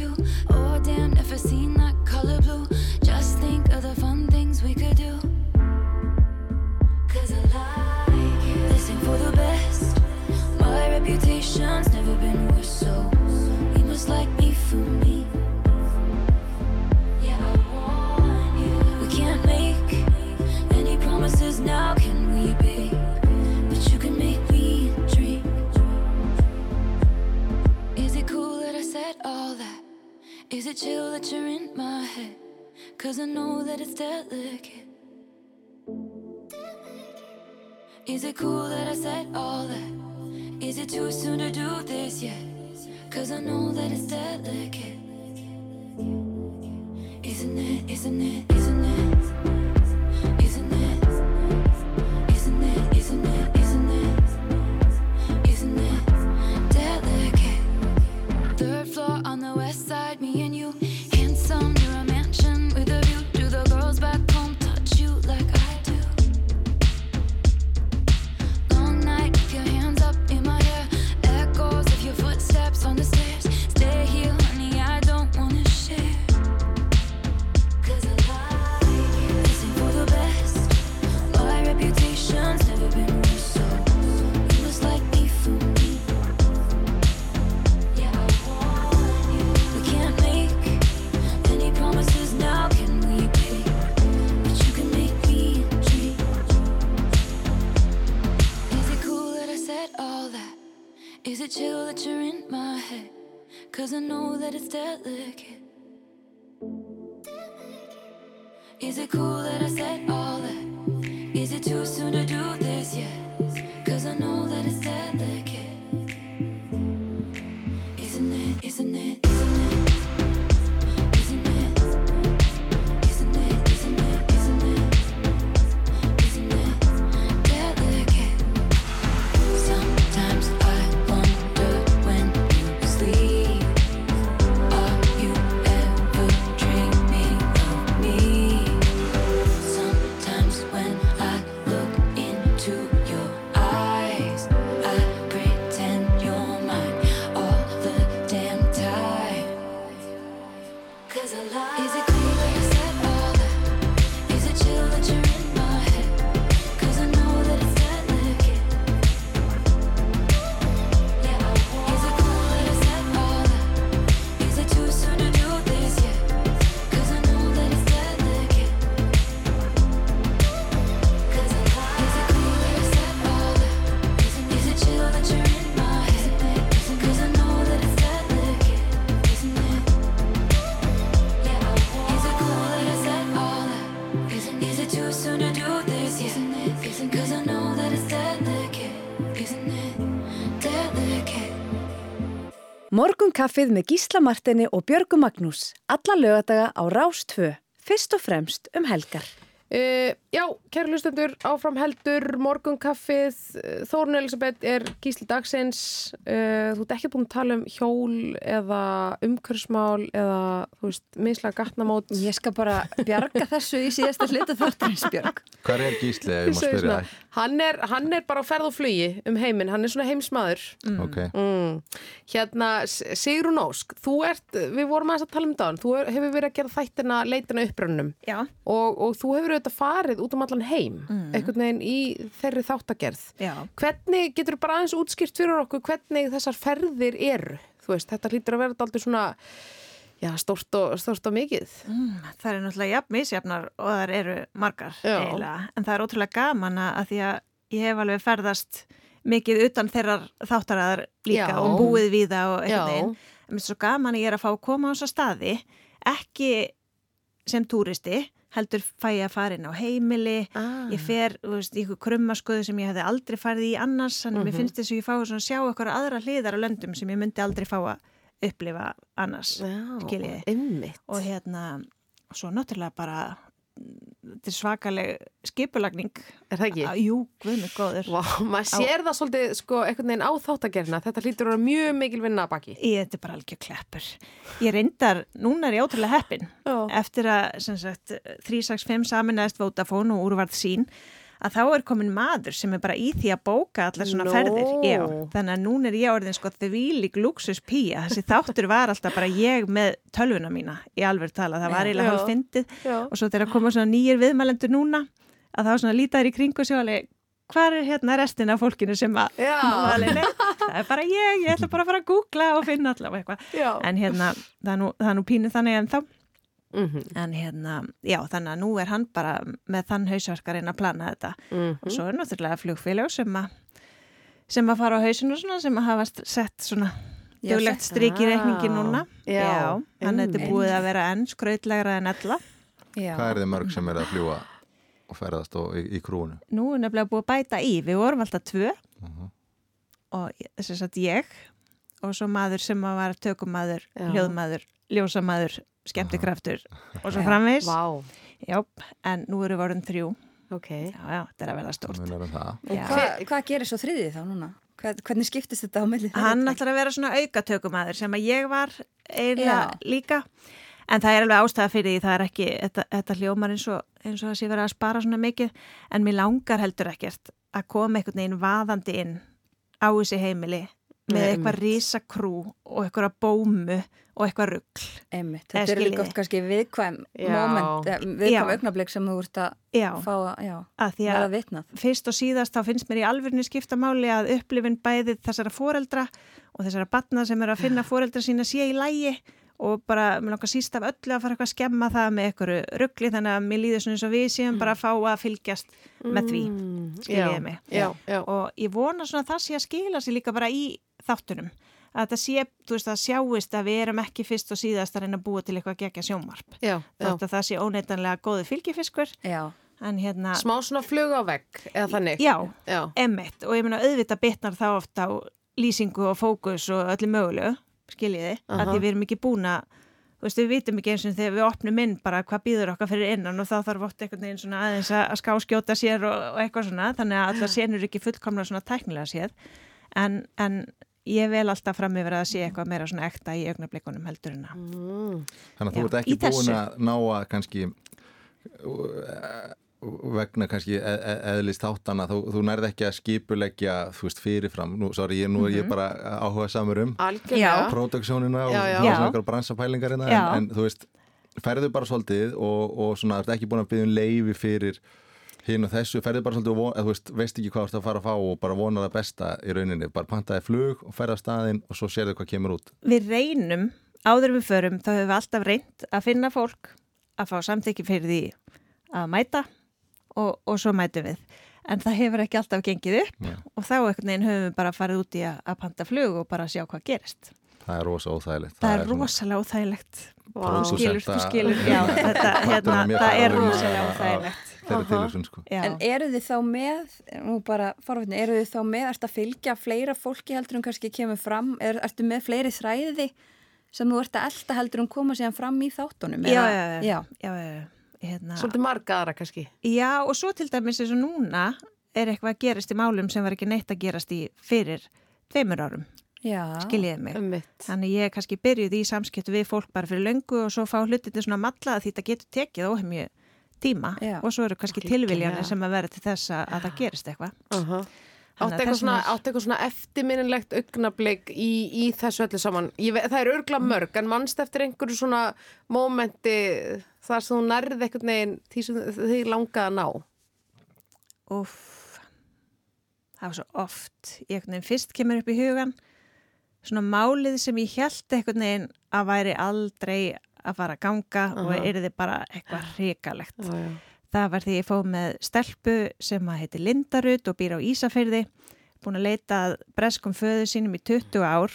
Oh, damn, never seen that color blue. Just think of the fun things we could do. Cause I like. They sing for the best. My reputation's never been worse, so you must like Is it chill that you're in my head? Cause I know that it's delicate. Is it cool that I said all that? Is it too soon to do this yet? Cause I know that it's delicate. Isn't it, isn't it, isn't it? On the west side, me and you. Is it chill that you're in my head? Cause I know that it's delicate. Is it cool that I said all that? Is it too soon to do this yet? Cause I know that it's delicate. Isn't it, isn't it, Morgun kaffið með Gísla Martini og Björgu Magnús. Alla lögadaga á Rás 2. Fyrst og fremst um helgar. Uh, já, kæru hlustendur, áfram heldur, morgun kaffið, Þórun Elisabeth er gísli dagsins, uh, þú ert ekki búin að tala um hjól eða umhverfsmál eða, þú veist, mislega gatnamót. Ég skal bara bjarga þessu í síðasta hlutu þáttarins Björg. Hvað er Gísli ef ég má spyrja svona, hann, er, hann er bara á ferð og flugi um heiminn, hann er svona heimsmaður. það? Ok. Mm. Hérna, S- Sigrún Ósk, þú ert, við vorum aðeins að tala um það, þú hefur verið að gera þættina leitina upprönnum Já. og, og þú hefur auðvitað farið út um allan heim, Mm. einhvern veginn í þeirri þáttagerð. Já. Hvernig, getur þú bara aðeins útskýrt fyrir okkur hvernig þessar ferðir eru? Þú veist, þetta hlýtur að vera aldrei svona, já, stórt og, og mikið. Mm, það er náttúrulega jafn misjafnar og það eru margar eiginlega. En það er ótrúlega gaman að því að ég hef alveg ferðast mikið utan þeirrar þáttaraðar líka Já. og búið við það og einhvern veginn. En mér er svo gaman að ég er að fá að koma á þessa staði, ekki sem túristi, heldur fæ ég að fara inn á heimili, Ah. ég fer þú veist, í ykkur krummasköðu sem ég hefði aldrei farið í annars, þannig að Mhm. mér finnst þess að ég fá að sjá ykkur aðra hliðar á löndum sem ég myndi aldrei fá að upplifa annars, skiljiði. Og hérna, svo náttúrulega bara þetta er svakaleg skipulagning. Er það ekki? Að, jú, mig góður. Vá, maður sér það svolítið, sko, einhvern veginn á þáttagerðina, þetta hlýtur að vera mjög mikil vinna að baki. Ég, þetta er bara algjör kleppur. Ég reyndar, núna er ég ótrúlega heppin. Já. Eftir að, sem sagt, 365 saminæðist Vodafone og úrvarð sín, að þá er komin maður sem er bara í því að bóka allar svona Nó. ferðir. Já, þannig að núna er ég orðin sko þvílík luxus pía. Þessi þáttur var alltaf bara ég með tölvuna mína í alveg tala. Það var eiginlega hálf fyndið. Og svo þegar koma svona nýjir viðmælendur núna að þá svona lítaður í kringu sig alveg hvað er hérna restin af fólkinu sem að það er bara ég, ég ætla bara að fara að googla og finna allavega eitthvað. En hérna, það er nú, það er nú pínu þannig en þá Mhm. en hérna, já, þannig að nú er hann bara með þann hausverkarinn að plana þetta Mhm. og svo er náttúrulega flugfélag sem að sem að fara á hausinu og svona sem að hafa sett svona sett- strik í Ah, reikningin núna já, þannig að þetta er búið að vera enn skrautlegra en ella Já. Hvað er þið mörg sem er að fljúa og ferðast og í, í krúinu? nú er nefnilega búið að bæta í, við vorum alltaf tvö Mhm. og þess að ég og svo maður sem að var tökumadur, Já. Ljósamaður, skemmtikraftur og svo Já, en nú eru voruð þrjú. ok. Já, já, þetta er að verða Það stórt. Já. Hva, hvað gerir svo þriðið þá núna? Hvað, hvernig skiptist þetta á milli? þeirra Hann ætlar að vera svona aukatökumadur sem að ég var eiginlega líka. En það er alveg ástæða fyrir því, það er ekki, þetta, þetta hljómar eins og, eins og að sé verið að spara svona mikið, en mér langar heldur ekkert að koma einhvern veginn vaðandi inn á þessi heimili með Nei, eitthvað einmitt. rísa krú og eitthvað bómu og eitthvað Eða þetta er líka oft kannski viðkvæm Já. moment, eh, viðkvæm Já. augnablik sem þú ert að Já, fá að, já, að að vitnað. fyrst og síðast þá finnst mér í alvörinu skipta máli að upplifin bæði þessara foreldra og þessara batna sem eru að finna foreldra sína sé í lægi og bara, mér langar síst af öllu að fara eitthvað að skemma það með einhverju ruggli þannig að mér líður svona eins og við séum bara að fá að fylgjast með því, Mm, skiljiði já, mig. Já, já. og ég vona svona að það sé að skila sér líka bara í þáttunum að þetta sé, þú veist, að sjáist að við erum ekki fyrst og síðast að reyna að búa til eitthvað gegja sjónvarp. Já. Þótt að það sé óneitanlega góði fylgifiskur Já, en hérna, Smá svona flug á vegg, eða þannig. já, Já. Emmett og ég meina auðvitað bitnar þá oft á lýsingu og fókus og öllu mögulegu, skiljiði, Aha. að því við erum ekki búin að, þú veist, við vitum ekki eins og þegar við opnum inn bara hvað býður okkar fyrir innan og þá þarf oft einhvern veginn svona aðeins að skáskjóta sér og, og eitthvað svona, þannig að allar senur ekki fullkomna svona tæknilega séð, en, en ég vel alltaf fram yfir að sé eitthvað meira svona ekta í augnablikunum heldur en að. Mm. Þannig að þú ert ekki búin þessu. að ná að kannski uh, vegna kannski e e eðlist áttana, þú, þú nærð ekki að skipuleggja, þú veist, fyrirfram nú, sorry, ég, nú er ég bara áhuga samur um Algjörlega. próduksjónina og Já, já. svona Já. einhverja bransapælingar hérna, Já. en, en þú veist, ferðu bara svolítið og, og svona, ert ekki búin að byggja um leifi fyrir hinn og þessu, ferðu bara svolítið og þú veist, veist ekki hvað þú ert að fara að fá og bara vona það besta í rauninni, bara pantaði flug og ferða staðinn og svo sérðu hvað kemur út Við reynum, áður en við förum, þá höfum við alltaf reynd að finna fólk að fá samþykki fyrir því að mæta og, og svo mætum við. En það hefur ekki alltaf gengið upp Já. og þá einhvern veginn höfum við bara farið út í að, að panta flug og bara sjá hvað gerist. Það er rosa óþægilegt það er svona- rosalega óþægilegt þú skilur, þú skilur já, þetta, hérna, það er rosalega óþægilegt þeirri tilhugsun sko Já. En eru þið þá með, nú bara forvitni, eru þið þá með, ertu að fylgja fleira fólki heldur en kannski kemur fram, er, ertu með fleiri þræði sem þú ert að elda heldur en koma síðan fram í þáttunum? já, eða- já, já, já, já, hérna. Svolítið marga aðra kannski. já, og svo til dæmis eins og núna er eitthvað að gerast í málum sem var ekki neitt að gerast í fyrir tveimur árum. Skiljiði mig. Einmitt. Þannig ég kannski byrjuði í samskiptu við fólk bara fyrir löngu og svo fá hlutinni svona malla því þetta getur tekið óhemju tíma Já. og svo eru kannski tilviljanir sem að vera til þess að, að það gerist eitthvað. Uh Þannig Áttu að eitthvað, svona, eitthvað svona eftirminnilegt augnablik í, í þessu öllu saman? Ég, ve- það er örgla mörg, en mannst eftir einhverju svona mómenti þar sem þú nærði einhvern veginn því sem þið langaði að ná? Úff, það var svo oft. Ég fyrst kemur upp í hugan svona málið sem ég held einhvern veginn að væri aldrei að fara að ganga og Aha. er þið bara eitthvað hrikalegt. Já, já. Það var því ég fóð með stelpu sem að heiti Lindarut og býr á Ísafyrði, búin að leita að breskum föðu sínum í 20 ár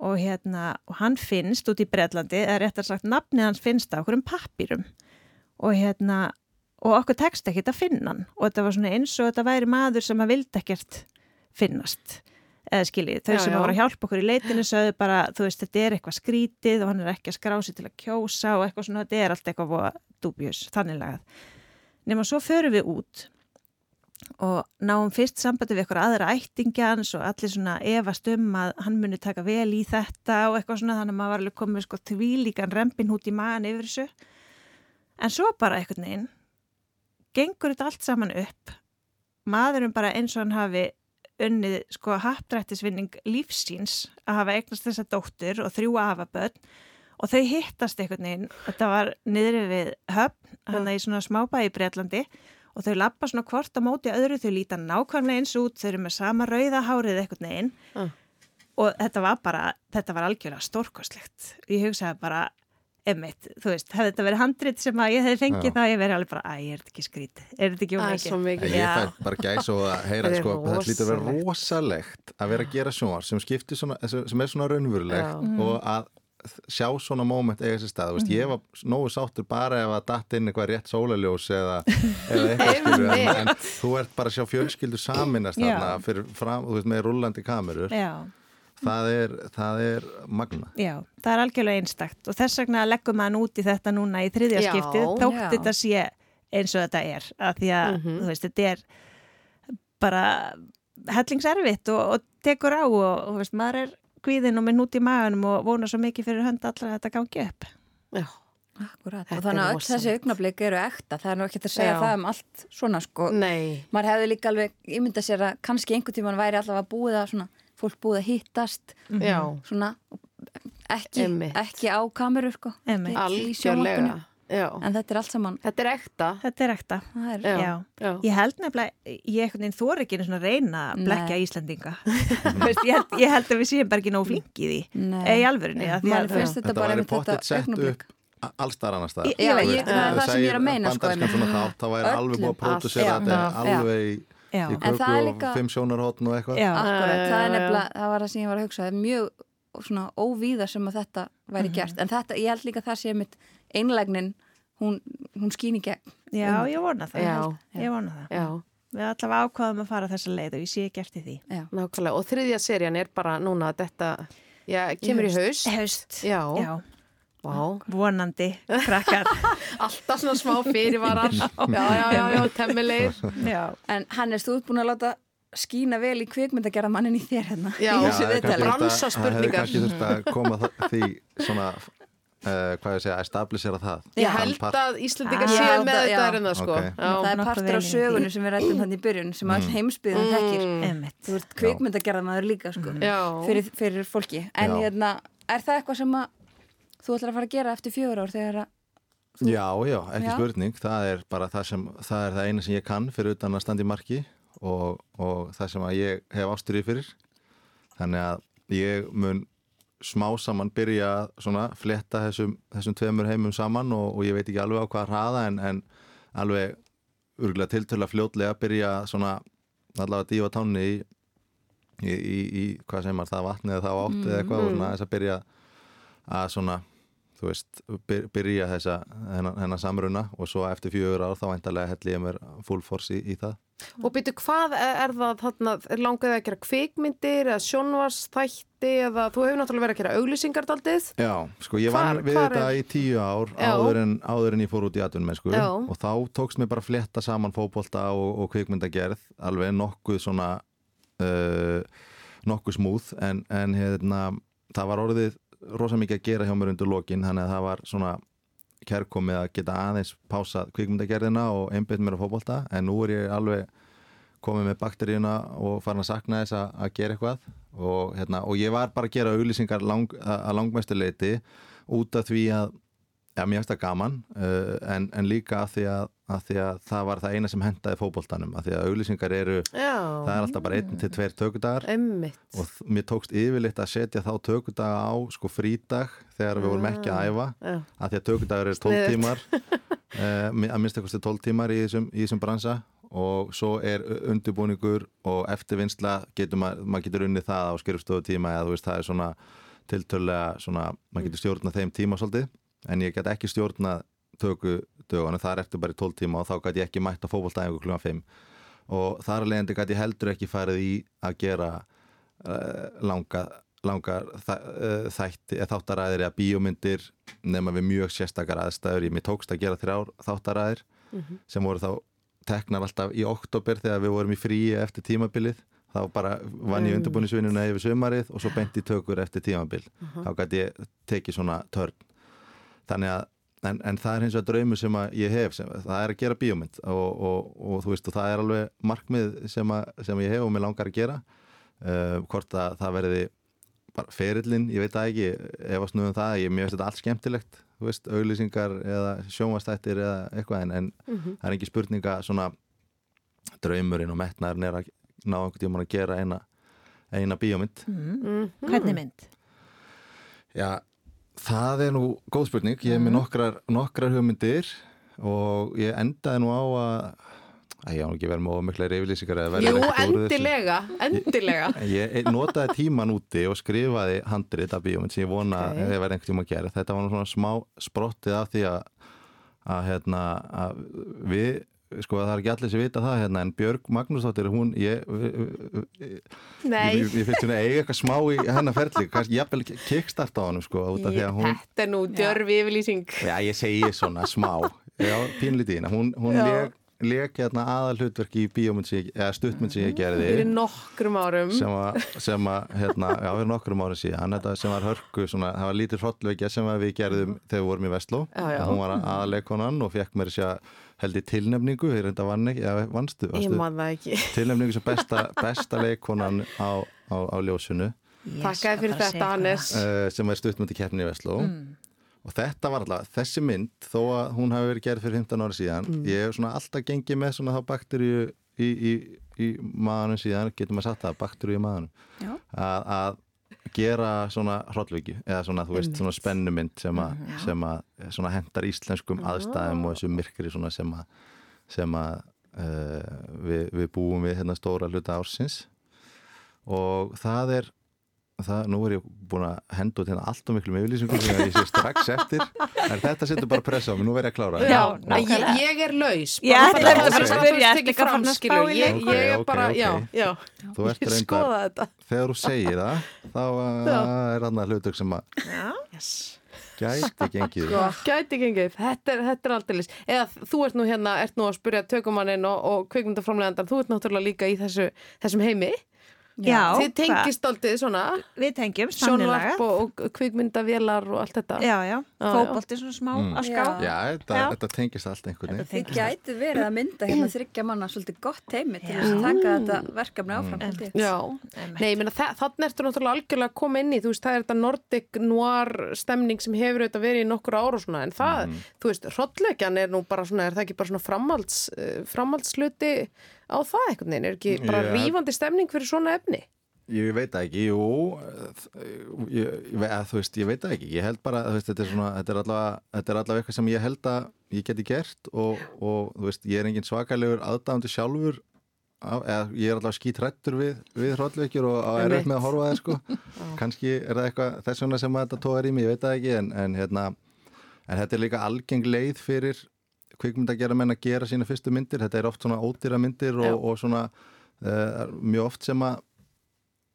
og, hérna, og hann finnst út í Breitlandi, eða réttar sagt nafnið hans finnst á okkur um pappýrum og, hérna, og okkur tekst ekkert að finna hann og þetta var svona eins og þetta væri maður sem að vildi ekkert finnast eða skiljið, þau Já, sem já. voru að hjálpa okkur í leitinu sögðu bara, þú veist, þetta er eitthvað skrítið og hann er ekki að skrási til að kjósa og eitthvað svona, þetta er allt eitthvað voða dubjus, þannig lagað. Nema svo förum við út og náum fyrst sambandi við eitthvað aðra ættingjans og allir svona efast um að hann muni taka vel í þetta og eitthvað svona þannig að maður var alveg komið sko tvílíkan rempin hút í magan yfir þessu. En svo bara eitthvað neginn gengur þetta allt saman upp. Maðurinn bara eins og hann hafi unnið sko happdrættisvinning lífsíns að hafa eignast þessa dóttur og þrjú afa börn og þau hittast einhvern veginn, þetta var niðri við höfn, hann í svona smábæi í Breitlandi og þau lappa svona hvort á móti öðru, þau líta nákvæmlega eins út, þau eru með sama rauða hárið einhvern veginn Ah. og þetta var bara, þetta var algjörlega stórkostlegt. Ég hugsaði bara, emmitt, þú veist, hefði þetta verið handrit sem að ég hefði fengið Já. þá ég verið alveg bara, æ, er þetta ekki skrítið, er þetta ekki ómikið? mikið. Ég fæ bara gæs og að heyra sko, það lítur að vera rosalegt. að vera að gera sjónvar sem skiptir svona, sem er svona raunverulegt Já. og að sjá svona moment eiga sér stað, þú veist, ég var nógu sáttur bara ef að datt inn eitthvað rétt sólaljós eða, eða eitthvað skilur en, en þú ert bara að sjá fjölskyldur saminast þarna fyrir fram, þú veist, með rullandi kamerur Já. Það er, það er magna Já, það er algjörlega einstakt og þess vegna leggum maður út í þetta núna í þriðja Já. skiptið, þótt Já. þetta sé eins og þetta er, að því að Mhm. þú veist, þetta er bara hellingserfitt og, og tekur á og, og þú veist, maður er kvíðin og með nút í maganum og vona svo mikið fyrir hönd allra að þetta gangi upp. Já. Akkurat. Og þannig að öll þessi augnablik eru ekta, það er nú ekki að segja Já. það um allt svona sko. Nei. Maður hefði líka alveg ímyndað sér að kannski einhvern tíman væri allavega búið að svona, fólk búið að hittast Já. svona ekki, ekki á kameru sko. Ekki í sjónvarpinu. Já. En þetta er allt saman. Þetta er ekta. Þetta er ekta. Það er, Já. Já. Já. Ég held nefnilega, ég þóra ekki að reyna að blekja Íslandinga. Þú veist, ég, held, ég held að við séum bara ekki nóg flinki í í alvörinni. af því Mann að- finnst þetta Þetta einmitt þetta pottet sett upp allstar annar ég, það er það sem ég er að meina sko. Bandarskan svona þátt, þá væri alveg búið að pródusera þetta alveg Já. í En það köku er og líka- fimm sjónarhóttn og eitthvað Já. Akkurat, Já, það er það var það sem ég var að hugsa, er mjög svona óvíða sem að þetta væri Mhm. gert. En þetta, ég held líka að það sé mitt einlægnin, hún, hún skýn í gegn. Já, ég vona það. Já. Ég vona það. Já. Við allavega ákvaðum að fara þessa leið og ég sé ekki eftir því. Nákvæmlega. Og þriðja serían er bara núna þetta, já, kemur í haust. Haust. Já. Já. Vá. Vonandi, krakkar. Alltaf svona smá fyrirvarar. já, já, já, já, temmilegir. Já. En Hannes, þú ert búin að láta skýna vel í kvikmyndagerða mannin í þér hérna. Já. í Já, þessu það er að- hefði kannski þurft að koma því svona uh, hvað ég segja, establisera það Ég Þann held part- að Íslandingar Já, séu með þetta já. er en það sko. Ok. Já. Það er partur af sögunni sem við rættum þannig í byrjun sem all heimsbyðin þekkir. Mm. Einmitt. Þú ert kvikmyndagerða maður líka sko, Já. fyrir, fyrir fólki. En Já. hérna, er það eitthvað sem að þú ætlar að fara að gera eftir fjögur ár þegar að Já, já, ekki Já. spurning. Það er bara það sem, það er það eina sem ég kann fyrir utan að standa í marki og, og það sem að ég hef ástyrið fyrir. Þannig að ég mun smá saman byrja svona fletta þessum, þessum tveimur heimum saman og, og ég veit ekki alveg á hvað hraða en, en alveg urglega tiltöla fljótlega byrja svona allavega dífa tánni í, í, í, í hvað sem maður það vatni eða það átt eða eitthvað og svona þess að byrja að svona þú veist, byr, byrja þessa hennar, hennar samruna og svo eftir fjögur ár þá væntalega helli ég mér full force í, í það. Og byrju, hvað er það þarna, langaði að gera kvikmyndir eða sjónvarsþætti eða þú hefur náttúrulega verið að gera auglýsingardaldið Já, sko ég vann við þetta er- í tíu ár áður en, áður en ég fór út í atvinnum Já. og þá tókst mér bara að fletta saman fótbolta og, og kvikmyndagerð alveg nokkuð svona uh, nokkuð smúð en, en hérna, það var orðið rosa mikið að gera hjá mér undir lokin þannig að það var svona kærkomið að geta aðeins pásað kvikmyndagerðina og einbytt mér að fótbolta en nú er ég alveg komið með bakteríuna og farin að sakna þess að, að gera eitthvað. Og, hérna, og ég var bara að gera auglýsingar lang, að, að langmestu leiti út af því að ja, mér finnst það gaman uh, en, en líka af því að, að því að það var það eina sem hendaði fótboltanum af því að auglýsingar eru, Já, það er alltaf bara einn til tveir tökudagar. Og mér tókst yfirleitt að setja þá tökudaga á sko frídag þegar við vorum ekki að æfa Já. að því að tökudagur er 12 Sniðugt. tímar. Uh, að minnst eitthvað 12 tímar í þessum, í þessum bransa. Og svo er undirbúningur og eftirvinnsla getur maður, maður getur unnið það á skrifstofu tíma eða þú veist það er svona tiltölulega svona, maður getur stjórnað þeim tíma svolítið. En ég get ekki stjórnað töku dögunum, það er eftir bara í 12 tíma og þá get ég ekki mætt að fótboltæðingu klukkan 5 og þar að leiðandi get ég heldur ekki farið í að gera uh, langa langar uh, þætti, eða þáttaræðir eða bíómyndir nema við mjög sérstakar aðstæður. Ég mér tókst að gera þrjár þáttaræðir sem voru þá teknar alltaf í oktober þegar við vorum í fríi eftir tímabilið. Þá bara vann ég undirbúinisvinnuna yfir sömarið og svo benti tökur eftir tímabil. Þá gæti ég tekið svona törn. Þannig að en, en það er hins vegar draumur sem að ég hef sem, það er að gera bíómynd og, og, og þú veist og það er alveg markmið sem, að, sem ég hef og mér langar að gera. Uh, hvort að það verði bara ferillin, ég veit það ekki ef að snuðum það, ég mér finnst þetta allt skemmtilegt þú veist, auglýsingar eða sjónvastættir eða eitthvað en, en það er ekki spurninga svona draumurinn og metnaðurinn er að ná einhvern tímann að gera eina, eina bíómynd. Hvernig mynd? Já, það er nú góð spurning, ég er með nokkrar, nokkrar hugmyndir og ég endaði nú á að Æ, ég á nú ekki verið með ómiklega reyflýsingar eða verið Jú, ekkert úr þessu. endilega, endilega Ég notaði tíman úti og skrifaði handrit af bíómynd sem ég vona Ok. okay. að ég verði einhvern tíma að gera. Þetta var nú svona smá sprottið af því að, að, hérna, að við, sko það er ekki allir sem vita það hérna, en Björg Magnúsdóttir, hún, ég, Nei, ég, ég finnst hún að eiga eitthvað smá í hennar ferli, kannski jafnvel kickstart á hann, sko, út af því að hún, þetta er nú djörfi yfirlýsing. Já, ég segi svona smá, já, pínlítið hérna, hún, hún lék, lék hérna aðal hlutverki í stuttmynd sem ég gerði. Fyrir nokkrum árum. Sem að, sem að hérna, já, fyrir nokkrum árum síðan. Þetta sem var hörku, svona, það var lítil hrollvekja sem að við gerðum þegar við vorum í Vestló. Já, já. hún var aðaleikonan og fekk mér sér held í tilnefningu, þeir reynda vann ekki eða vannstu, Ég man það ekki. tilnefningu sem besta, besta leikonan á, á, á ljósunu Takkaði fyrir þetta Hannes. Uh, sem er stuttmyndi keppni í Vestló og þetta var alltaf, þessi mynd þó að hún hafi verið gerð fyrir 15 ára síðan ég hef svona alltaf gengið með svona þá bakteríu í, í, í maðanum síðan, getur maður sagt það, bakteríu í maðanum Já. að, að gera svona hrollviki eða svona, þú veist, svona spennumynd sem að, sem að svona hendar íslenskum aðstæðum og þessu myrkri svona sem að, sem að uh, við, við búum við hérna stóra hluta ársins. Og það er það, nú er ég búin að henda út hérna allt og miklu með yfirlýsingum sem ég sé strax eftir en þetta setur bara pressa á mig, nú verð ég að klára Já, Já, að ég, ég er laus. Já, Bara þetta er bara að spyrja, ég, er bara, já, já. Þú ert þetta. Þegar þú segir það þá uh, er hann að hlutur sem að yes. gæti gengið. Sko, gæti gengið, þetta er, þetta er aldrei eða þú ert nú hérna, ert nú að spyrja tökumannin og, og kvikmyndaframlegandan, þú ert náttúrulega líka í þessu, þessum heimi Já, þið tengist aldrei svona Við tengjum sannilega. sjónvarp og, og kvikmyndavélar og allt þetta Já, já, Já, fótbolti svona smá Mm. að ská. Já. Þetta, Já. þetta tengist allt einhvern veginn Þið gæti verið að mynda hérna þryggja manna svolítið gott teimi til þess að taka þetta verkefni áfram ég. Já, nei, ég meina þa- þannig ertu náttúrulega algjörlega að koma inn í, þú veist, það er þetta Nordic noir stemning sem hefur auðvitað verið í nokkur ára og svona, en það, þú veist, hrollleikjan er nú bara svona, er á það einhvern veginn, er ekki bara Já. rífandi stemning fyrir svona efni? Ég veit ekki, jú ég, ég, að, þú veist, ég veit ekki. Ég held bara, þú veist, þetta er svona þetta er allavega, þetta er allavega eitthvað sem ég held að ég geti gert og, og þú veist, ég er engin svakalegur aðdáðandi sjálfur á- eða, ég er alltaf skítrættur við, við hrollveikjur og á erfitt með að horfa það sko. Kannski er það eitthvað þess vegna sem að þetta tóðar í mig, ég veit ekki en, en hérna, en þetta er líka algeng leið fyrir kvikmynd að gera menn að gera sína fyrstu myndir, þetta er oft svona ódýra myndir og, og svona uh, mjög oft sem að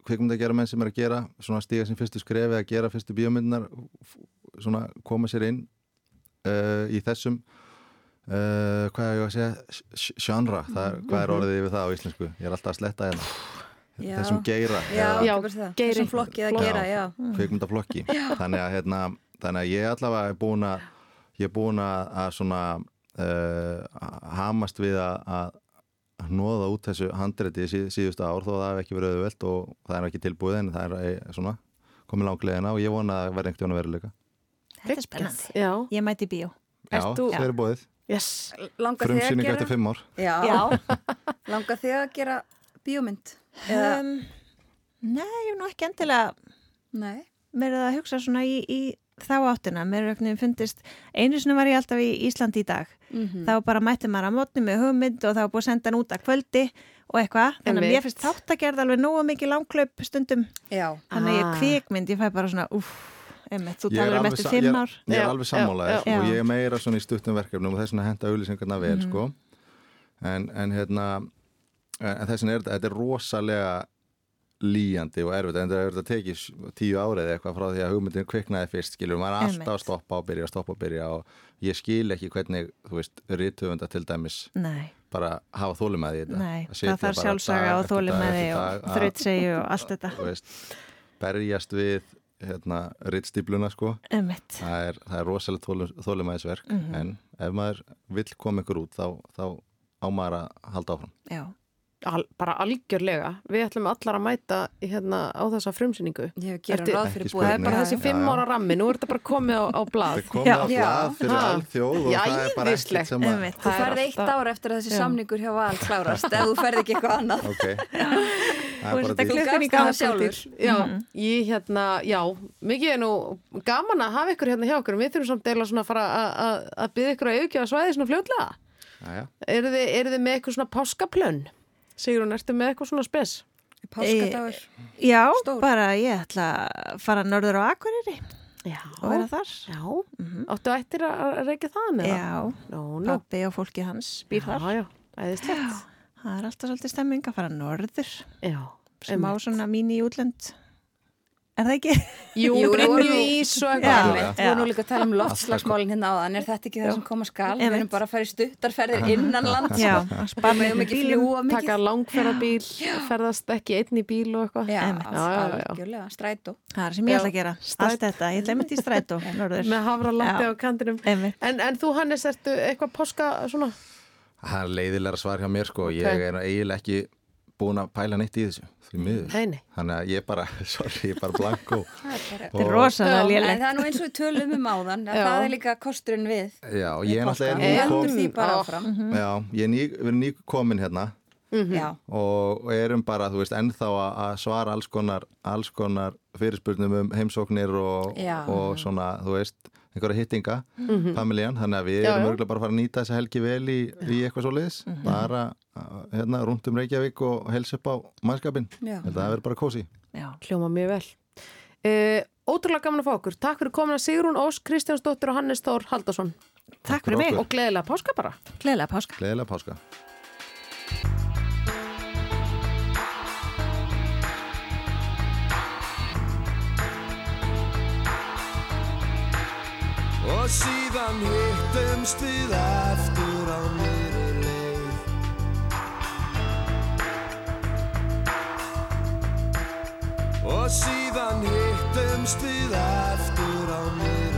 kvikmynd að gera menn sem er að gera svona stíga sín fyrstu skrefi að gera fyrstu bíómyndinar svona koma sér inn uh, í þessum uh, hvað er ég að segja er, hvað er orðið yfir það á íslensku? Ég er alltaf að sletta hérna. Já. þessum geira Já, já geiri. þessum flokki að gera, já. kvikmyndaflokki. Þannig að, hérna, þannig að ég allavega er búin að ég er búin að, að svona uh, hamast við að, nóða út þessu handriti síð, síðustu ár þó að það hef ekki verið auðvelt og það er ekki tilbúið en það er eh, svona komið langlegina og ég vona að verði einhvern veginn að veruleika Þetta er spennandi. Já. Ég mæti í bíó. Já, það er búið Yes. Frumsýning eftir fimm ár Já, Já. Langar þig að gera bíómynd? Um, nei, ég hef nú ekki endilega nei verið að hugsa svona í, í þá áttina. Mér er auðvitað fundist, einu sinni var ég alltaf í Íslandi í dag. Mhm. Þá bara mætti maður að mótni með hugmynd og þá var búið að senda hann út að kvöldi og eitthvað. Þannig að mér finnst þáttagerð alveg nógu mikið langklaup stundum. Já. Þannig að ég Ah. kvikmynd, ég fæ bara svona, uff, einmitt, þú Ég talar um eftir fimm ég er- ár. Ég er alveg já. og ég er meira svona í stuttum verkefnum og þess vegna henda auðlýsingarna vel Mhm. sko. en, en hérna en þess vegna er þetta, þetta er rosalega líjandi og erfitt en þetta er þetta tekið tíu árið eða eitthvað frá því að hugmyndin kviknaði fyrst skilur, maður er alltaf að stoppa og byrja, stoppa og byrja og ég skil ekki hvernig, þú veist, rítöfunda til dæmis Nei, bara hafa þólumæði í þetta nei, það þarf sjálfsaga og eftir og þrautsegi og allt þetta. veist, berjast við hérna, rittstípluna sko Einmitt. það er, það er rosalega þólumæðisverk Mhm. en ef maður vill koma ykkur út þá, þá á maður að halda áfram Já. Al, bara algjörlega. Við ætlum allar að mæta hérna á þessa frumsýningu. Ég hef Eftir- ráð fyrir búið. Það er bara þessi fimm ára rammi. Nú er þetta bara komið á, á blað. það er komið Já. á Já. blað fyrir Ha. alþjóð og Já, það er bara ekkert sem að. Þú ferð eitt alltaf- ár eftir að þessi Já. samningur hjá Val klárast ef þú ferð ekki eitthvað annað. ok, það Þú er bara því í gafst það sjálfur. Já, ég hérna, já, mikið er nú gaman að hafa ykkur hérna hjá okkur. Við þurfum samt eða Sigrun, ertu með eitthvað svona spes? Páskadagur. Já, Stór. bara ég ætla að fara norður á Akureyri Já. og vera þar. Já, Mhm. áttu ættir að að reykja það með Já, Nú, nú. pappi og fólki hans býr þar. Já, já, æðislegt. Það er alltaf svolítið stemming að fara norður. Já, Smá svona mín í útlönd. Er það ekki? Jú, Jú, ís og Já. eitthvað. Þú erum nú líka að tala um loftslagsmálinn hérna áðan, er þetta ekki það sem koma skal? Við erum bara að fara í stuttarferðir innan lands. Já, að spara með ekki bílum. fljúa mikið. Taka langferðabíl, ferðast ekki einn í bíl og eitthvað. Já. Já, já, já. algjörlega, strætó. Það er sem ég ætla Já. að gera. Allt þetta, ég ætla einmitt í strætó. Með hafralatti Já. á kantinum. En, en þú, Hannes, ertu eitthvað páska svona? það er leiðilega svar hjá mér sko ég Ok. er eiginlega ekki búin að pæla neitt í þessu því miður. Nei, nei. þannig að ég bara, sorry, ég er bara blanko Það er bara... Þetta er rosalega En lélegt. það er nú eins og við tölum um áðan, það er líka kosturinn við. já, ég er náttúrulega já, ég er ný, ný komin hérna. Já, og og erum bara, þú veist, ennþá að að svara alls konar, alls konar fyrirspurnum um heimsóknir og, og svona, þú veist, einhverja hittinga, familjan, þannig að við Já, erum örgulega bara að fara að nýta þessa helgi vel í, í eitthvað svo liðs, bara uh, hérna, rúnt um Reykjavík og hels upp á mannskapin, þetta verður bara kósi. Já. Hljóma mjög vel. Uh, ótrúlega gaman að fá okkur. Takk fyrir komin að Sigrun Ós, Kristjánsdóttir og Hannes Þór Haldarsson. Takk fyrir mig. okkur. Og gleðilega páska bara. Gleðilega páska. Gleðilega páska. Og síðan hittumst við aftur á nýri leið. Og síðan hittumst við aftur á nýri leið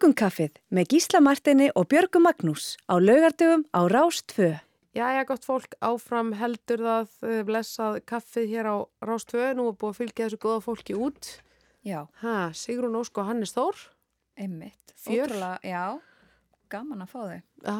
Morgunkaffið með Gísla Martini og Björgu Magnús á laugardöfum á Rástfö. Jæja, gott fólk, áfram heldur það eh, blessað kaffið hér á Rástvö. Nú er búið að fylgja þessu góða fólki út. Já. Ha, Sigrún Ósk og Hannes Þór. Einmitt. Fjör. Ótrúlega, já, gaman að fá þau. Já,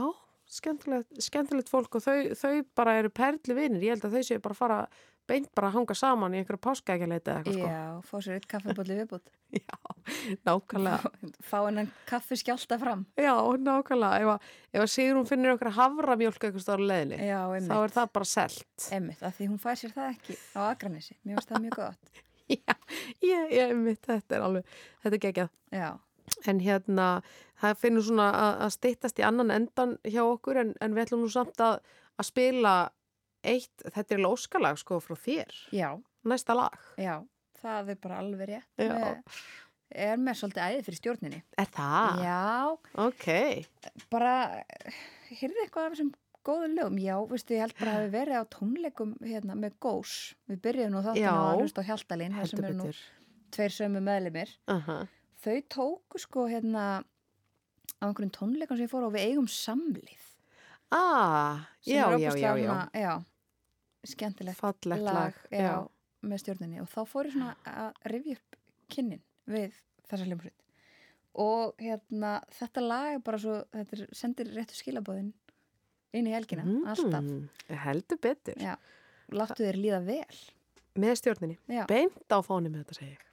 skemmtilegt, skemmtilegt fólk og þau, þau bara eru perli vinir. Ég held að þau séu bara að fara beint bara að hanga saman í einhverju páskaækjaleiti eða eitthvað sko. Já, fá sér eitt kaffibólli viðbútt. Nákvæmlega. Fá hennan kaffi skjálta fram. Já, nákvæmlega. Ef, ef að Sigrún finnir okkur havramjólk eitthvað Já, einmitt. þá er það bara selt. Einmitt, af því hún fær sér það ekki á Akranessi. Mér finnst það mjög gott. Ég, ég, einmitt, þetta er alveg, þetta er geggjað. Já. En hérna, það finnur svona að, að styttast í annan endan hjá okkur en, en við ætlum nú samt að, að spila eitt, þetta er lóskalag sko frá þér. Já. Næsta lag. Já, það er bara alveg rétt. Já. Með, er með svolítið æði fyrir stjórninni. Er það? Já. Ok. Bara, heyrðu eitthvað af þessum góðum lögum? Já, veistu, ég held bara að við verið á tónleikum hérna með Gós. Við byrjuðum nú Já. að hlusta á Hjaltalín, það sem eru nú tveir sömu meðlimir. Aha. Þau tóku sko hérna á einhverjum tónleikum sem ég fór á við eigum samlið. Ah, já, já, já, já. já, skemmtilegt Fallegt lag, lag, já, með stjórninni. Og þá fór ég svona að rifja upp kynnin við þessa hljómsveit. Og hérna þetta lag er bara svo þetta sendir réttu skilabóðin inn í helgina, alltaf. Mm, heldur betur. já, láttu þér líða vel. Með stjórninni. Já. Beint á fóni með þetta segi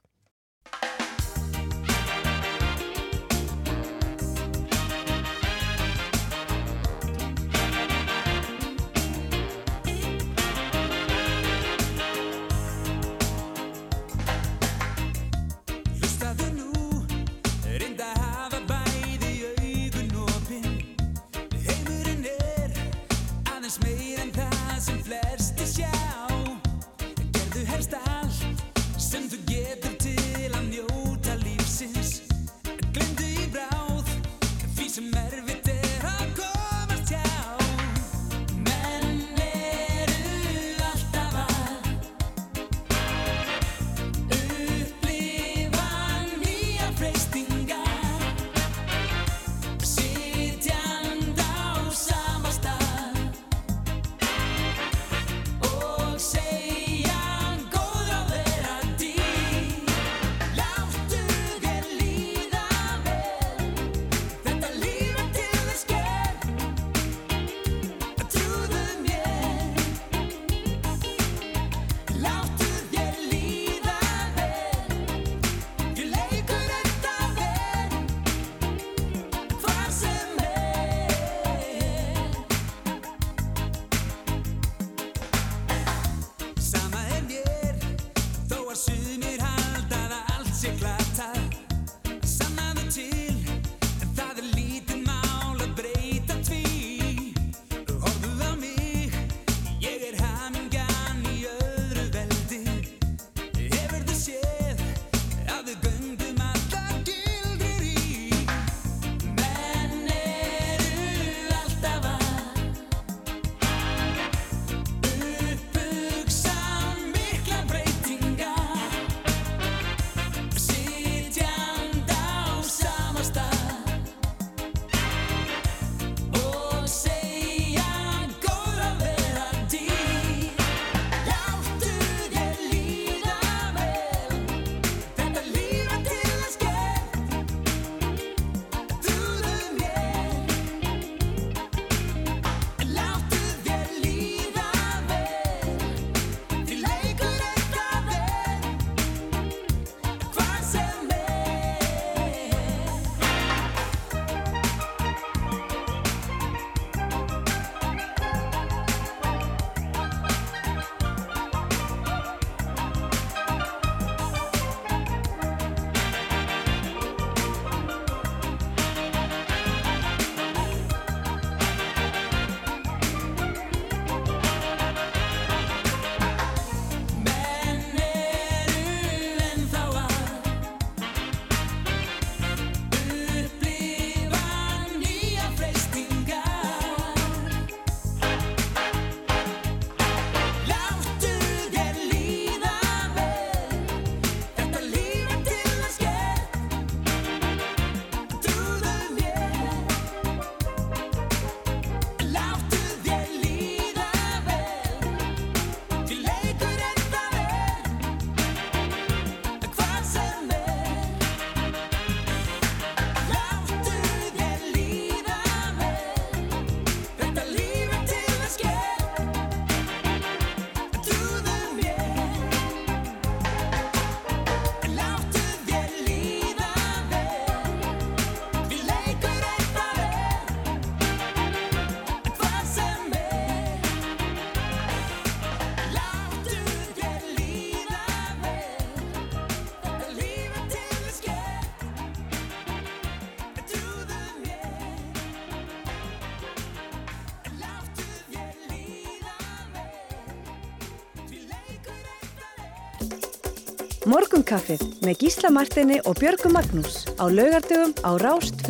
Morgunkaffið með Gísla Martini og Björgu Magnús á laugardögum á Rást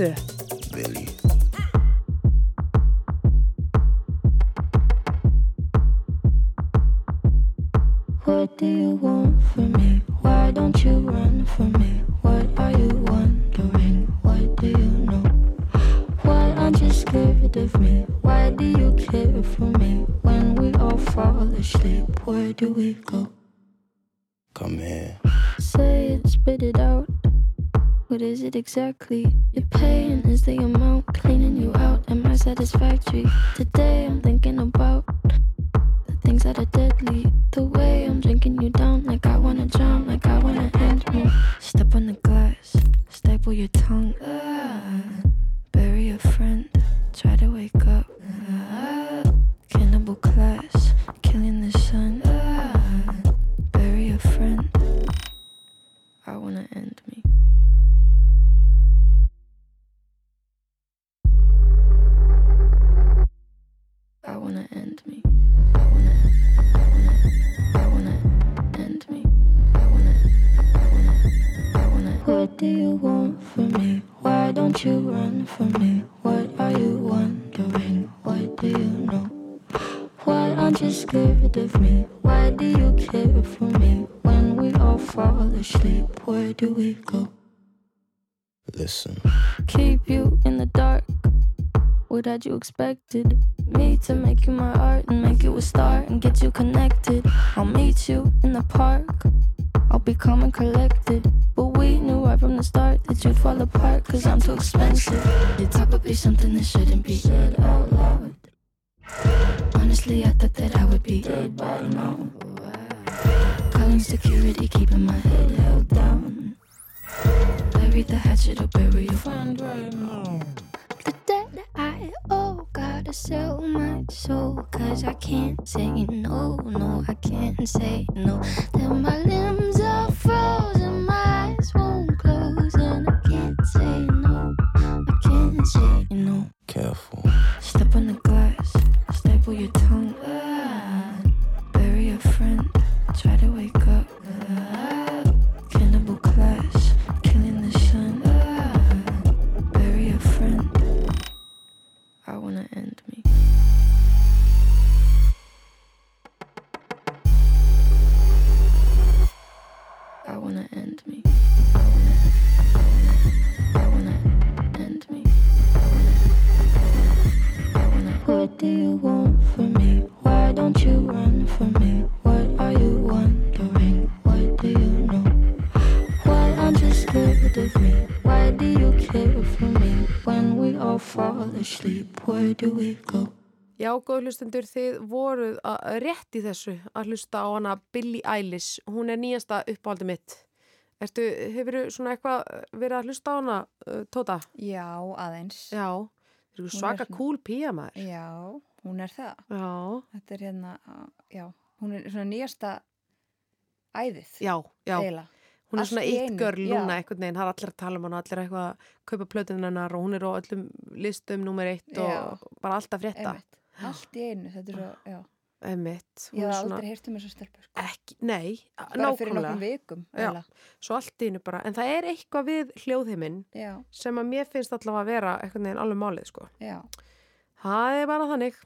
it exactly? Your pain is the amount cleaning you out. Am I satisfactory? Today Had you expected? Me to make you my art and make you a star and get you connected. I'll meet you in the park. I'll be calm and collected. But we knew right from the start that you'd fall apart cause I'm too expensive. Would be something that shouldn't be said out loud. Honestly, I thought that I would be dead by now. Calling security, keeping my head held down. Bury the hatchet or bury your friend right now. Gotta sell my soul. Cause I can't say no, no, I can't say no. Then my limbs are frozen, my eyes won't close, and I can't say no, I can't say no. Careful. Step on the glass, staple your tongue. What do you want from me? Why don't you run from me? What are you wondering? What do you know? Why aren't you scared of me? Why do you care for me? When we all fall asleep, where do we go? Já, góð hlustendur, þið voruð að rétt í þessu að hlusta á hana Billie Eilish. Hún er nýjasta uppáhaldi mitt. Ertu, hefur svona eitthvað verið að hlusta á hana, uh, Tóta? Já, aðeins. Já, Hún svaka svona- cool píjamaður. Já, hún er það. Já. Þetta er hérna, já, hún er svona nýjasta æðið. Já, já. Eiginlega. Hún er Allt svona eitt görl núna einhvern veginn, það er allir að tala um hana, allir eitthvað að kaupa plötun hennar og hún er á öllum listum nummer eitt og Já. bara alltaf frétta. Einmitt. Allt í einu, þetta er svo, já. Einmitt. Ég hef aldrei heyrt um þessu stelpur. Sko. Ekki, nei, Bara fyrir nákvæmlega. vikum, Já, svo allt í einu bara, en það er eitthvað við hljóðheiminn sem að mér finnst allavega að vera einhvern veginn alveg málið, sko. Já. Það er bara þannig.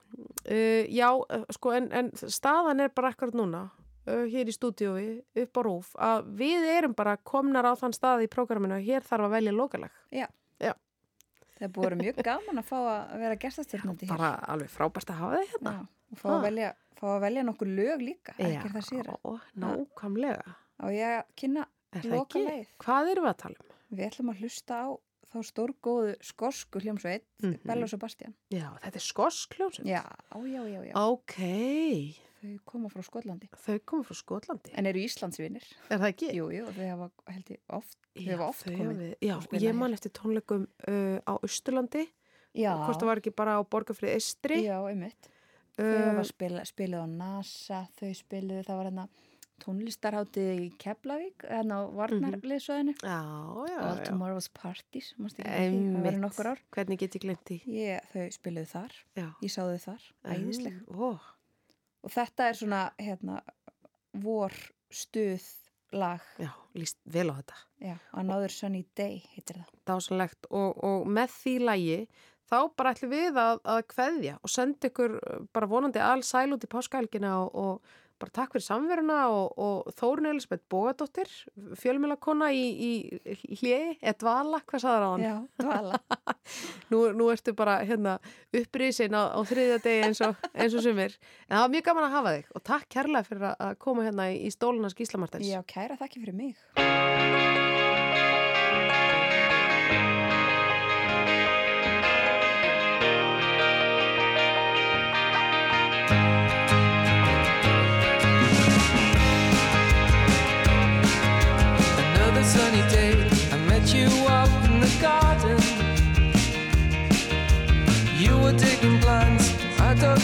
Uh, já, uh, sko, en, en staðan er bara akkurat núna, uh, hér í stúdíói, upp á rúf, að við erum bara komnar á þann stað í prógraminu að hér þarf að velja lokalag. Já. Já. Það er búið mjög gaman að fá að vera gestastjórnandi hér. Bara alveg frábært að hafa þið hérna. Já, og fá að, velja, fá að velja nokkur lög líka, Já, ekki er það síðra. nákvæmlega. Á ég kynna loka leið. Hvað erum við að tala um? Við ætlum að hlusta á þá stórgóðu skosku hljómsveit, Mhm. Bella og Sebastian. Já, þetta er skosk hljómsveit. Já, já, já, já. Ok, Þau koma frá Skotlandi. þau komum frá Skotlandi. En eru Íslandsvinir. Er það ekki? Jú, jú, þau hafa held ég oft, þau Já, hafa oft þau komið. hafi- Já, og ég man eftir tónleikum uh, á Austurlandi. Já. Hvort það var ekki bara á Borgarfrið Estri. Já, einmitt. Þau eh, var spila, spilið á NASA, þau spilið, það var hérna tónlistarháttið í Keflavík, hérna á mhm. Varnarliðsvæðinu. Mm -hmm. Já, já, já. All Tomorrow's Parties, mást ekki ekki, það verið nokkur ár. Hvernig get ég glemt því? Ég, þau spilið þar, já. ég sáðu þar, æðisleg. Mm, oh. Og þetta er svona, hérna, vor stuð lag. Já, líst vel á þetta. Já, Another Sunny Day heitir það. Dásalegt og, og með því lagi þá bara ætlum við að, að kveðja og senda ykkur uh, bara vonandi all sæl út í páskahelgina og, og bara takk fyrir samveruna og, og Þórun Elisabeth Bogadóttir, fjölmjölakonna í, í hljegi, eða dvala, hvað saður á hann? Já, dvala. nú, nú ertu bara hérna, uppriðsinn á, á þriðja degi eins og, eins og sumir. En það var mjög gaman að hafa þig og takk kærlega fyrir að koma hérna í, í Stólunas Gíslamartins. Já, kæra, takk fyrir mig.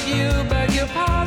you beg your pardon.